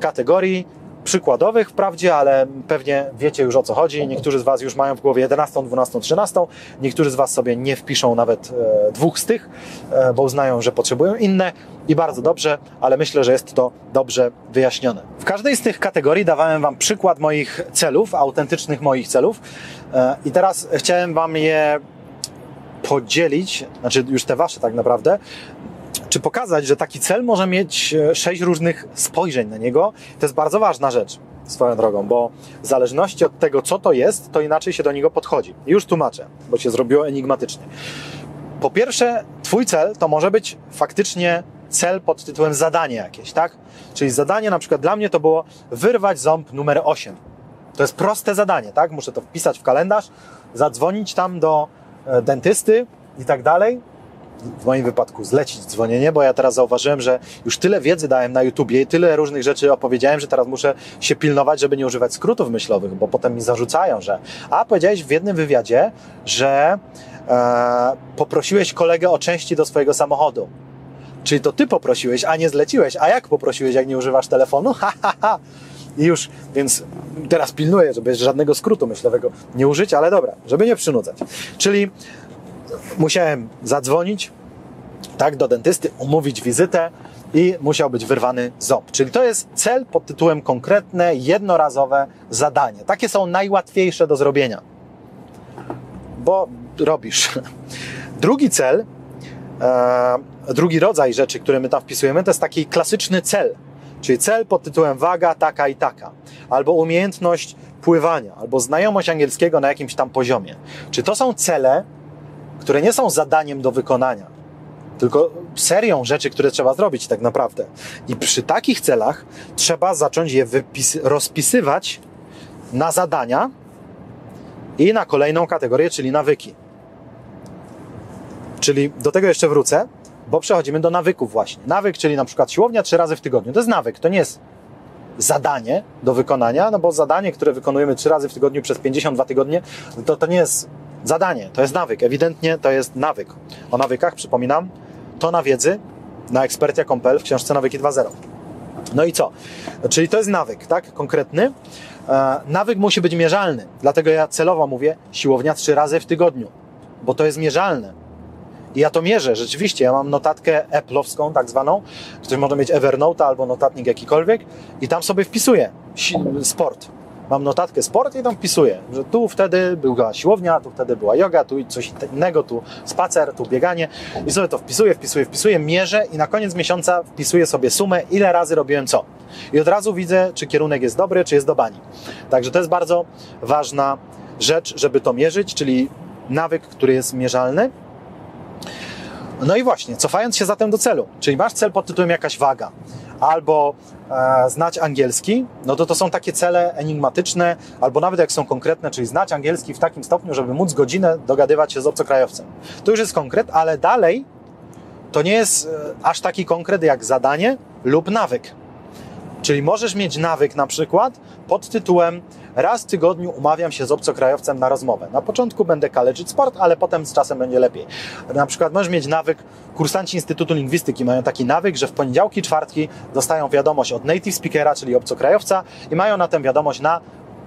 Kategorii przykładowych wprawdzie, ale pewnie wiecie już o co chodzi. Niektórzy z Was już mają w głowie 11, 12, 13. Niektórzy z Was sobie nie wpiszą nawet e, dwóch z tych, e, bo uznają, że potrzebują inne i bardzo dobrze, ale myślę, że jest to dobrze wyjaśnione. W każdej z tych kategorii dawałem Wam przykład moich celów, autentycznych moich celów e, i teraz chciałem Wam je podzielić, znaczy już te Wasze tak naprawdę, czy pokazać, że taki cel może mieć e, sześć różnych spojrzeń na niego. To jest bardzo ważna rzecz swoją drogą, bo w zależności od tego, co to jest, to inaczej się do niego podchodzi. Już tłumaczę, bo się zrobiło enigmatycznie. Po pierwsze, Twój cel to może być faktycznie cel pod tytułem zadanie jakieś, tak? Czyli zadanie na przykład dla mnie to było wyrwać ząb numer 8. To jest proste zadanie, tak? Muszę to wpisać w kalendarz, zadzwonić tam do e, dentysty i tak dalej w moim wypadku zlecić dzwonienie, bo ja teraz zauważyłem, że już tyle wiedzy dałem na YouTubie i tyle różnych rzeczy opowiedziałem, że teraz muszę się pilnować, żeby nie używać skrótów myślowych, bo potem mi zarzucają, że a powiedziałeś w jednym wywiadzie, że e, poprosiłeś kolegę o części do swojego samochodu. Czyli to ty poprosiłeś, a nie zleciłeś. A jak poprosiłeś, jak nie używasz telefonu? [LAUGHS] Ha, ha, ha. I już, więc teraz pilnuję, żeby żadnego skrótu myślowego nie użyć, ale dobra, żeby nie przynudzać. Czyli musiałem zadzwonić tak, do dentysty, umówić wizytę i musiał być wyrwany ząb. Czyli to jest cel pod tytułem konkretne, jednorazowe zadanie. Takie są najłatwiejsze do zrobienia, bo robisz. [LAUGHS] Drugi cel, e, drugi rodzaj rzeczy, które my tam wpisujemy, to jest taki klasyczny cel. Czyli cel pod tytułem waga taka i taka, albo umiejętność pływania, albo znajomość angielskiego na jakimś tam poziomie. Czy to są cele, które nie są zadaniem do wykonania, tylko serią rzeczy, które trzeba zrobić tak naprawdę. I przy takich celach trzeba zacząć je rozpisywać na zadania i na kolejną kategorię, czyli nawyki. Czyli do tego jeszcze wrócę, bo przechodzimy do nawyków właśnie. Nawyk, czyli na przykład siłownia trzy razy w tygodniu. To jest nawyk, to nie jest zadanie do wykonania, no bo zadanie, które wykonujemy trzy razy w tygodniu przez 52 tygodnie, to, to nie jest zadanie, to jest nawyk. Ewidentnie to jest nawyk. O nawykach, przypominam, to na wiedzy na ekspertia.pl w książce Nawyki 2.0. No i co? Czyli to jest nawyk, tak? Konkretny. E, nawyk musi być mierzalny. Dlatego ja celowo mówię siłownia trzy razy w tygodniu, bo to jest mierzalne. I ja to mierzę, rzeczywiście. Ja mam notatkę Apple'owską, tak zwaną. Ktoś może mieć Evernote albo notatnik jakikolwiek i tam sobie wpisuję sport. Mam notatkę sport i tam wpisuję, że tu wtedy była siłownia, tu wtedy była yoga, tu coś innego, tu spacer, tu bieganie. I sobie to wpisuję, wpisuję, wpisuję, mierzę i na koniec miesiąca wpisuję sobie sumę, ile razy robiłem co. I od razu widzę, czy kierunek jest dobry, czy jest do bani. Także to jest bardzo ważna rzecz, żeby to mierzyć, czyli nawyk, który jest mierzalny. No i właśnie, cofając się zatem do celu, czyli masz cel pod tytułem jakaś waga, albo e, znać angielski, no to to są takie cele enigmatyczne, albo nawet jak są konkretne, czyli znać angielski w takim stopniu, żeby móc godzinę dogadywać się z obcokrajowcem. To już jest konkret, ale dalej to nie jest e, aż taki konkret jak zadanie lub nawyk. Czyli możesz mieć nawyk na przykład pod tytułem raz w tygodniu umawiam się z obcokrajowcem na rozmowę. Na początku będę kaleczyć sport, ale potem z czasem będzie lepiej. Na przykład możesz mieć nawyk, kursanci Instytutu Lingwistyki mają taki nawyk, że w poniedziałki, czwartki dostają wiadomość od native speakera, czyli obcokrajowca i mają na tę wiadomość na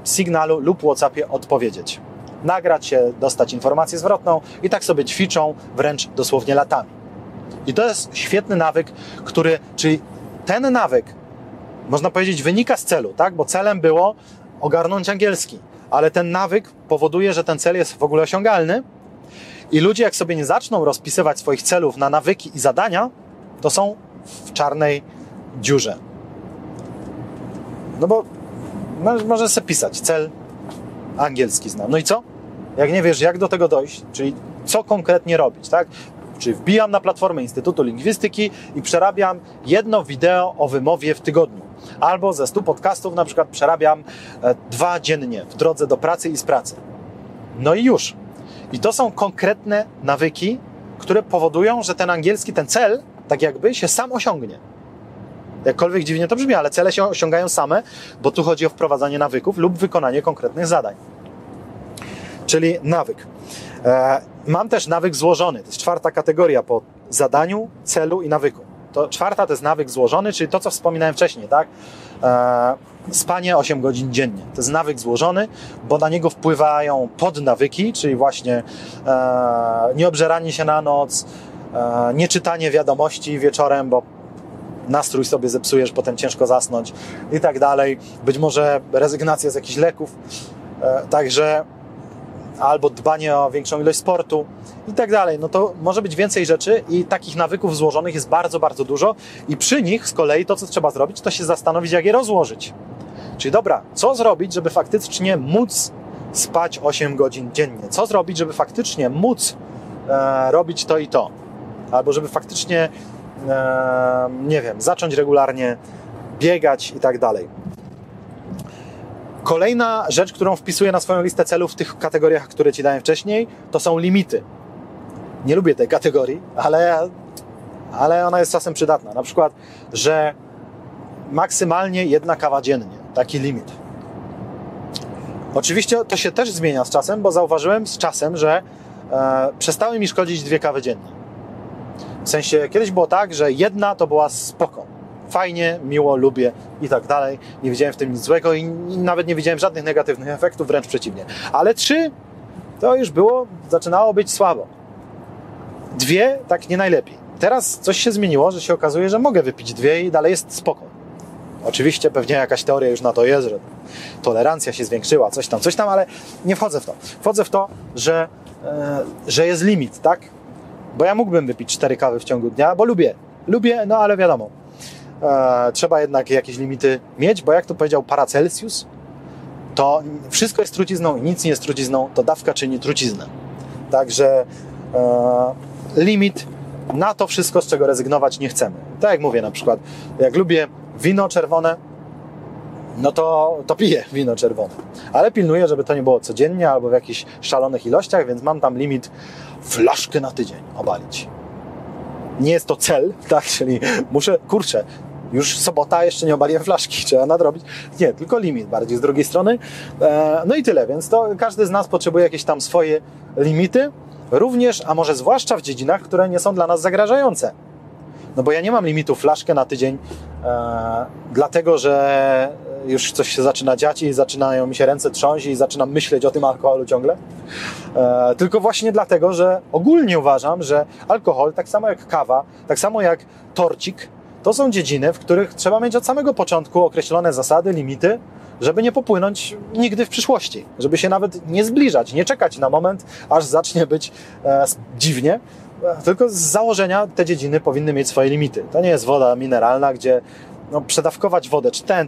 Signalu lub Whatsappie odpowiedzieć. Nagrać się, dostać informację zwrotną i tak sobie ćwiczą wręcz dosłownie latami. I to jest świetny nawyk, który, czyli ten nawyk można powiedzieć, wynika z celu, tak? Bo celem było ogarnąć angielski, ale ten nawyk powoduje, że ten cel jest w ogóle osiągalny. I ludzie, jak sobie nie zaczną rozpisywać swoich celów na nawyki i zadania, to są w czarnej dziurze. No bo możesz sobie pisać cel angielski znam. No i co? Jak nie wiesz, jak do tego dojść, czyli co konkretnie robić, tak? Czyli wbijam na platformę Instytutu Lingwistyki i przerabiam jedno wideo o wymowie w tygodniu. Albo ze 100 podcastów na przykład przerabiam e, dwa dziennie w drodze do pracy i z pracy. No i już. I to są konkretne nawyki, które powodują, że ten angielski, ten cel, tak jakby się sam osiągnie. Jakkolwiek dziwnie to brzmi, ale cele się osiągają same, bo tu chodzi o wprowadzanie nawyków lub wykonanie konkretnych zadań. Czyli nawyk. E, mam też nawyk złożony. To jest czwarta kategoria po zadaniu, celu i nawyku. To czwarta to jest nawyk złożony, czyli to, co wspominałem wcześniej, tak? E, spanie 8 godzin dziennie. To jest nawyk złożony, bo na niego wpływają podnawyki, czyli właśnie e, nieobżeranie się na noc, e, nieczytanie wiadomości wieczorem, bo nastrój sobie zepsujesz, potem ciężko zasnąć i tak dalej. Być może rezygnacja z jakichś leków. Także albo dbanie o większą ilość sportu i tak dalej. No to może być więcej rzeczy i takich nawyków złożonych jest bardzo, bardzo dużo i przy nich z kolei to, co trzeba zrobić, to się zastanowić, jak je rozłożyć. Czyli dobra, co zrobić, żeby faktycznie móc spać 8 godzin dziennie? Co zrobić, żeby faktycznie móc e, robić to i to? Albo żeby faktycznie, e, nie wiem, zacząć regularnie biegać i tak dalej. Kolejna rzecz, którą wpisuję na swoją listę celów w tych kategoriach, które Ci dałem wcześniej, to są limity. Nie lubię tej kategorii, ale, ale ona jest czasem przydatna. Na przykład, że maksymalnie jedna kawa dziennie. Taki limit. Oczywiście to się też zmienia z czasem, bo zauważyłem z czasem, że e, przestały mi szkodzić dwie kawy dziennie. W sensie, kiedyś było tak, że jedna to była spoko fajnie, miło, lubię i tak dalej. Nie widziałem w tym nic złego i nawet nie widziałem żadnych negatywnych efektów, wręcz przeciwnie. Ale trzy to już było, zaczynało być słabo. Dwie tak nie najlepiej. Teraz coś się zmieniło, że się okazuje, że mogę wypić dwie i dalej jest spoko. Oczywiście pewnie jakaś teoria już na to jest, że tolerancja się zwiększyła, coś tam, coś tam, ale nie wchodzę w to. Wchodzę w to, że, e, że jest limit, tak? Bo ja mógłbym wypić cztery kawy w ciągu dnia, bo lubię. Lubię, no ale wiadomo, e, trzeba jednak jakieś limity mieć, bo jak to powiedział Paracelsius, to wszystko jest trucizną i nic nie jest trucizną, to dawka czyni truciznę. Także e, limit na to wszystko, z czego rezygnować nie chcemy. Tak jak mówię na przykład, jak lubię wino czerwone, no to, to piję wino czerwone. Ale pilnuję, żeby to nie było codziennie albo w jakichś szalonych ilościach, więc mam tam limit flaszkę na tydzień obalić. Nie jest to cel, [LAUGHS] tak? Czyli muszę, kurczę, już sobota, jeszcze nie obaliłem flaszki, [LAUGHS] trzeba nadrobić. Nie, tylko limit bardziej z drugiej strony. E, no i tyle, więc to każdy z nas potrzebuje jakieś tam swoje limity, również, a może zwłaszcza w dziedzinach, które nie są dla nas zagrażające. No bo ja nie mam limitu flaszkę na tydzień e, dlatego że już coś się zaczyna dziać i zaczynają mi się ręce trząść i zaczynam myśleć o tym alkoholu ciągle. E, tylko właśnie dlatego, że ogólnie uważam, że alkohol, tak samo jak kawa, tak samo jak torcik, to są dziedziny, w których trzeba mieć od samego początku określone zasady, limity, żeby nie popłynąć nigdy w przyszłości, żeby się nawet nie zbliżać, nie czekać na moment, aż zacznie być e, dziwnie, e, tylko z założenia te dziedziny powinny mieć swoje limity. To nie jest woda mineralna, gdzie no, przedawkować wodę, czy ten,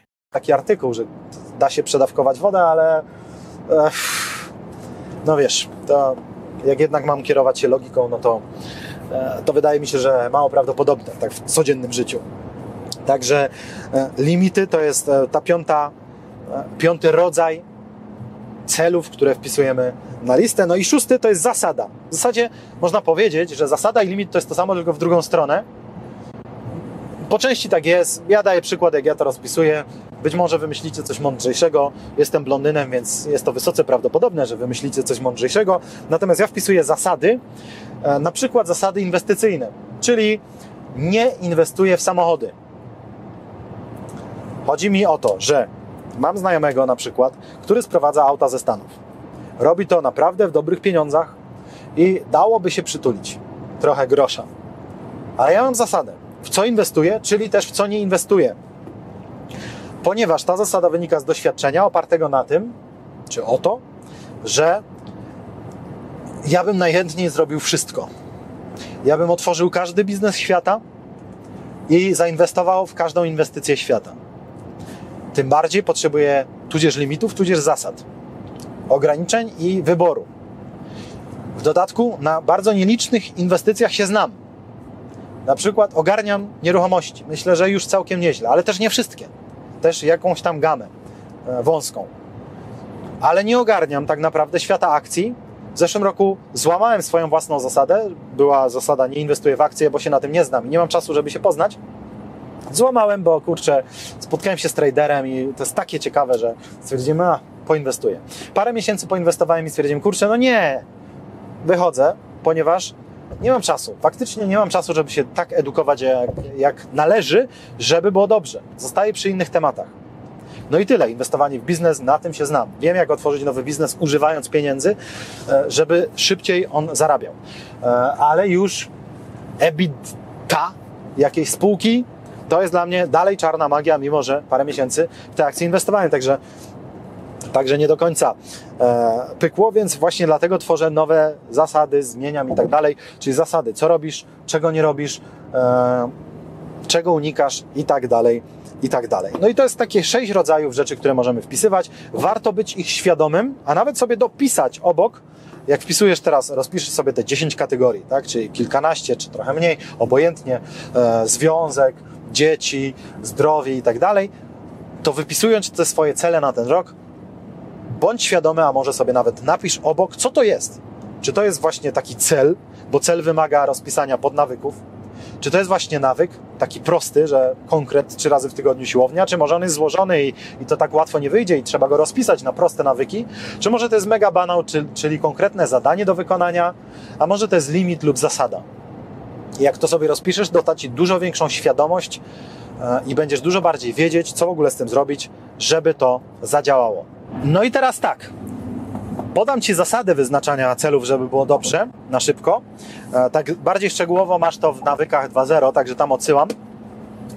Taki artykuł, że da się przedawkować wodę, ale e, no wiesz, to jak jednak mam kierować się logiką, no to, e, to wydaje mi się, że mało prawdopodobne tak w codziennym życiu. Także e, limity to jest ta piąta, piąty rodzaj celów, które wpisujemy na listę. No i szósty to jest zasada. W zasadzie można powiedzieć, że zasada i limit to jest to samo, tylko w drugą stronę. Po części tak jest. Ja daję przykład, jak ja to rozpisuję. Być może wymyślicie coś mądrzejszego. Jestem blondynem, więc jest to wysoce prawdopodobne, że wymyślicie coś mądrzejszego. Natomiast ja wpisuję zasady, e, na przykład zasady inwestycyjne, czyli nie inwestuję w samochody. Chodzi mi o to, że mam znajomego na przykład, który sprowadza auta ze Stanów. Robi to naprawdę w dobrych pieniądzach i dałoby się przytulić trochę grosza. Ale ja mam zasadę w co inwestuję, czyli też w co nie inwestuję. Ponieważ ta zasada wynika z doświadczenia opartego na tym, czy o to, że ja bym najchętniej zrobił wszystko. Ja bym otworzył każdy biznes świata i zainwestował w każdą inwestycję świata. Tym bardziej potrzebuję tudzież limitów, tudzież zasad, ograniczeń i wyboru. W dodatku na bardzo nielicznych inwestycjach się znam. Na przykład ogarniam nieruchomości. Myślę, że już całkiem nieźle, ale też nie wszystkie. Też jakąś tam gamę e, wąską. Ale nie ogarniam tak naprawdę świata akcji. W zeszłym roku złamałem swoją własną zasadę. Była zasada nie inwestuję w akcje, bo się na tym nie znam i nie mam czasu, żeby się poznać. Złamałem, bo kurczę, spotkałem się z traderem i to jest takie ciekawe, że stwierdziłem, a poinwestuję. Parę miesięcy poinwestowałem i stwierdziłem, kurczę, no nie, wychodzę, ponieważ nie mam czasu. Faktycznie nie mam czasu, żeby się tak edukować, jak, jak należy, żeby było dobrze. Zostaję przy innych tematach. No i tyle. Inwestowanie w biznes, na tym się znam. Wiem, jak otworzyć nowy biznes, używając pieniędzy, e, żeby szybciej on zarabiał. E, ale już EBITDA jakiejś spółki to jest dla mnie dalej czarna magia, mimo że parę miesięcy w te akcje inwestowałem. Także Także nie do końca e, pykło, więc właśnie dlatego tworzę nowe zasady, zmieniam i tak dalej, czyli zasady, co robisz, czego nie robisz, e, czego unikasz i tak dalej, i tak dalej. No i to jest takie sześć rodzajów rzeczy, które możemy wpisywać. Warto być ich świadomym, a nawet sobie dopisać obok, jak wpisujesz teraz, rozpiszesz sobie te 10 kategorii, tak? czyli kilkanaście, czy trochę mniej, obojętnie, e, związek, dzieci, zdrowie i tak dalej, to wypisując te swoje cele na ten rok, bądź świadomy, a może sobie nawet napisz obok, co to jest. Czy to jest właśnie taki cel, bo cel wymaga rozpisania podnawyków, czy to jest właśnie nawyk, taki prosty, że konkret trzy razy w tygodniu siłownia, czy może on jest złożony i, i to tak łatwo nie wyjdzie i trzeba go rozpisać na proste nawyki, czy może to jest mega banał, czy, czyli konkretne zadanie do wykonania, a może to jest limit lub zasada. I jak to sobie rozpiszesz, doda Ci dużo większą świadomość e, i będziesz dużo bardziej wiedzieć, co w ogóle z tym zrobić, żeby to zadziałało. No i teraz tak. Podam Ci zasady wyznaczania celów, żeby było dobrze, na szybko. E, tak bardziej szczegółowo masz to w nawykach 2.0, także tam odsyłam.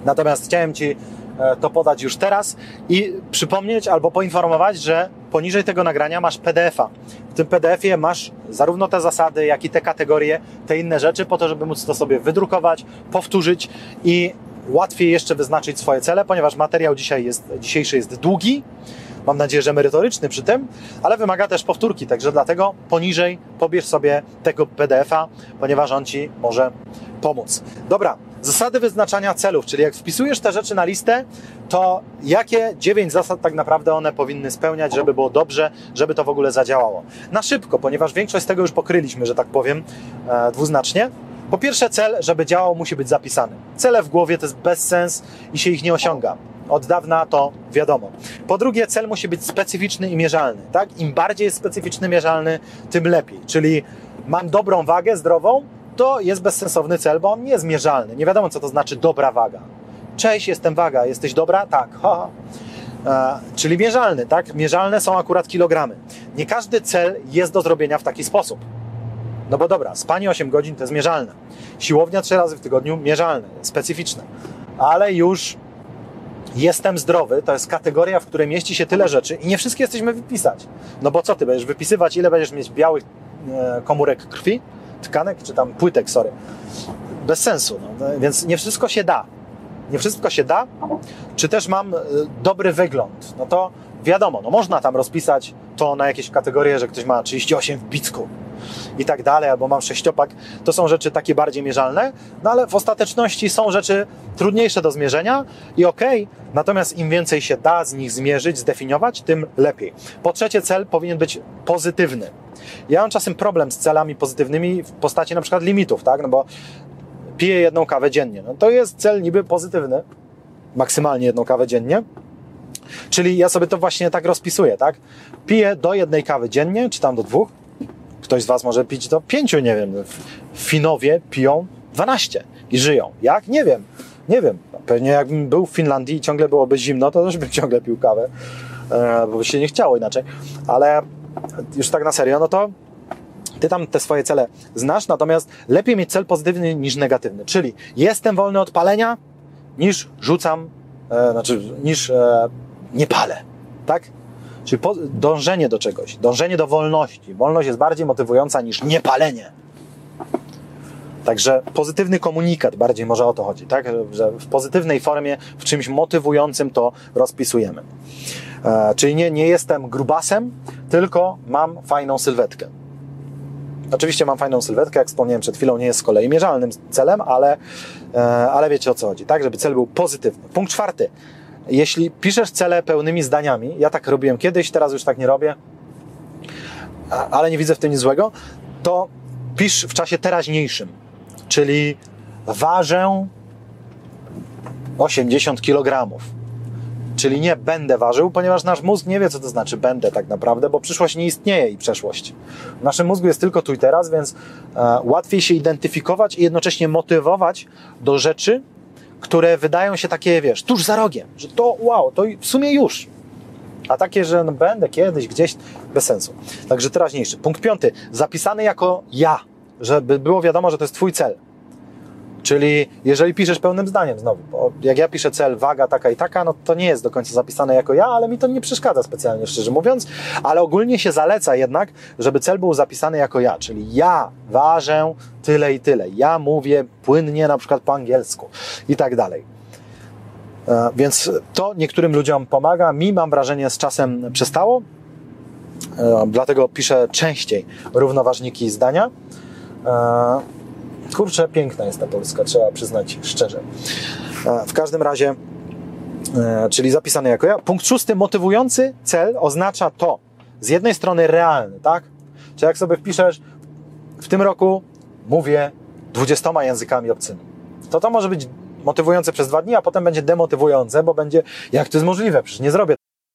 Natomiast chciałem Ci e, to podać już teraz i przypomnieć albo poinformować, że poniżej tego nagrania masz PDF-a. W tym PDF-ie masz zarówno te zasady, jak i te kategorie, te inne rzeczy, po to, żeby móc to sobie wydrukować, powtórzyć i łatwiej jeszcze wyznaczyć swoje cele, ponieważ materiał dzisiaj jest, dzisiejszy jest długi, mam nadzieję, że merytoryczny przy tym, ale wymaga też powtórki, także dlatego poniżej pobierz sobie tego PDF-a, ponieważ on Ci może pomóc. Dobra, zasady wyznaczania celów, czyli jak wpisujesz te rzeczy na listę, to jakie dziewięć zasad tak naprawdę one powinny spełniać, żeby było dobrze, żeby to w ogóle zadziałało. Na szybko, ponieważ większość z tego już pokryliśmy, że tak powiem, e, dwuznacznie. Po pierwsze, cel, żeby działał, musi być zapisany. Cele w głowie to jest bezsens i się ich nie osiąga. Od dawna to wiadomo. Po drugie, cel musi być specyficzny i mierzalny. Tak? Im bardziej jest specyficzny, mierzalny, tym lepiej. Czyli mam dobrą wagę, zdrową, to jest bezsensowny cel, bo on nie jest mierzalny. Nie wiadomo, co to znaczy dobra waga. Cześć, jestem waga. Jesteś dobra? Tak. Ha. E, czyli mierzalny, tak? Mierzalne są akurat kilogramy. Nie każdy cel jest do zrobienia w taki sposób. No bo dobra, spanie 8 godzin to jest mierzalne. Siłownia 3 razy w tygodniu mierzalne, specyficzne. Ale już jestem zdrowy, to jest kategoria, w której mieści się tyle rzeczy i nie wszystkie jesteśmy wypisać. No bo co ty, będziesz wypisywać, ile będziesz mieć białych e, komórek krwi, tkanek, czy tam płytek, sorry. Bez sensu, no. więc nie wszystko się da. Nie wszystko się da. Czy też mam e, dobry wygląd? No to wiadomo, no można tam rozpisać to na jakieś kategorie, że ktoś ma 38 w bicku i tak dalej, albo mam sześciopak. To są rzeczy takie bardziej mierzalne, no ale w ostateczności są rzeczy trudniejsze do zmierzenia i okej, okay, natomiast im więcej się da z nich zmierzyć, zdefiniować, tym lepiej. Po trzecie, cel powinien być pozytywny. Ja mam czasem problem z celami pozytywnymi w postaci na przykład limitów, tak? No bo piję jedną kawę dziennie. No to jest cel niby pozytywny, maksymalnie jedną kawę dziennie, Czyli ja sobie to właśnie tak rozpisuję, tak? Piję do jednej kawy dziennie, czy tam do dwóch. Ktoś z Was może pić do pięciu, nie wiem. Finowie piją 12 i żyją. Jak? Nie wiem. Nie wiem. Pewnie jakbym był w Finlandii i ciągle byłoby zimno, to też bym [LAUGHS] ciągle pił kawę, e, bo by się nie chciało inaczej. Ale już tak na serio, no to ty tam te swoje cele znasz, natomiast lepiej mieć cel pozytywny niż negatywny. Czyli jestem wolny od palenia, niż rzucam, e, znaczy niż e, nie palę. Tak? Czyli dążenie do czegoś, dążenie do wolności. Wolność jest bardziej motywująca niż niepalenie. Także pozytywny komunikat, bardziej może o to chodzi, tak? Że w pozytywnej formie, w czymś motywującym to rozpisujemy. E, czyli nie, nie jestem grubasem, tylko mam fajną sylwetkę. Oczywiście mam fajną sylwetkę, jak wspomniałem przed chwilą, nie jest z kolei mierzalnym celem, ale, e, ale wiecie o co chodzi, tak? Żeby cel był pozytywny. Punkt czwarty jeśli piszesz cele pełnymi zdaniami, ja tak robiłem kiedyś, teraz już tak nie robię, ale nie widzę w tym nic złego, to pisz w czasie teraźniejszym, czyli ważę 80 kg. Czyli nie będę ważył, ponieważ nasz mózg nie wie, co to znaczy będę tak naprawdę, bo przyszłość nie istnieje i przeszłość. W naszym mózgu jest tylko tu i teraz, więc e, łatwiej się identyfikować i jednocześnie motywować do rzeczy, które wydają się takie, wiesz, tuż za rogiem, że to wow, to w sumie już. A takie, że no będę kiedyś, gdzieś, bez sensu. Także teraźniejszy. Punkt piąty. Zapisany jako ja, żeby było wiadomo, że to jest Twój cel. Czyli jeżeli piszesz pełnym zdaniem znowu, bo jak ja piszę cel, waga taka i taka, no to nie jest do końca zapisane jako ja, ale mi to nie przeszkadza specjalnie, szczerze mówiąc, ale ogólnie się zaleca jednak, żeby cel był zapisany jako ja, czyli ja ważę tyle i tyle, ja mówię płynnie na przykład po angielsku i tak dalej. E, więc to niektórym ludziom pomaga, mi mam wrażenie z czasem przestało, e, dlatego piszę częściej równoważniki zdania. Kurczę, piękna jest ta Polska, trzeba przyznać szczerze. W każdym razie, e, czyli zapisane jako ja. Punkt szósty, motywujący cel oznacza to, z jednej strony realny, tak? Czy jak sobie wpiszesz, w tym roku mówię dwudziestoma językami obcymi, to to może być motywujące przez dwa dni, a potem będzie demotywujące, bo będzie, jak to jest możliwe, przecież nie zrobię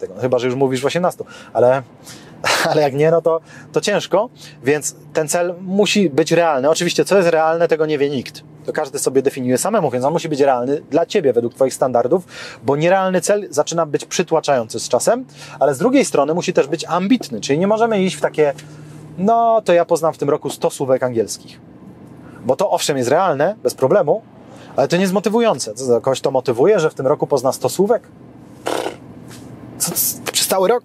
Tego. No, chyba, że już mówisz w 18, ale, [LAUGHS] ale jak nie, no to, to ciężko, więc ten cel musi być realny. Oczywiście, co jest realne, tego nie wie nikt. To każdy sobie definiuje samemu, więc on musi być realny dla Ciebie, według Twoich standardów, bo nierealny cel zaczyna być przytłaczający z czasem, ale z drugiej strony musi też być ambitny, czyli nie możemy iść w takie, no to ja poznam w tym roku 100 słówek angielskich. Bo to owszem jest realne, bez problemu, ale to nie jest motywujące. Kogoś to motywuje, że w tym roku pozna 100 słówek? Co, przez cały rok?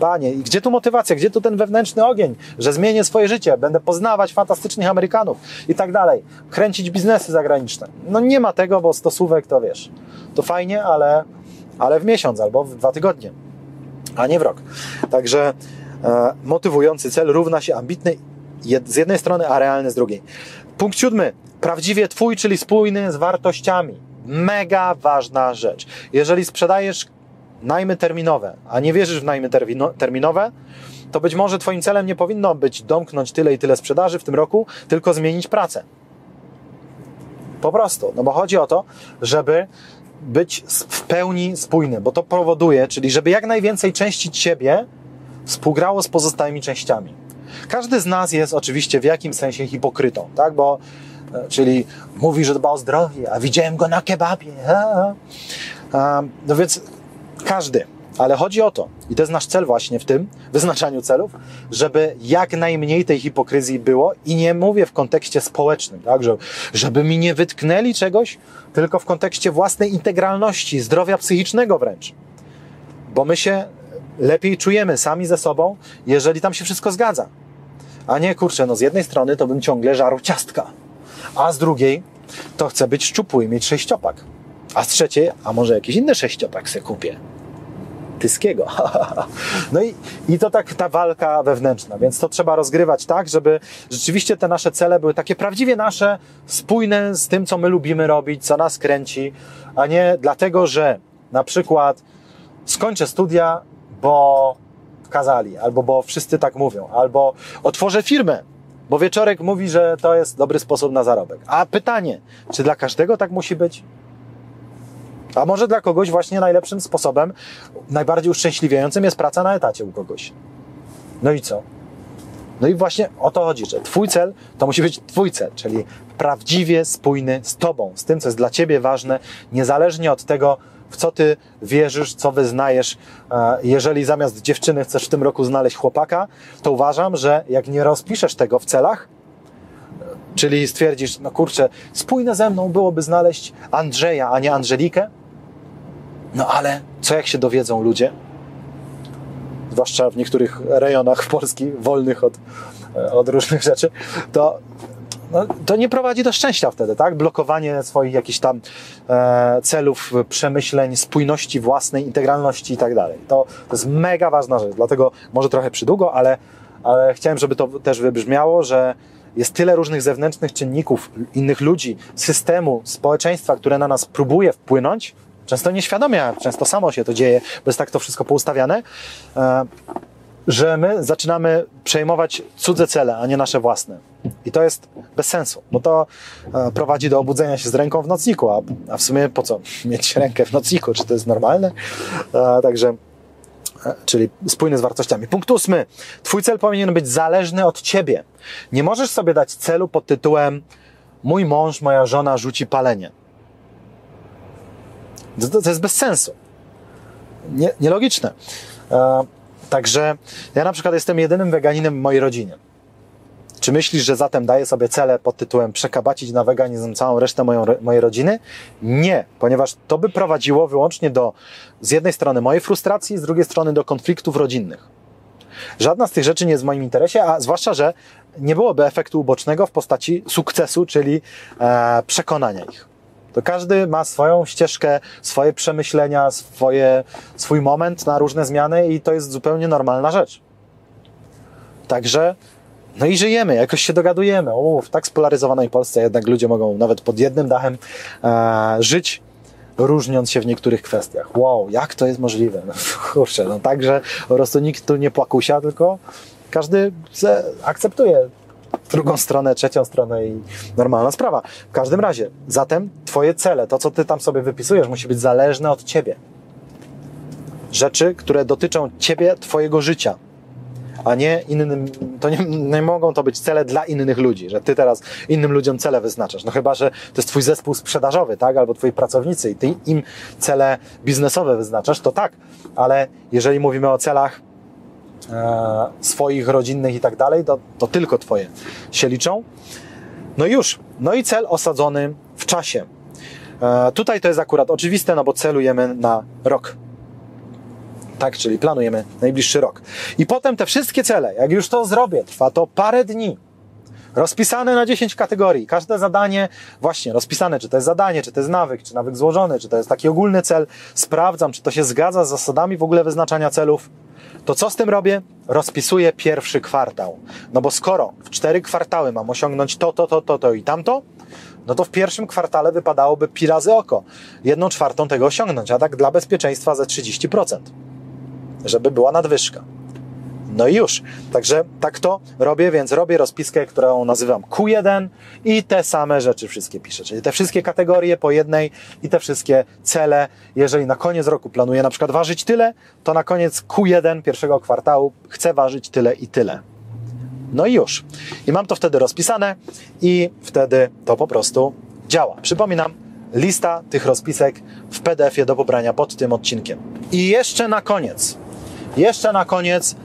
Panie, i gdzie tu motywacja, gdzie tu ten wewnętrzny ogień, że zmienię swoje życie, będę poznawać fantastycznych Amerykanów i tak dalej, kręcić biznesy zagraniczne. No nie ma tego, bo stosówek to wiesz, to fajnie, ale, ale w miesiąc albo w dwa tygodnie, a nie w rok. Także e, motywujący cel równa się ambitny jed, z jednej strony, a realny z drugiej. Punkt siódmy. Prawdziwie twój, czyli spójny z wartościami. Mega ważna rzecz. Jeżeli sprzedajesz najmy terminowe, a nie wierzysz w najmy termino, terminowe, to być może Twoim celem nie powinno być domknąć tyle i tyle sprzedaży w tym roku, tylko zmienić pracę. Po prostu, no bo chodzi o to, żeby być w pełni spójny, bo to powoduje, czyli żeby jak najwięcej części Ciebie współgrało z pozostałymi częściami. Każdy z nas jest oczywiście w jakimś sensie hipokrytą, tak? Bo, czyli mówi, że dba o zdrowie, a widziałem go na kebabie. A, a, no więc każdy. Ale chodzi o to, i to jest nasz cel właśnie w tym wyznaczaniu celów, żeby jak najmniej tej hipokryzji było i nie mówię w kontekście społecznym, tak, że, żeby mi nie wytknęli czegoś, tylko w kontekście własnej integralności, zdrowia psychicznego wręcz. Bo my się lepiej czujemy sami ze sobą, jeżeli tam się wszystko zgadza. A nie, kurczę, no z jednej strony to bym ciągle żarł ciastka, a z drugiej to chcę być szczupły i mieć sześciopak. A z trzeciej, a może jakiś inny sześciopak se kupię. Tyskiego. [LAUGHS] No i, i to tak ta walka wewnętrzna, więc to trzeba rozgrywać tak, żeby rzeczywiście te nasze cele były takie prawdziwie nasze, spójne z tym, co my lubimy robić, co nas kręci, a nie dlatego, że na przykład skończę studia, bo kazali, albo bo wszyscy tak mówią, albo otworzę firmę, bo wieczorek mówi, że to jest dobry sposób na zarobek. A pytanie, czy dla każdego tak musi być? A może dla kogoś właśnie najlepszym sposobem, najbardziej uszczęśliwiającym jest praca na etacie u kogoś. No i co? No i właśnie o to chodzi, że Twój cel to musi być Twój cel, czyli prawdziwie spójny z Tobą, z tym, co jest dla Ciebie ważne, niezależnie od tego, w co Ty wierzysz, co wyznajesz. Jeżeli zamiast dziewczyny chcesz w tym roku znaleźć chłopaka, to uważam, że jak nie rozpiszesz tego w celach, czyli stwierdzisz, no kurczę, spójne ze mną byłoby znaleźć Andrzeja, a nie Angelikę, no ale co jak się dowiedzą ludzie? Zwłaszcza w niektórych rejonach Polski wolnych od, od różnych rzeczy, to, no, to nie prowadzi do szczęścia wtedy, tak? Blokowanie swoich jakichś tam e, celów, przemyśleń, spójności własnej, integralności i tak dalej. To, to jest mega ważna rzecz, dlatego może trochę przydługo, ale, ale chciałem, żeby to też wybrzmiało, że jest tyle różnych zewnętrznych czynników, innych ludzi, systemu, społeczeństwa, które na nas próbuje wpłynąć, często nieświadomie, często samo się to dzieje, bo jest tak to wszystko poustawiane, e, że my zaczynamy przejmować cudze cele, a nie nasze własne. I to jest bez sensu, bo to e, prowadzi do obudzenia się z ręką w nocniku, a, w sumie po co [LAUGHS] mieć rękę w nocniku? Czy to jest normalne? E, także czyli spójny z wartościami. Punkt ósmy. Twój cel powinien być zależny od ciebie. Nie możesz sobie dać celu pod tytułem mój mąż, moja żona rzuci palenie. To, to jest bez sensu. Nie, nielogiczne. E, także ja na przykład jestem jedynym weganinem w mojej rodzinie. Czy myślisz, że zatem daję sobie cele pod tytułem przekabacić na weganizm całą resztę moją, mojej rodziny? Nie, ponieważ to by prowadziło wyłącznie do z jednej strony mojej frustracji, z drugiej strony do konfliktów rodzinnych. Żadna z tych rzeczy nie jest w moim interesie, a zwłaszcza, że nie byłoby efektu ubocznego w postaci sukcesu, czyli e, przekonania ich. To każdy ma swoją ścieżkę, swoje przemyślenia, swoje, swój moment na różne zmiany i to jest zupełnie normalna rzecz. Także, no i żyjemy, jakoś się dogadujemy. O, w tak spolaryzowanej Polsce jednak ludzie mogą nawet pod jednym dachem e, żyć, różniąc się w niektórych kwestiach. Wow, jak to jest możliwe? No, kurczę, no tak, że po prostu nikt tu nie płakusia, tylko każdy akceptuje drugą stronę, trzecią stronę i normalna sprawa. W każdym razie, zatem Twoje cele, to co Ty tam sobie wypisujesz, musi być zależne od Ciebie. Rzeczy, które dotyczą Ciebie, Twojego życia, a nie innym, to nie, nie mogą to być cele dla innych ludzi, że Ty teraz innym ludziom cele wyznaczasz. No chyba, że to jest Twój zespół sprzedażowy, tak, albo Twoi pracownicy i Ty im cele biznesowe wyznaczasz, to tak, ale jeżeli mówimy o celach e, swoich, rodzinnych i tak dalej, to, tylko Twoje się liczą. No już. No i cel osadzony w czasie. E, tutaj to jest akurat oczywiste, no bo celujemy na rok. Tak, czyli planujemy najbliższy rok. I potem te wszystkie cele, jak już to zrobię, trwa to parę dni. Rozpisane na 10 kategorii. Każde zadanie, właśnie rozpisane, czy to jest zadanie, czy to jest nawyk, czy nawyk złożony, czy to jest taki ogólny cel. Sprawdzam, czy to się zgadza z zasadami w ogóle wyznaczania celów. To co z tym robię? Rozpisuję pierwszy kwartał. No bo skoro w cztery kwartały mam osiągnąć to, to, to, to, to i tamto, no to w pierwszym kwartale wypadałoby pi razy oko. Jedną czwartą tego osiągnąć, a tak dla bezpieczeństwa ze 30%. Żeby była nadwyżka. No i już. Także tak to robię, więc robię rozpiskę, którą nazywam Q1 i te same rzeczy wszystkie piszę. Czyli te wszystkie kategorie po jednej i te wszystkie cele. Jeżeli na koniec roku planuję na przykład ważyć tyle, to na koniec Q1 pierwszego kwartału chcę ważyć tyle i tyle. No i już. I mam to wtedy rozpisane i wtedy to po prostu działa. Przypominam, lista tych rozpisek w PDF-ie do pobrania pod tym odcinkiem. I jeszcze na koniec, jeszcze na koniec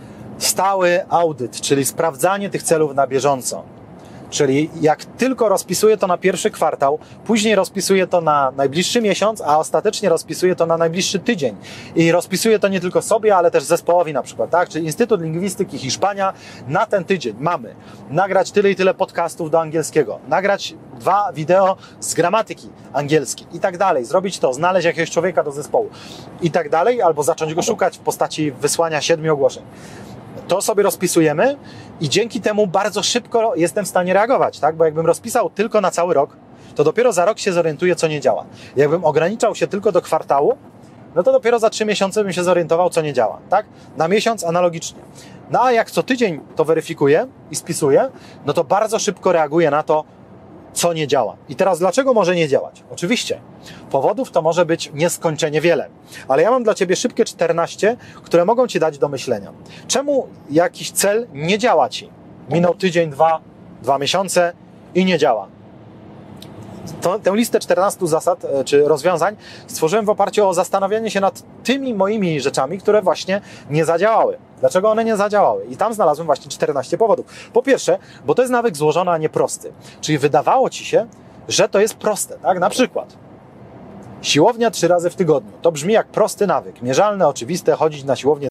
stały audyt, czyli sprawdzanie tych celów na bieżąco. Czyli jak tylko rozpisuję to na pierwszy kwartał, później rozpisuję to na najbliższy miesiąc, a ostatecznie rozpisuję to na najbliższy tydzień. I rozpisuję to nie tylko sobie, ale też zespołowi na przykład, tak? Czyli Instytut Lingwistyki Hiszpania na ten tydzień mamy nagrać tyle i tyle podcastów do angielskiego, nagrać dwa wideo z gramatyki angielskiej i tak dalej, zrobić to, znaleźć jakiegoś człowieka do zespołu i tak dalej, albo zacząć go szukać w postaci wysłania siedmiu ogłoszeń to sobie rozpisujemy i dzięki temu bardzo szybko jestem w stanie reagować, tak? Bo jakbym rozpisał tylko na cały rok, to dopiero za rok się zorientuję, co nie działa. Jakbym ograniczał się tylko do kwartału, no to dopiero za trzy miesiące bym się zorientował, co nie działa, tak? Na miesiąc analogicznie. No a jak co tydzień to weryfikuję i spisuję, no to bardzo szybko reaguję na to, co nie działa. I teraz dlaczego może nie działać? Oczywiście, powodów to może być nieskończenie wiele, ale ja mam dla Ciebie szybkie 14, które mogą Ci dać do myślenia. Czemu jakiś cel nie działa Ci? Minął tydzień, dwa, dwa miesiące i nie działa to, tę listę 14 zasad e, czy rozwiązań stworzyłem w oparciu o zastanawianie się nad tymi moimi rzeczami, które właśnie nie zadziałały. Dlaczego one nie zadziałały? I tam znalazłem właśnie 14 powodów. Po pierwsze, bo to jest nawyk złożony, a nie prosty. Czyli wydawało ci się, że to jest proste, tak? Na przykład siłownia trzy razy w tygodniu. To brzmi jak prosty nawyk. Mierzalne, oczywiste, chodzić na siłownię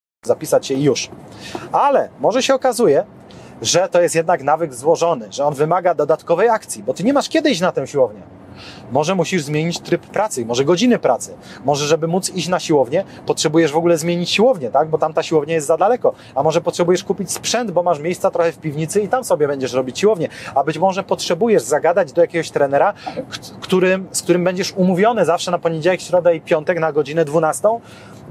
Zapisać się już. Ale może się okazuje, że to jest jednak nawyk złożony, że on wymaga dodatkowej akcji, bo ty nie masz kiedy iść na tę siłownię. Może musisz zmienić tryb pracy, może godziny pracy. Może, żeby móc iść na siłownię, potrzebujesz w ogóle zmienić siłownię, tak? Bo tam ta siłownia jest za daleko. A może potrzebujesz kupić sprzęt, bo masz miejsca trochę w piwnicy i tam sobie będziesz robić siłownię. A być może potrzebujesz zagadać do jakiegoś trenera, którym, z którym będziesz umówiony zawsze na poniedziałek, środę i piątek na godzinę 12,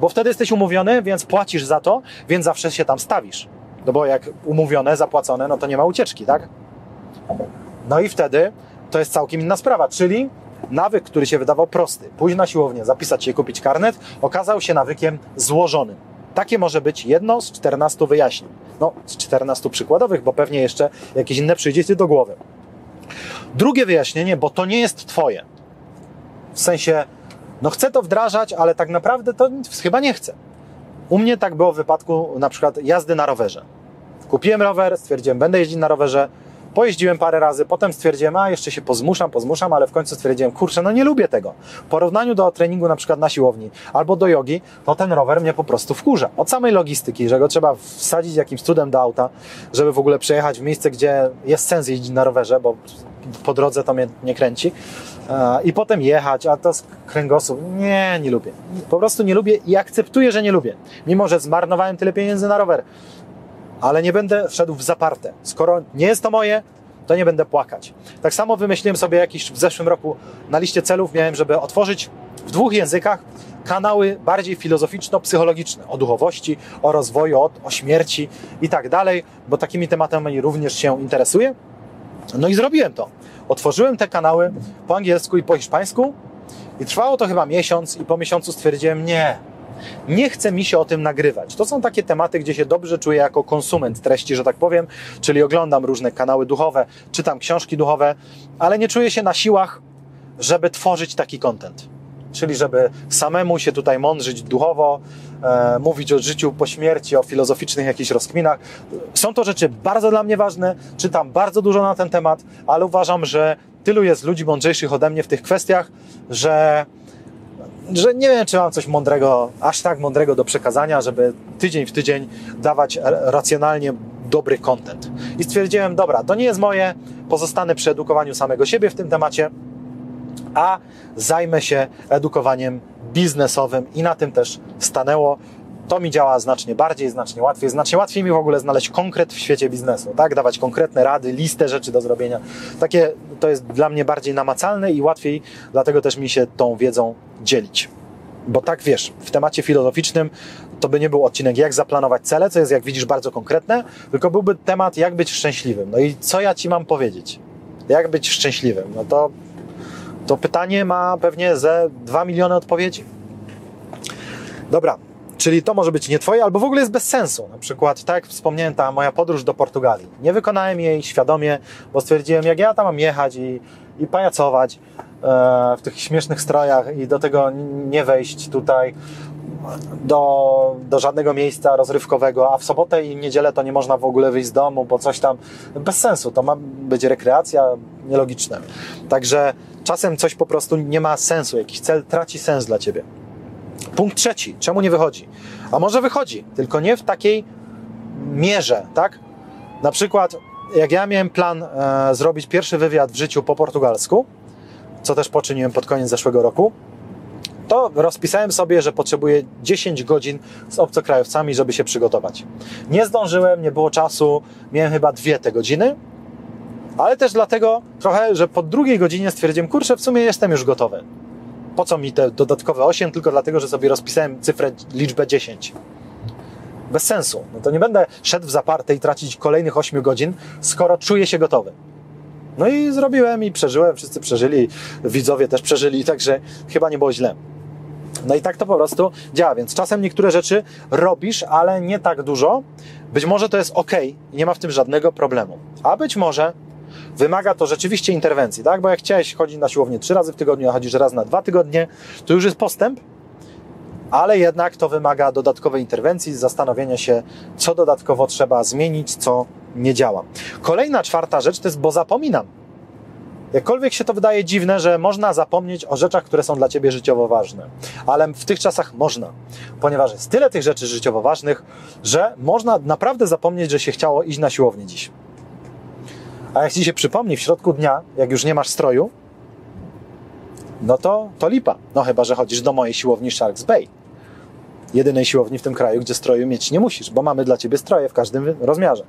bo wtedy jesteś umówiony, więc płacisz za to, więc zawsze się tam stawisz. No bo jak umówione, zapłacone, no to nie ma ucieczki, tak? No i wtedy to jest całkiem inna sprawa, czyli nawyk, który się wydawał prosty, pójść na siłownię, zapisać się, kupić karnet, okazał się nawykiem złożonym. Takie może być jedno z 14 wyjaśnień. No, z 14 przykładowych, bo pewnie jeszcze jakieś inne przyjdzie Ci do głowy. Drugie wyjaśnienie, bo to nie jest Twoje. W sensie, no chcę to wdrażać, ale tak naprawdę to chyba nie chcę. U mnie tak było w wypadku na przykład jazdy na rowerze. Kupiłem rower, stwierdziłem, będę jeździć na rowerze, Pojeździłem parę razy, potem stwierdziłem, a jeszcze się pozmuszam, pozmuszam, ale w końcu stwierdziłem, kurczę, no nie lubię tego. W porównaniu do treningu na przykład na siłowni albo do jogi, to ten rower mnie po prostu wkurza. Od samej logistyki, że go trzeba wsadzić jakimś cudem do auta, żeby w ogóle przejechać w miejsce, gdzie jest sens jeździć na rowerze, bo po drodze to mnie nie kręci. I potem jechać, a to z kręgosłup. Nie, nie lubię. Po prostu nie lubię i akceptuję, że nie lubię. Mimo, że zmarnowałem tyle pieniędzy na rower ale nie będę wszedł w zaparte. Skoro nie jest to moje, to nie będę płakać. Tak samo wymyśliłem sobie jakiś w zeszłym roku na liście celów, miałem, żeby otworzyć w dwóch językach kanały bardziej filozoficzno-psychologiczne o duchowości, o rozwoju, o, o śmierci i tak dalej, bo takimi tematami również się interesuję. No i zrobiłem to. Otworzyłem te kanały po angielsku i po hiszpańsku i trwało to chyba miesiąc i po miesiącu stwierdziłem, nie, nie chce mi się o tym nagrywać. To są takie tematy, gdzie się dobrze czuję jako konsument treści, że tak powiem, czyli oglądam różne kanały duchowe, czytam książki duchowe, ale nie czuję się na siłach, żeby tworzyć taki content. Czyli żeby samemu się tutaj mądrzyć duchowo, e, mówić o życiu po śmierci, o filozoficznych jakichś rozkminach. Są to rzeczy bardzo dla mnie ważne, czytam bardzo dużo na ten temat, ale uważam, że tylu jest ludzi mądrzejszych ode mnie w tych kwestiach, że że nie wiem, czy mam coś mądrego, aż tak mądrego do przekazania, żeby tydzień w tydzień dawać racjonalnie dobry content. I stwierdziłem, dobra, to nie jest moje, pozostanę przy edukowaniu samego siebie w tym temacie, a zajmę się edukowaniem biznesowym i na tym też stanęło. To mi działa znacznie bardziej, znacznie łatwiej. Znacznie łatwiej mi w ogóle znaleźć konkret w świecie biznesu, tak? Dawać konkretne rady, listę rzeczy do zrobienia. Takie to jest dla mnie bardziej namacalne i łatwiej, dlatego też mi się tą wiedzą dzielić. Bo tak wiesz, w temacie filozoficznym to by nie był odcinek, jak zaplanować cele, co jest, jak widzisz, bardzo konkretne, tylko byłby temat, jak być szczęśliwym. No i co ja ci mam powiedzieć? Jak być szczęśliwym? No to, to pytanie ma pewnie ze 2 miliony odpowiedzi. Dobra, Czyli to może być nie Twoje, albo w ogóle jest bez sensu. Na przykład, tak jak wspomniałem, ta moja podróż do Portugalii. Nie wykonałem jej świadomie, bo stwierdziłem, jak ja tam mam jechać i, i pajacować e, w tych śmiesznych strojach i do tego nie wejść tutaj do, do żadnego miejsca rozrywkowego, a w sobotę i niedzielę to nie można w ogóle wyjść z domu, bo coś tam bez sensu. To ma być rekreacja nielogiczne. Także czasem coś po prostu nie ma sensu, jakiś cel traci sens dla Ciebie. Punkt trzeci. Czemu nie wychodzi? A może wychodzi, tylko nie w takiej mierze, tak? Na przykład, jak ja miałem plan e, zrobić pierwszy wywiad w życiu po portugalsku, co też poczyniłem pod koniec zeszłego roku, to rozpisałem sobie, że potrzebuję 10 godzin z obcokrajowcami, żeby się przygotować. Nie zdążyłem, nie było czasu, miałem chyba dwie te godziny, ale też dlatego trochę, że po drugiej godzinie stwierdziłem, kurczę, w sumie jestem już gotowy po co mi te dodatkowe 8, tylko dlatego, że sobie rozpisałem cyfrę, liczbę 10. Bez sensu. No to nie będę szedł w zaparte i tracić kolejnych 8 godzin, skoro czuję się gotowy. No i zrobiłem i przeżyłem, wszyscy przeżyli, widzowie też przeżyli, także chyba nie było źle. No i tak to po prostu działa, więc czasem niektóre rzeczy robisz, ale nie tak dużo. Być może to jest ok, nie ma w tym żadnego problemu. A być może Wymaga to rzeczywiście interwencji, tak? Bo jak chciałeś chodzić na siłownię trzy razy w tygodniu, a chodzisz raz na dwa tygodnie, to już jest postęp, ale jednak to wymaga dodatkowej interwencji, zastanowienia się, co dodatkowo trzeba zmienić, co nie działa. Kolejna czwarta rzecz to jest, bo zapominam. Jakkolwiek się to wydaje dziwne, że można zapomnieć o rzeczach, które są dla ciebie życiowo ważne. Ale w tych czasach można, ponieważ jest tyle tych rzeczy życiowo ważnych, że można naprawdę zapomnieć, że się chciało iść na siłownię dziś. A jak ci się przypomni w środku dnia, jak już nie masz stroju, no to, to lipa. No chyba, że chodzisz do mojej siłowni Sharks Bay. Jedynej siłowni w tym kraju, gdzie stroju mieć nie musisz, bo mamy dla ciebie stroje w każdym rozmiarze.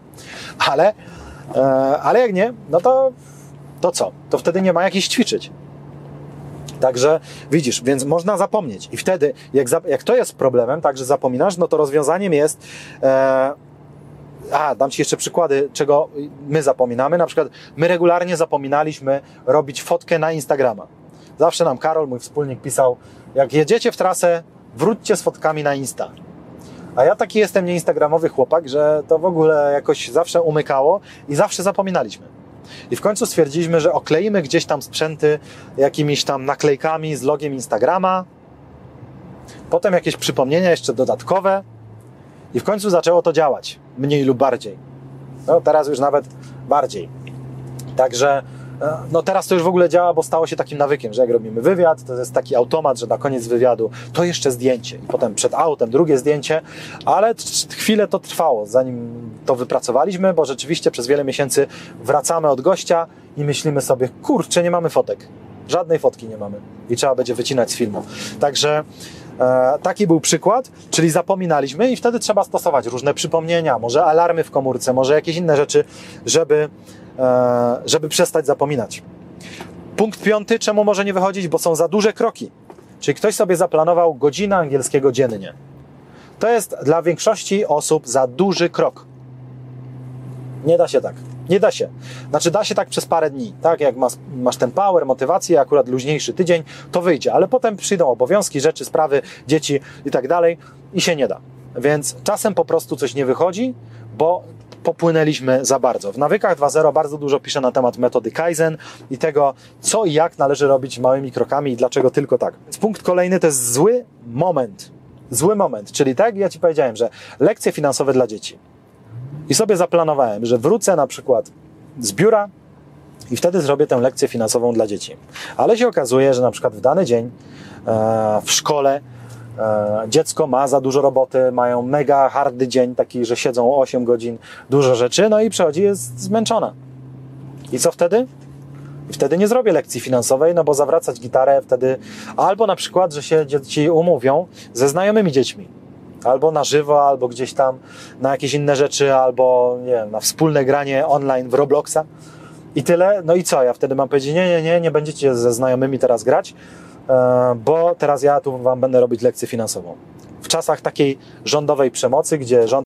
Ale, e, ale jak nie, no to, to co? To wtedy nie ma jak iść ćwiczyć. Także widzisz, więc można zapomnieć. I wtedy, jak, za, jak to jest problemem, tak, że zapominasz, no to rozwiązaniem jest. E, a, dam Ci jeszcze przykłady, czego my zapominamy. Na przykład, my regularnie zapominaliśmy robić fotkę na Instagrama. Zawsze nam Karol, mój wspólnik, pisał: Jak jedziecie w trasę, wróćcie z fotkami na Insta. A ja taki jestem nieinstagramowy chłopak, że to w ogóle jakoś zawsze umykało i zawsze zapominaliśmy. I w końcu stwierdziliśmy, że okleimy gdzieś tam sprzęty jakimiś tam naklejkami z logiem Instagrama, potem jakieś przypomnienia jeszcze dodatkowe i w końcu zaczęło to działać, mniej lub bardziej. No teraz już nawet bardziej. Także no teraz to już w ogóle działa, bo stało się takim nawykiem, że jak robimy wywiad, to jest taki automat, że na koniec wywiadu to jeszcze zdjęcie i potem przed autem drugie zdjęcie, ale chwilę to trwało, zanim to wypracowaliśmy, bo rzeczywiście przez wiele miesięcy wracamy od gościa i myślimy sobie, kurczę, nie mamy fotek. Żadnej fotki nie mamy i trzeba będzie wycinać z filmu. Także e, taki był przykład, czyli zapominaliśmy i wtedy trzeba stosować różne przypomnienia, może alarmy w komórce, może jakieś inne rzeczy, żeby E, żeby przestać zapominać. Punkt piąty, czemu może nie wychodzić? Bo są za duże kroki. Czyli ktoś sobie zaplanował godzinę angielskiego dziennie. To jest dla większości osób za duży krok. Nie da się tak. Nie da się. Znaczy, da się tak przez parę dni. Tak, jak masz, masz ten power, motywację, akurat luźniejszy tydzień, to wyjdzie, ale potem przyjdą obowiązki, rzeczy, sprawy, dzieci i tak dalej i się nie da. Więc czasem po prostu coś nie wychodzi, bo popłynęliśmy za bardzo. W nawykach 2.0 bardzo dużo piszę na temat metody Kaizen i tego, co i jak należy robić małymi krokami i dlaczego tylko tak. Punkt kolejny to jest zły moment. Zły moment, czyli tak jak ja Ci powiedziałem, że lekcje finansowe dla dzieci. I sobie zaplanowałem, że wrócę na przykład z biura i wtedy zrobię tę lekcję finansową dla dzieci. Ale się okazuje, że na przykład w dany dzień e, w szkole E, dziecko ma za dużo roboty, mają mega hardy dzień, taki, że siedzą 8 godzin, dużo rzeczy, no i przychodzi, jest zmęczona. I co wtedy? Wtedy nie zrobię lekcji finansowej, no bo zawracać gitarę wtedy, albo na przykład, że się dzieci umówią ze znajomymi dziećmi, albo na żywo, albo gdzieś tam na jakieś inne rzeczy, albo nie wiem, na wspólne granie online w Robloxa i tyle. No i co? Ja wtedy mam powiedzieć, nie, nie, nie, nie będziecie ze znajomymi teraz grać, E, bo teraz ja tu wam będę robić lekcję finansową. W czasach takiej rządowej przemocy, gdzie rząd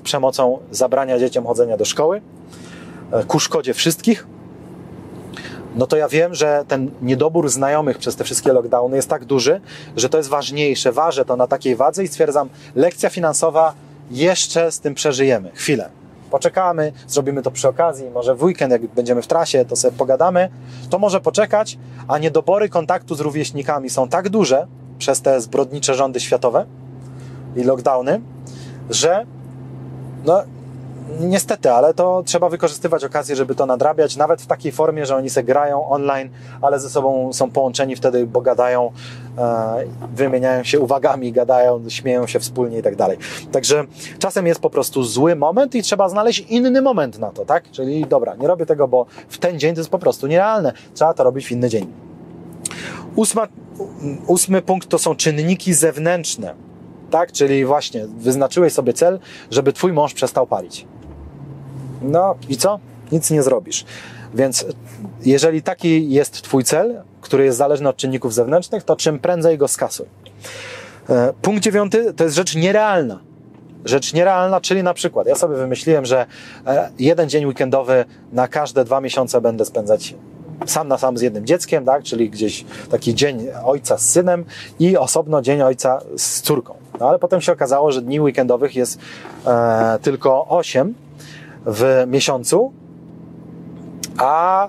Przemocą zabrania dzieciom chodzenia do szkoły, e, ku szkodzie wszystkich, no to ja wiem, że ten niedobór znajomych przez te wszystkie lockdowny jest tak duży, że to jest ważniejsze. Ważę to na takiej wadze i stwierdzam, lekcja finansowa jeszcze z tym przeżyjemy. Chwilę. Poczekamy, zrobimy to przy okazji, może w weekend, jak będziemy w trasie, to sobie pogadamy. To może poczekać, a niedobory kontaktu z rówieśnikami są tak duże przez te zbrodnicze rządy światowe i lockdowny, że no, niestety, ale to trzeba wykorzystywać okazję, żeby to nadrabiać, nawet w takiej formie, że oni se grają online, ale ze sobą są połączeni wtedy, bo gadają wymieniają się uwagami, gadają, śmieją się wspólnie i tak dalej. Także czasem jest po prostu zły moment i trzeba znaleźć inny moment na to, tak? Czyli dobra, nie robię tego, bo w ten dzień to jest po prostu nierealne. Trzeba to robić w inny dzień. Ósma, ósmy punkt to są czynniki zewnętrzne. Tak, czyli właśnie wyznaczyłeś sobie cel, żeby twój mąż przestał palić. No i co? Nic nie zrobisz. Więc jeżeli taki jest twój cel, który jest zależny od czynników zewnętrznych, to czym prędzej go skasuj. E, punkt dziewiąty to jest rzecz nierealna. Rzecz nierealna, czyli na przykład ja sobie wymyśliłem, że e, jeden dzień weekendowy na każde dwa miesiące będę spędzać sam na sam z jednym dzieckiem, tak? czyli gdzieś taki dzień ojca z synem i osobno dzień ojca z córką. No ale potem się okazało, że dni weekendowych jest e, tylko 8 w miesiącu, a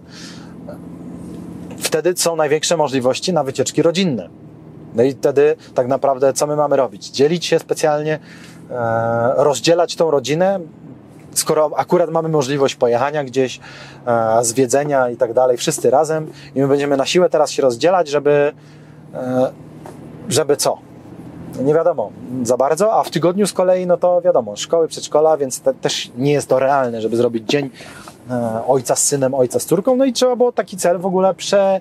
wtedy są największe możliwości na wycieczki rodzinne. No i wtedy tak naprawdę co my mamy robić? Dzielić się specjalnie, e, rozdzielać tą rodzinę, skoro akurat mamy możliwość pojechania gdzieś, e, zwiedzenia i tak dalej, wszyscy razem i my będziemy na siłę teraz się rozdzielać, żeby, e, żeby co? Nie wiadomo za bardzo, a w tygodniu z kolei, no to wiadomo, szkoły, przedszkola, więc te, też nie jest to realne, żeby zrobić dzień e, ojca z synem, ojca z córką, no i trzeba było taki cel w ogóle prze,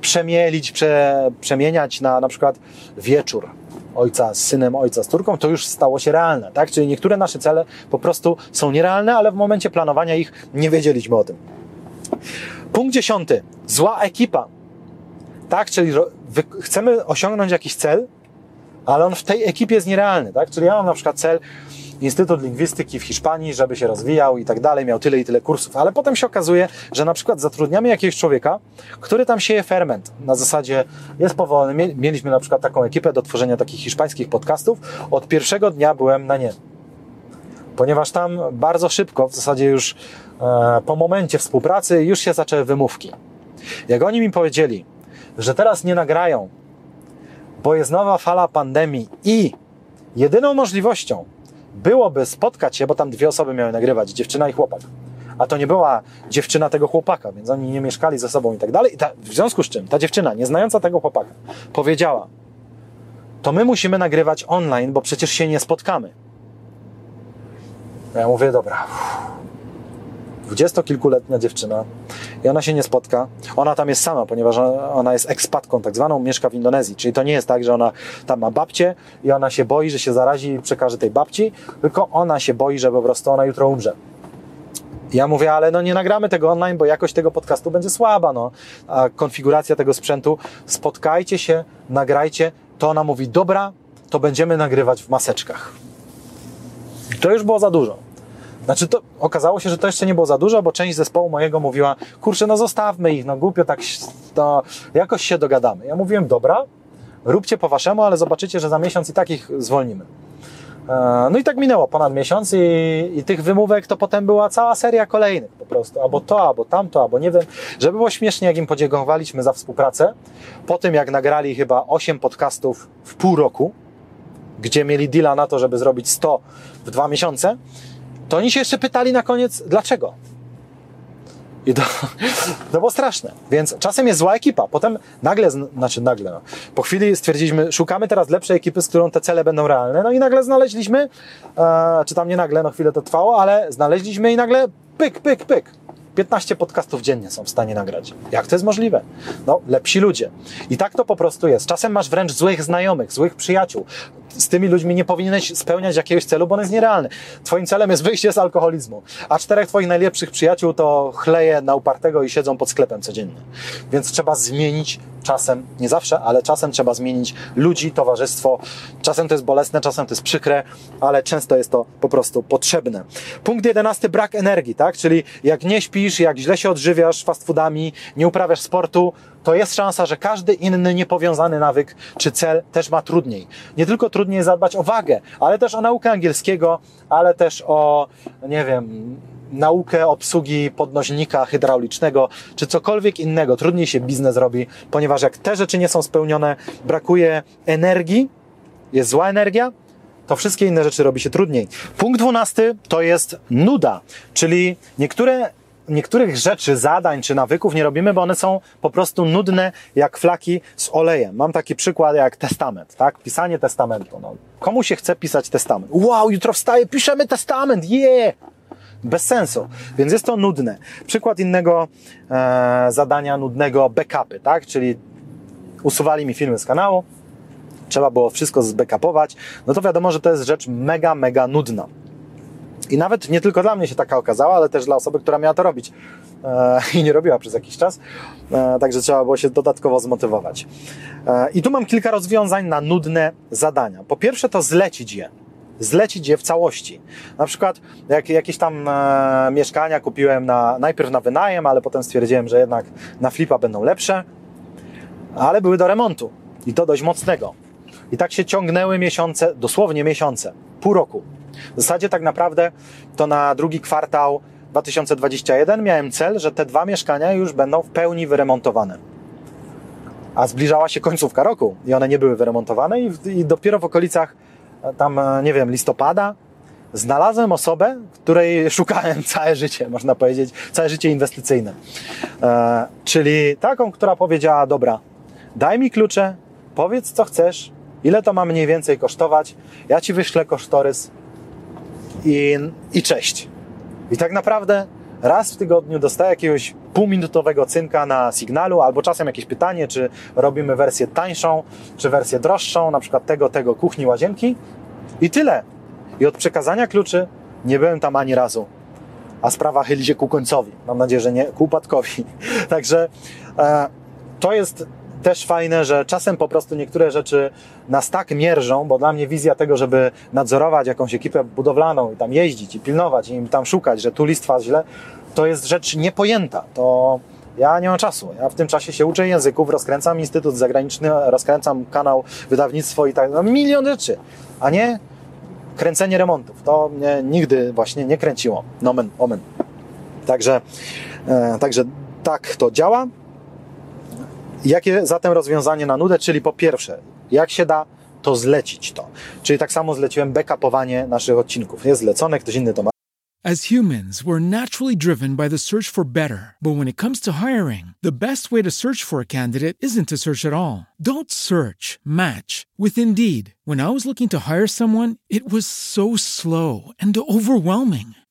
przemielić, prze, przemieniać na na przykład wieczór ojca z synem, ojca z córką, to już stało się realne, tak? Czyli niektóre nasze cele po prostu są nierealne, ale w momencie planowania ich nie wiedzieliśmy o tym. Punkt dziesiąty. Zła ekipa. Tak, czyli chcemy osiągnąć jakiś cel, ale on w tej ekipie jest nierealny, tak? Czyli ja mam na przykład cel Instytut Lingwistyki w Hiszpanii, żeby się rozwijał i tak dalej, miał tyle i tyle kursów, ale potem się okazuje, że na przykład zatrudniamy jakiegoś człowieka, który tam sieje ferment. Na zasadzie jest powolny. Mieliśmy na przykład taką ekipę do tworzenia takich hiszpańskich podcastów. Od pierwszego dnia byłem na nie. Ponieważ tam bardzo szybko, w zasadzie już e, po momencie współpracy, już się zaczęły wymówki. Jak oni mi powiedzieli, że teraz nie nagrają, bo jest nowa fala pandemii i jedyną możliwością byłoby spotkać się, bo tam dwie osoby miały nagrywać, dziewczyna i chłopak. A to nie była dziewczyna tego chłopaka, więc oni nie mieszkali ze sobą i tak dalej. I ta, w związku z czym ta dziewczyna, nie znająca tego chłopaka, powiedziała: To my musimy nagrywać online, bo przecież się nie spotkamy. Ja mówię: Dobra. Dwudziestokilkuletnia dziewczyna i ona się nie spotka. Ona tam jest sama, ponieważ ona jest ekspatką, tak zwaną, mieszka w Indonezji. Czyli to nie jest tak, że ona tam ma babcię i ona się boi, że się zarazi i przekaże tej babci, tylko ona się boi, że po prostu ona jutro umrze. Ja mówię, ale no nie nagramy tego online, bo jakość tego podcastu będzie słaba, no. A konfiguracja tego sprzętu, spotkajcie się, nagrajcie. To ona mówi, dobra, to będziemy nagrywać w maseczkach. To już było za dużo. Znaczy to okazało się, że to jeszcze nie było za dużo, bo część zespołu mojego mówiła, kurczę, no zostawmy ich, no głupio tak, to jakoś się dogadamy. Ja mówiłem, dobra, róbcie po waszemu, ale zobaczycie, że za miesiąc i tak ich zwolnimy. E, no i tak minęło ponad miesiąc i, i, tych wymówek to potem była cała seria kolejnych po prostu. Albo to, albo tamto, albo nie wiem. Żeby było śmiesznie, jak im podziękowaliśmy za współpracę, po tym jak nagrali chyba 8 podcastów w pół roku, gdzie mieli deala na to, żeby zrobić 100 w dwa miesiące, to oni się jeszcze pytali na koniec, dlaczego? I to, to było straszne. Więc czasem jest zła ekipa. Potem nagle, znaczy nagle, no, po chwili stwierdziliśmy, szukamy teraz lepszej ekipy, z którą te cele będą realne. No i nagle znaleźliśmy, e, czy tam nie nagle, no chwilę to trwało, ale znaleźliśmy i nagle pyk, pyk, pyk. 15 podcastów dziennie są w stanie nagrać. Jak to jest możliwe? No, lepsi ludzie. I tak to po prostu jest. Czasem masz wręcz złych znajomych, złych przyjaciół. Z tymi ludźmi nie powinieneś spełniać jakiegoś celu, bo on jest nierealny. Twoim celem jest wyjście z alkoholizmu, a czterech twoich najlepszych przyjaciół to chleje na upartego i siedzą pod sklepem codziennie. Więc trzeba zmienić czasem, nie zawsze, ale czasem trzeba zmienić ludzi, towarzystwo. Czasem to jest bolesne, czasem to jest przykre, ale często jest to po prostu potrzebne. Punkt jedenasty, brak energii, tak? Czyli jak nie śpisz, jak źle się odżywiasz fast foodami, nie uprawiasz sportu, to jest szansa, że każdy inny niepowiązany nawyk czy cel też ma trudniej. Nie tylko trudniej zadbać o wagę, ale też o naukę angielskiego, ale też o, nie wiem, naukę obsługi podnośnika hydraulicznego, czy cokolwiek innego. Trudniej się biznes robi, ponieważ jak te rzeczy nie są spełnione, brakuje energii, jest zła energia, to wszystkie inne rzeczy robi się trudniej. Punkt dwunasty to jest nuda, czyli niektóre niektórych rzeczy, zadań czy nawyków nie robimy, bo one są po prostu nudne jak flaki z olejem. Mam taki przykład jak testament, tak? Pisanie testamentu. No, komu się chce pisać testament? Wow, jutro wstaję, piszemy testament, yeah! Bez sensu. Więc jest to nudne. Przykład innego e, zadania nudnego backupy, tak? Czyli usuwali mi filmy z kanału, trzeba było wszystko zbackupować, no to wiadomo, że to jest rzecz mega, mega nudna. I nawet nie tylko dla mnie się taka okazała, ale też dla osoby, która miała to robić e, [LAUGHS] i nie robiła przez jakiś czas. E, także trzeba było się dodatkowo zmotywować. E, I tu mam kilka rozwiązań na nudne zadania. Po pierwsze, to zlecić je. Zlecić je w całości. Na przykład, jak jakieś tam e, mieszkania kupiłem na, najpierw na wynajem, ale potem stwierdziłem, że jednak na flipa będą lepsze, ale były do remontu. I to dość mocnego. I tak się ciągnęły miesiące, dosłownie miesiące, pół roku. W zasadzie tak naprawdę to na drugi kwartał 2021 miałem cel, że te dwa mieszkania już będą w pełni wyremontowane. A zbliżała się końcówka roku i one nie były wyremontowane i, i dopiero w okolicach e, tam, e, nie wiem, listopada znalazłem osobę, której [LAUGHS] szukałem całe życie, można powiedzieć, całe życie inwestycyjne. E, czyli taką, która powiedziała, dobra, daj mi klucze, powiedz co chcesz, ile to ma mniej więcej kosztować, ja ci wyślę kosztorys, i, i cześć. I tak naprawdę raz w tygodniu dostaję jakiegoś półminutowego cynka na sygnalu, albo czasem jakieś pytanie, czy robimy wersję tańszą, czy wersję droższą, na przykład tego, tego kuchni, łazienki i tyle. I od przekazania kluczy nie byłem tam ani razu. A sprawa chyli się ku końcowi. Mam nadzieję, że nie ku upadkowi. [LAUGHS] Także e, to jest też fajne, że czasem po prostu niektóre rzeczy nas tak mierzą, bo dla mnie wizja tego, żeby nadzorować jakąś ekipę budowlaną i tam jeździć i pilnować i im tam szukać, że tu listwa źle, to jest rzecz niepojęta. To ja nie mam czasu. Ja w tym czasie się uczę języków, rozkręcam instytut zagraniczny, rozkręcam kanał, wydawnictwo i tak, no milion rzeczy, a nie kręcenie remontów. To mnie nigdy właśnie nie kręciło. Nomen, omen. Także, e, także tak to działa. Jakie zatem rozwiązanie na nudę? Czyli po pierwsze, jak się da, to zlecić to. Czyli tak samo zleciłem backupowanie naszych odcinków. Jest zlecone, ktoś inny to ma. As humans, we're naturally driven by the search for better. But when it comes to hiring, the best way to search for a candidate isn't to search at all. Don't search, match with Indeed. When I was looking to hire someone, it was so slow and overwhelming.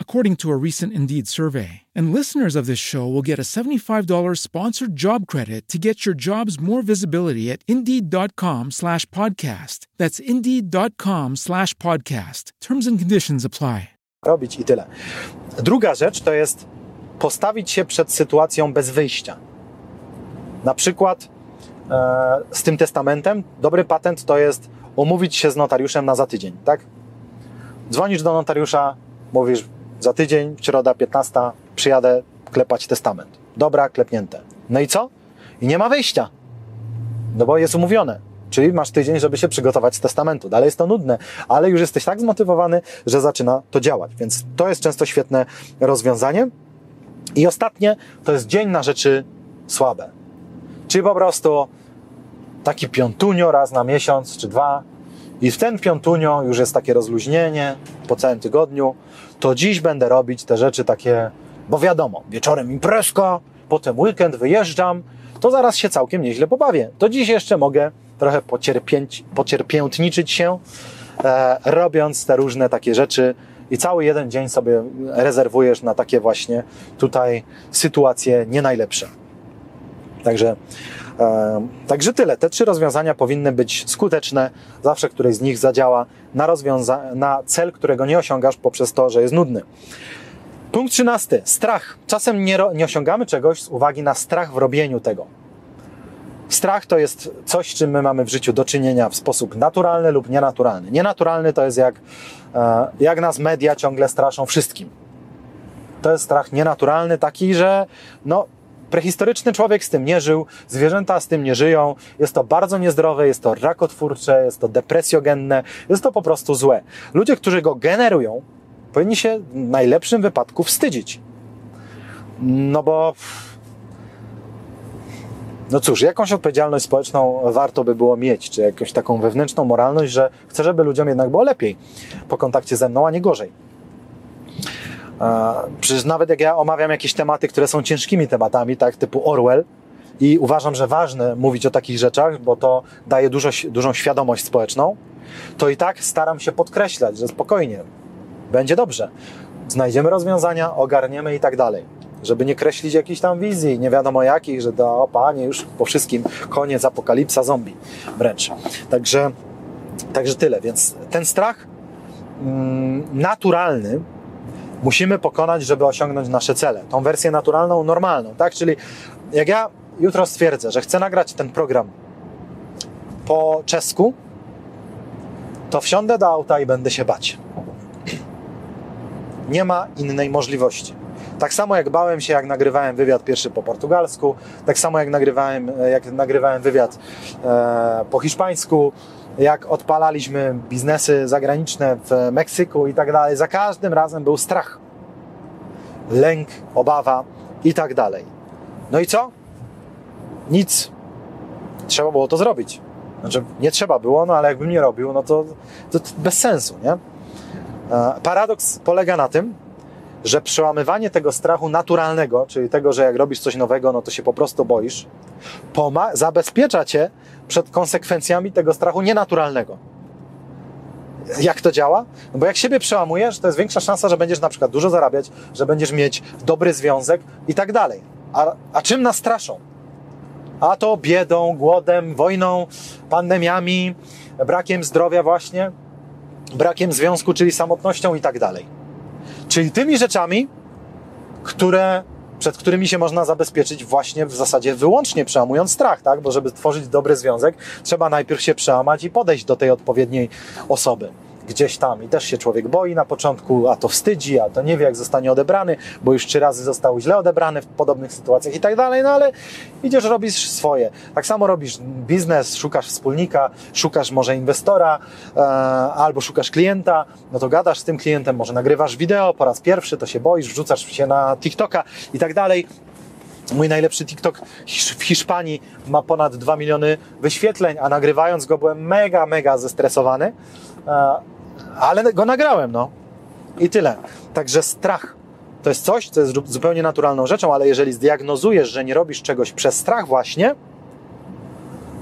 according to a recent Indeed survey. And listeners of this show will get a $75 sponsored job credit to get your jobs more visibility at Indeed.com slash podcast. That's Indeed.com slash podcast. Terms and conditions apply. Robić i tyle. Druga rzecz to jest postawić się przed sytuacją bez wyjścia. Na przykład e, z tym testamentem dobry patent to jest umówić się z notariuszem na za tydzień, tak? Dzwonisz do notariusza, mówisz za tydzień, środa 15, przyjadę klepać testament. Dobra, klepnięte. No i co? I nie ma wyjścia. No bo jest umówione. Czyli masz tydzień, żeby się przygotować z testamentu. Dalej jest to nudne, ale już jesteś tak zmotywowany, że zaczyna to działać. Więc to jest często świetne rozwiązanie. I ostatnie to jest dzień na rzeczy słabe. Czyli po prostu taki piątunio raz na miesiąc czy dwa i w ten piątunio już jest takie rozluźnienie po całym tygodniu, to dziś będę robić te rzeczy takie, bo wiadomo, wieczorem imprezka, potem weekend wyjeżdżam, to zaraz się całkiem nieźle pobawię. To dziś jeszcze mogę trochę pocierpięć, pocierpiętniczyć się, e, robiąc te różne takie rzeczy i cały jeden dzień sobie rezerwujesz na takie właśnie tutaj sytuacje nie najlepsze. Także Także tyle. Te trzy rozwiązania powinny być skuteczne. Zawsze któreś z nich zadziała na, rozwiąza- na cel, którego nie osiągasz poprzez to, że jest nudny. Punkt trzynasty. Strach. Czasem nie, nie osiągamy czegoś z uwagi na strach w robieniu tego. Strach to jest coś, czym my mamy w życiu do czynienia w sposób naturalny lub nienaturalny. Nienaturalny to jest jak, e, jak nas media ciągle straszą wszystkim. To jest strach nienaturalny, taki, że no, prehistoryczny człowiek z tym nie żył, zwierzęta z tym nie żyją, jest to bardzo niezdrowe, jest to rakotwórcze, jest to depresjogenne, jest to po prostu złe. Ludzie, którzy go generują, powinni się w najlepszym wypadku wstydzić. No bo no cóż, jakąś odpowiedzialność społeczną warto by było mieć, czy jakąś taką wewnętrzną moralność, że chcę, żeby ludziom jednak było lepiej po kontakcie ze mną, a nie gorzej. Przecież nawet jak ja omawiam jakieś tematy, które są ciężkimi tematami, tak, typu Orwell, i uważam, że ważne mówić o takich rzeczach, bo to daje dużo, dużą świadomość społeczną, to i tak staram się podkreślać, że spokojnie, będzie dobrze. Znajdziemy rozwiązania, ogarniemy i tak dalej żeby nie kreślić jakichś tam wizji, nie wiadomo jakich, że to, o panie, już po wszystkim koniec, apokalipsa, zombie wręcz. Także, także tyle, więc ten strach mm, naturalny musimy pokonać, żeby osiągnąć nasze cele. Tą wersję naturalną, normalną, tak? Czyli jak ja jutro stwierdzę, że chcę nagrać ten program po czesku, to wsiądę do auta i będę się bać. Nie ma innej możliwości. Tak samo jak bałem się, jak nagrywałem wywiad pierwszy po portugalsku, tak samo jak nagrywałem, jak nagrywałem wywiad e, po hiszpańsku, jak odpalaliśmy biznesy zagraniczne w Meksyku i tak dalej. Za każdym razem był strach, lęk, obawa i tak dalej. No i co? Nic. Trzeba było to zrobić. Znaczy, nie trzeba było, no ale jakbym nie robił, no to, to, bez sensu, nie? E, paradoks polega na tym, że przełamywanie tego strachu naturalnego, czyli tego, że jak robisz coś nowego, no to się po prostu boisz, zabezpiecza cię przed konsekwencjami tego strachu nienaturalnego. Jak to działa? No bo jak siebie przełamujesz, to jest większa szansa, że będziesz na przykład dużo zarabiać, że będziesz mieć dobry związek i tak dalej. A, a czym nas straszą? A to biedą, głodem, wojną, pandemiami, brakiem zdrowia właśnie, brakiem związku, czyli samotnością i tak dalej. Czyli tymi rzeczami, które, przed którymi się można zabezpieczyć właśnie w zasadzie wyłącznie przełamując strach, tak? Bo żeby tworzyć dobry związek, trzeba najpierw się przełamać i podejść do tej odpowiedniej osoby gdzieś tam i też się człowiek boi na początku, a to wstydzi, a to nie wie, jak zostanie odebrany, bo już trzy razy został źle odebrany w podobnych sytuacjach i tak dalej, no ale idziesz, robisz swoje. Tak samo robisz biznes, szukasz wspólnika, szukasz może inwestora e, albo szukasz klienta, no to gadasz z tym klientem, może nagrywasz wideo po raz pierwszy, to się boisz, wrzucasz się na TikToka i tak dalej. Mój najlepszy TikTok w Hiszpanii ma ponad 2 miliony wyświetleń, a nagrywając go byłem mega, mega zestresowany. E, ale go nagrałem, no. I tyle. Także strach to jest coś, co jest zupełnie naturalną rzeczą, ale jeżeli zdiagnozujesz, że nie robisz czegoś przez strach właśnie,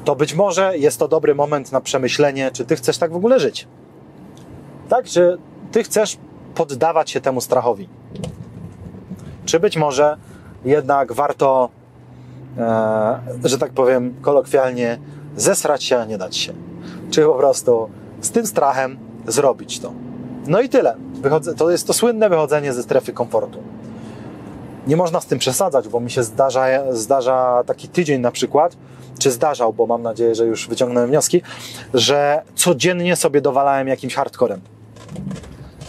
to być może jest to dobry moment na przemyślenie, czy ty chcesz tak w ogóle żyć. Tak? Czy ty chcesz poddawać się temu strachowi? Czy być może jednak warto, e, że tak powiem kolokwialnie, zesrać się, a nie dać się? Czy po prostu z tym strachem zrobić to. No i tyle. Wychodzę, to jest to słynne wychodzenie ze strefy komfortu. Nie można z tym przesadzać, bo mi się zdarza, zdarza taki tydzień na przykład, czy zdarzał, bo mam nadzieję, że już wyciągnąłem wnioski, że codziennie sobie dowalałem jakimś hardcorem.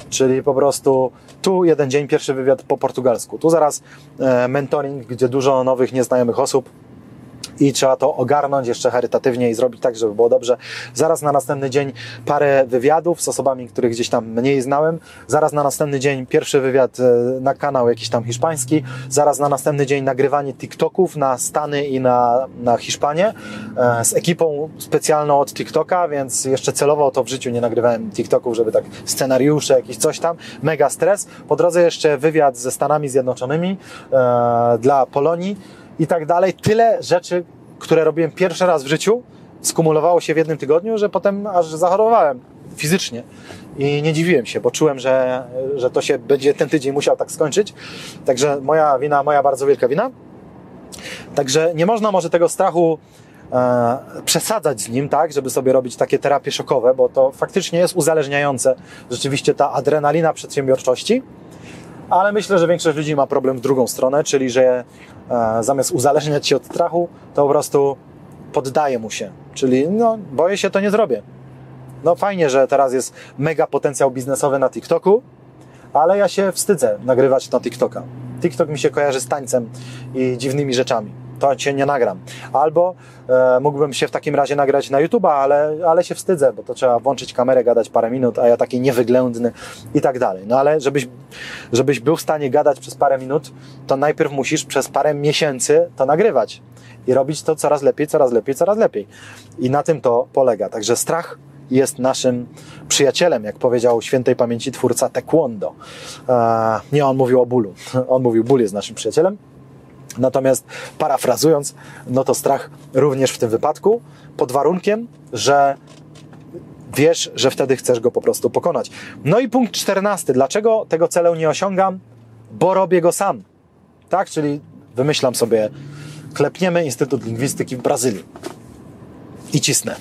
Czyli po prostu tu jeden dzień, pierwszy wywiad po portugalsku, tu zaraz e, mentoring, gdzie dużo nowych, nieznajomych osób, i trzeba to ogarnąć jeszcze charytatywnie i zrobić tak, żeby było dobrze. Zaraz na następny dzień parę wywiadów z osobami, których gdzieś tam mniej znałem. Zaraz na następny dzień pierwszy wywiad e, na kanał jakiś tam hiszpański. Zaraz na następny dzień nagrywanie TikToków na Stany i na, na Hiszpanię e, z ekipą specjalną od TikToka, więc jeszcze celowo to w życiu nie nagrywałem TikToków, żeby tak scenariusze, jakieś coś tam. Mega stres. Po drodze jeszcze wywiad ze Stanami Zjednoczonymi e, dla Polonii i tak dalej. Tyle rzeczy, które robiłem pierwszy raz w życiu, skumulowało się w jednym tygodniu, że potem aż zachorowałem fizycznie. I nie dziwiłem się, bo czułem, że, że to się będzie ten tydzień musiał tak skończyć. Także moja wina, moja bardzo wielka wina. Także nie można może tego strachu e, przesadzać z nim, tak, żeby sobie robić takie terapie szokowe, bo to faktycznie jest uzależniające. Rzeczywiście ta adrenalina przedsiębiorczości ale myślę, że większość ludzi ma problem w drugą stronę, czyli że zamiast uzależniać się od strachu, to po prostu poddaje mu się. Czyli no, boję się, to nie zrobię. No fajnie, że teraz jest mega potencjał biznesowy na TikToku, ale ja się wstydzę nagrywać na TikToka. TikTok mi się kojarzy z tańcem i dziwnymi rzeczami. To cię nie nagram. Albo e, mógłbym się w takim razie nagrać na YouTube'a, ale, ale się wstydzę, bo to trzeba włączyć kamerę, gadać parę minut, a ja taki niewyględny i tak dalej. No ale żebyś, żebyś był w stanie gadać przez parę minut, to najpierw musisz przez parę miesięcy to nagrywać i robić to coraz lepiej, coraz lepiej, coraz lepiej. I na tym to polega. Także strach jest naszym przyjacielem, jak powiedział świętej pamięci twórca Taekwondo. E, nie on mówił o bólu, on mówił, ból jest naszym przyjacielem. Natomiast parafrazując, no to strach również w tym wypadku, pod warunkiem, że wiesz, że wtedy chcesz go po prostu pokonać. No i punkt czternasty. Dlaczego tego celu nie osiągam? Bo robię go sam. Tak, czyli wymyślam sobie, klepniemy Instytut Lingwistyki w Brazylii i cisnę.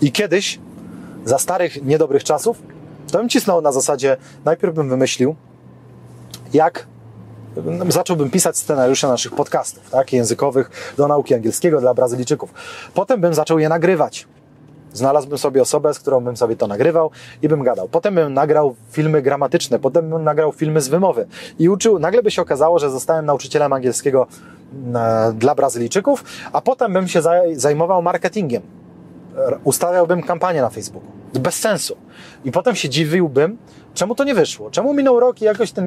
I kiedyś, za starych, niedobrych czasów, to bym cisnął na zasadzie, najpierw bym wymyślił, jak zacząłbym pisać scenariusze naszych podcastów, tak, językowych do nauki angielskiego dla Brazylijczyków. Potem bym zaczął je nagrywać. Znalazłbym sobie osobę, z którą bym sobie to nagrywał i bym gadał. Potem bym nagrał filmy gramatyczne, potem bym nagrał filmy z wymowy i uczył. Nagle by się okazało, że zostałem nauczycielem angielskiego e, dla Brazylijczyków, a potem bym się zajmował marketingiem. Ustawiałbym kampanię na Facebooku. Bez sensu. I potem się dziwiłbym, czemu to nie wyszło. Czemu minął rok i jakoś ten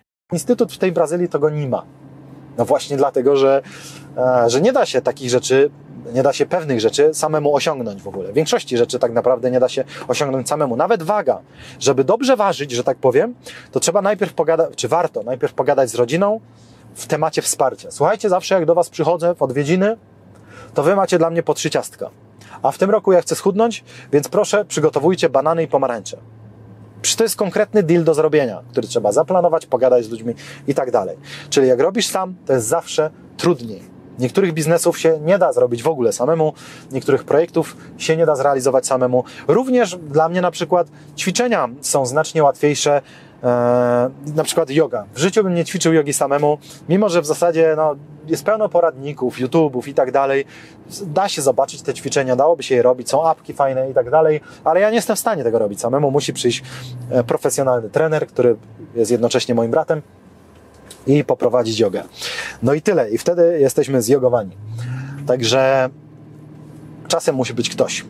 Instytut w tej Brazylii to go nie ma. No właśnie dlatego, że, e, że nie da się takich rzeczy, nie da się pewnych rzeczy samemu osiągnąć w ogóle. Większości rzeczy tak naprawdę nie da się osiągnąć samemu. Nawet waga. Żeby dobrze ważyć, że tak powiem, to trzeba najpierw pogadać, czy warto najpierw pogadać z rodziną w temacie wsparcia. Słuchajcie, zawsze jak do Was przychodzę w odwiedziny, to Wy macie dla mnie po trzy ciastka. A w tym roku ja chcę schudnąć, więc proszę przygotowujcie banany i pomarańcze. To jest konkretny deal do zrobienia, który trzeba zaplanować, pogadać z ludźmi i tak dalej. Czyli jak robisz sam, to jest zawsze trudniej. Niektórych biznesów się nie da zrobić w ogóle samemu, niektórych projektów się nie da zrealizować samemu. Również dla mnie na przykład ćwiczenia są znacznie łatwiejsze E, na przykład yoga. W życiu bym nie ćwiczył jogi samemu, mimo że w zasadzie no, jest pełno poradników, YouTube'ów i tak dalej. Da się zobaczyć te ćwiczenia, dałoby się je robić, są apki fajne i tak dalej, ale ja nie jestem w stanie tego robić samemu. Musi przyjść e, profesjonalny trener, który jest jednocześnie moim bratem i poprowadzić jogę. No i tyle. I wtedy jesteśmy zjogowani. Także czasem musi być ktoś.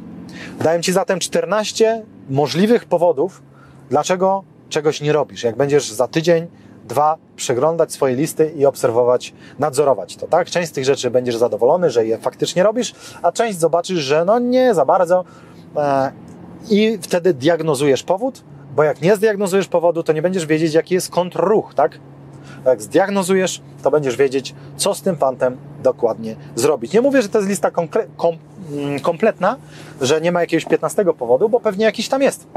Daję Ci zatem 14 możliwych powodów, dlaczego czegoś nie robisz. Jak będziesz za tydzień, dwa przeglądać swoje listy i obserwować, nadzorować to, tak? Część z tych rzeczy będziesz zadowolony, że je faktycznie robisz, a część zobaczysz, że no nie za bardzo e, i wtedy diagnozujesz powód, bo jak nie zdiagnozujesz powodu, to nie będziesz wiedzieć, jaki jest kontrruch, tak? Jak zdiagnozujesz, to będziesz wiedzieć, co z tym fantem dokładnie zrobić. Nie mówię, że to jest lista mm, kompletna, że nie ma jakiegoś 15 powodu, bo pewnie jakiś tam jest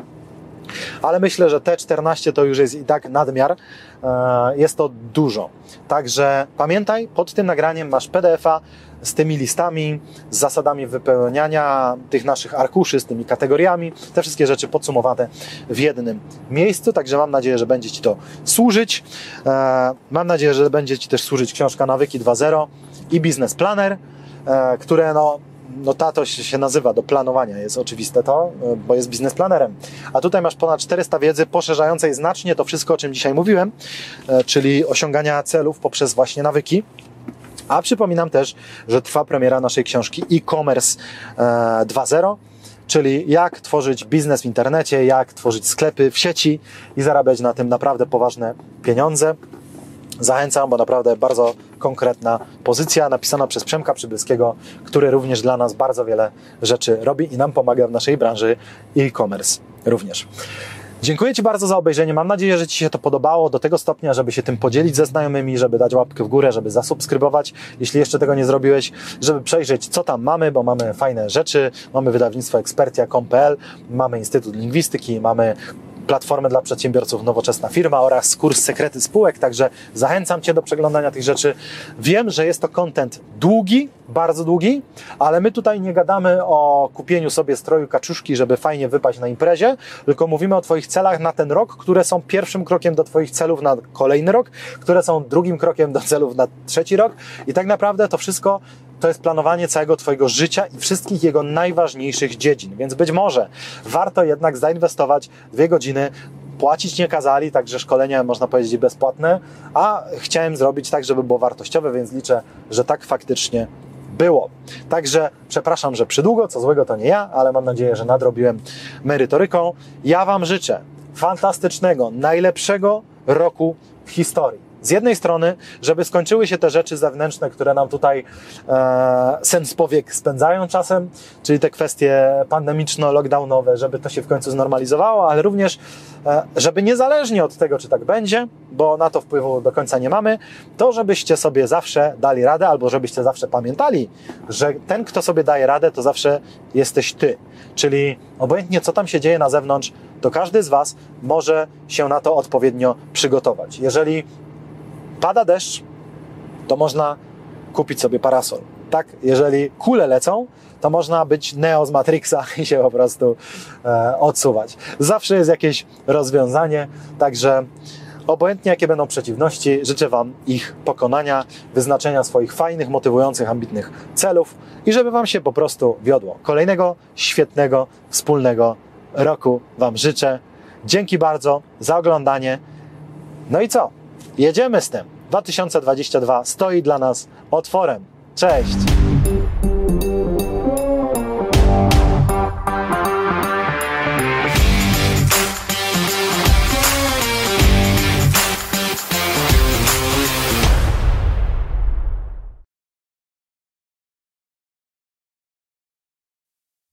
ale myślę, że te 14 to już jest i tak nadmiar. E, jest to dużo. Także pamiętaj, pod tym nagraniem masz PDF-a z tymi listami, z zasadami wypełniania tych naszych arkuszy, z tymi kategoriami, te wszystkie rzeczy podsumowane w jednym miejscu. Także mam nadzieję, że będzie Ci to służyć. E, mam nadzieję, że będzie Ci też służyć książka Nawyki 2.0 i Business Planner, e, które no, no tato się nazywa do planowania, jest oczywiste to, bo jest biznesplanerem. A tutaj masz ponad 400 wiedzy poszerzającej znacznie to wszystko, o czym dzisiaj mówiłem, e, czyli osiągania celów poprzez właśnie nawyki. A przypominam też, że trwa premiera naszej książki e-commerce 2.0, e, czyli jak tworzyć biznes w internecie, jak tworzyć sklepy w sieci i zarabiać na tym naprawdę poważne pieniądze. Zachęcam, bo naprawdę bardzo konkretna pozycja napisana przez Przemka Przybylskiego, który również dla nas bardzo wiele rzeczy robi i nam pomaga w naszej branży e-commerce również. Dziękuję Ci bardzo za obejrzenie. Mam nadzieję, że Ci się to podobało do tego stopnia, żeby się tym podzielić ze znajomymi, żeby dać łapkę w górę, żeby zasubskrybować, jeśli jeszcze tego nie zrobiłeś, żeby przejrzeć, co tam mamy, bo mamy fajne rzeczy. Mamy wydawnictwo ekspertia.com.pl, mamy Instytut Lingwistyki, mamy platformę dla przedsiębiorców Nowoczesna Firma oraz kurs Sekrety Spółek, także zachęcam Cię do przeglądania tych rzeczy. Wiem, że jest to content długi, bardzo długi, ale my tutaj nie gadamy o kupieniu sobie stroju kaczuszki, żeby fajnie wypaść na imprezie, tylko mówimy o Twoich celach na ten rok, które są pierwszym krokiem do Twoich celów na kolejny rok, które są drugim krokiem do celów na trzeci rok i tak naprawdę to wszystko to jest planowanie całego Twojego życia i wszystkich jego najważniejszych dziedzin. Więc być może warto jednak zainwestować dwie godziny płacić nie kazali, także szkolenia można powiedzieć bezpłatne, a chciałem zrobić tak, żeby było wartościowe, więc liczę, że tak faktycznie było. Także przepraszam, że przydługo, co złego to nie ja, ale mam nadzieję, że nadrobiłem merytoryką. Ja Wam życzę fantastycznego, najlepszego roku w historii z jednej strony, żeby skończyły się te rzeczy zewnętrzne, które nam tutaj e, sens powiek spędzają czasem, czyli te kwestie pandemiczno-lockdownowe, żeby to się w końcu znormalizowało, ale również, e, żeby niezależnie od tego, czy tak będzie, bo na to wpływu do końca nie mamy, to żebyście sobie zawsze dali radę, albo żebyście zawsze pamiętali, że ten, kto sobie daje radę, to zawsze jesteś ty. Czyli obojętnie, co tam się dzieje na zewnątrz, to każdy z Was może się na to odpowiednio przygotować. Jeżeli pada deszcz, to można kupić sobie parasol. Tak, jeżeli kule lecą, to można być Neo z Matrixa [LAUGHS] i się po prostu e, odsuwać. Zawsze jest jakieś rozwiązanie, także obojętnie jakie będą przeciwności, życzę Wam ich pokonania, wyznaczenia swoich fajnych, motywujących, ambitnych celów i żeby Wam się po prostu wiodło. Kolejnego świetnego, wspólnego roku Wam życzę. Dzięki bardzo za oglądanie. No i co? Jedziemy z tym. 2022 stoi dla nas otworem. Cześć!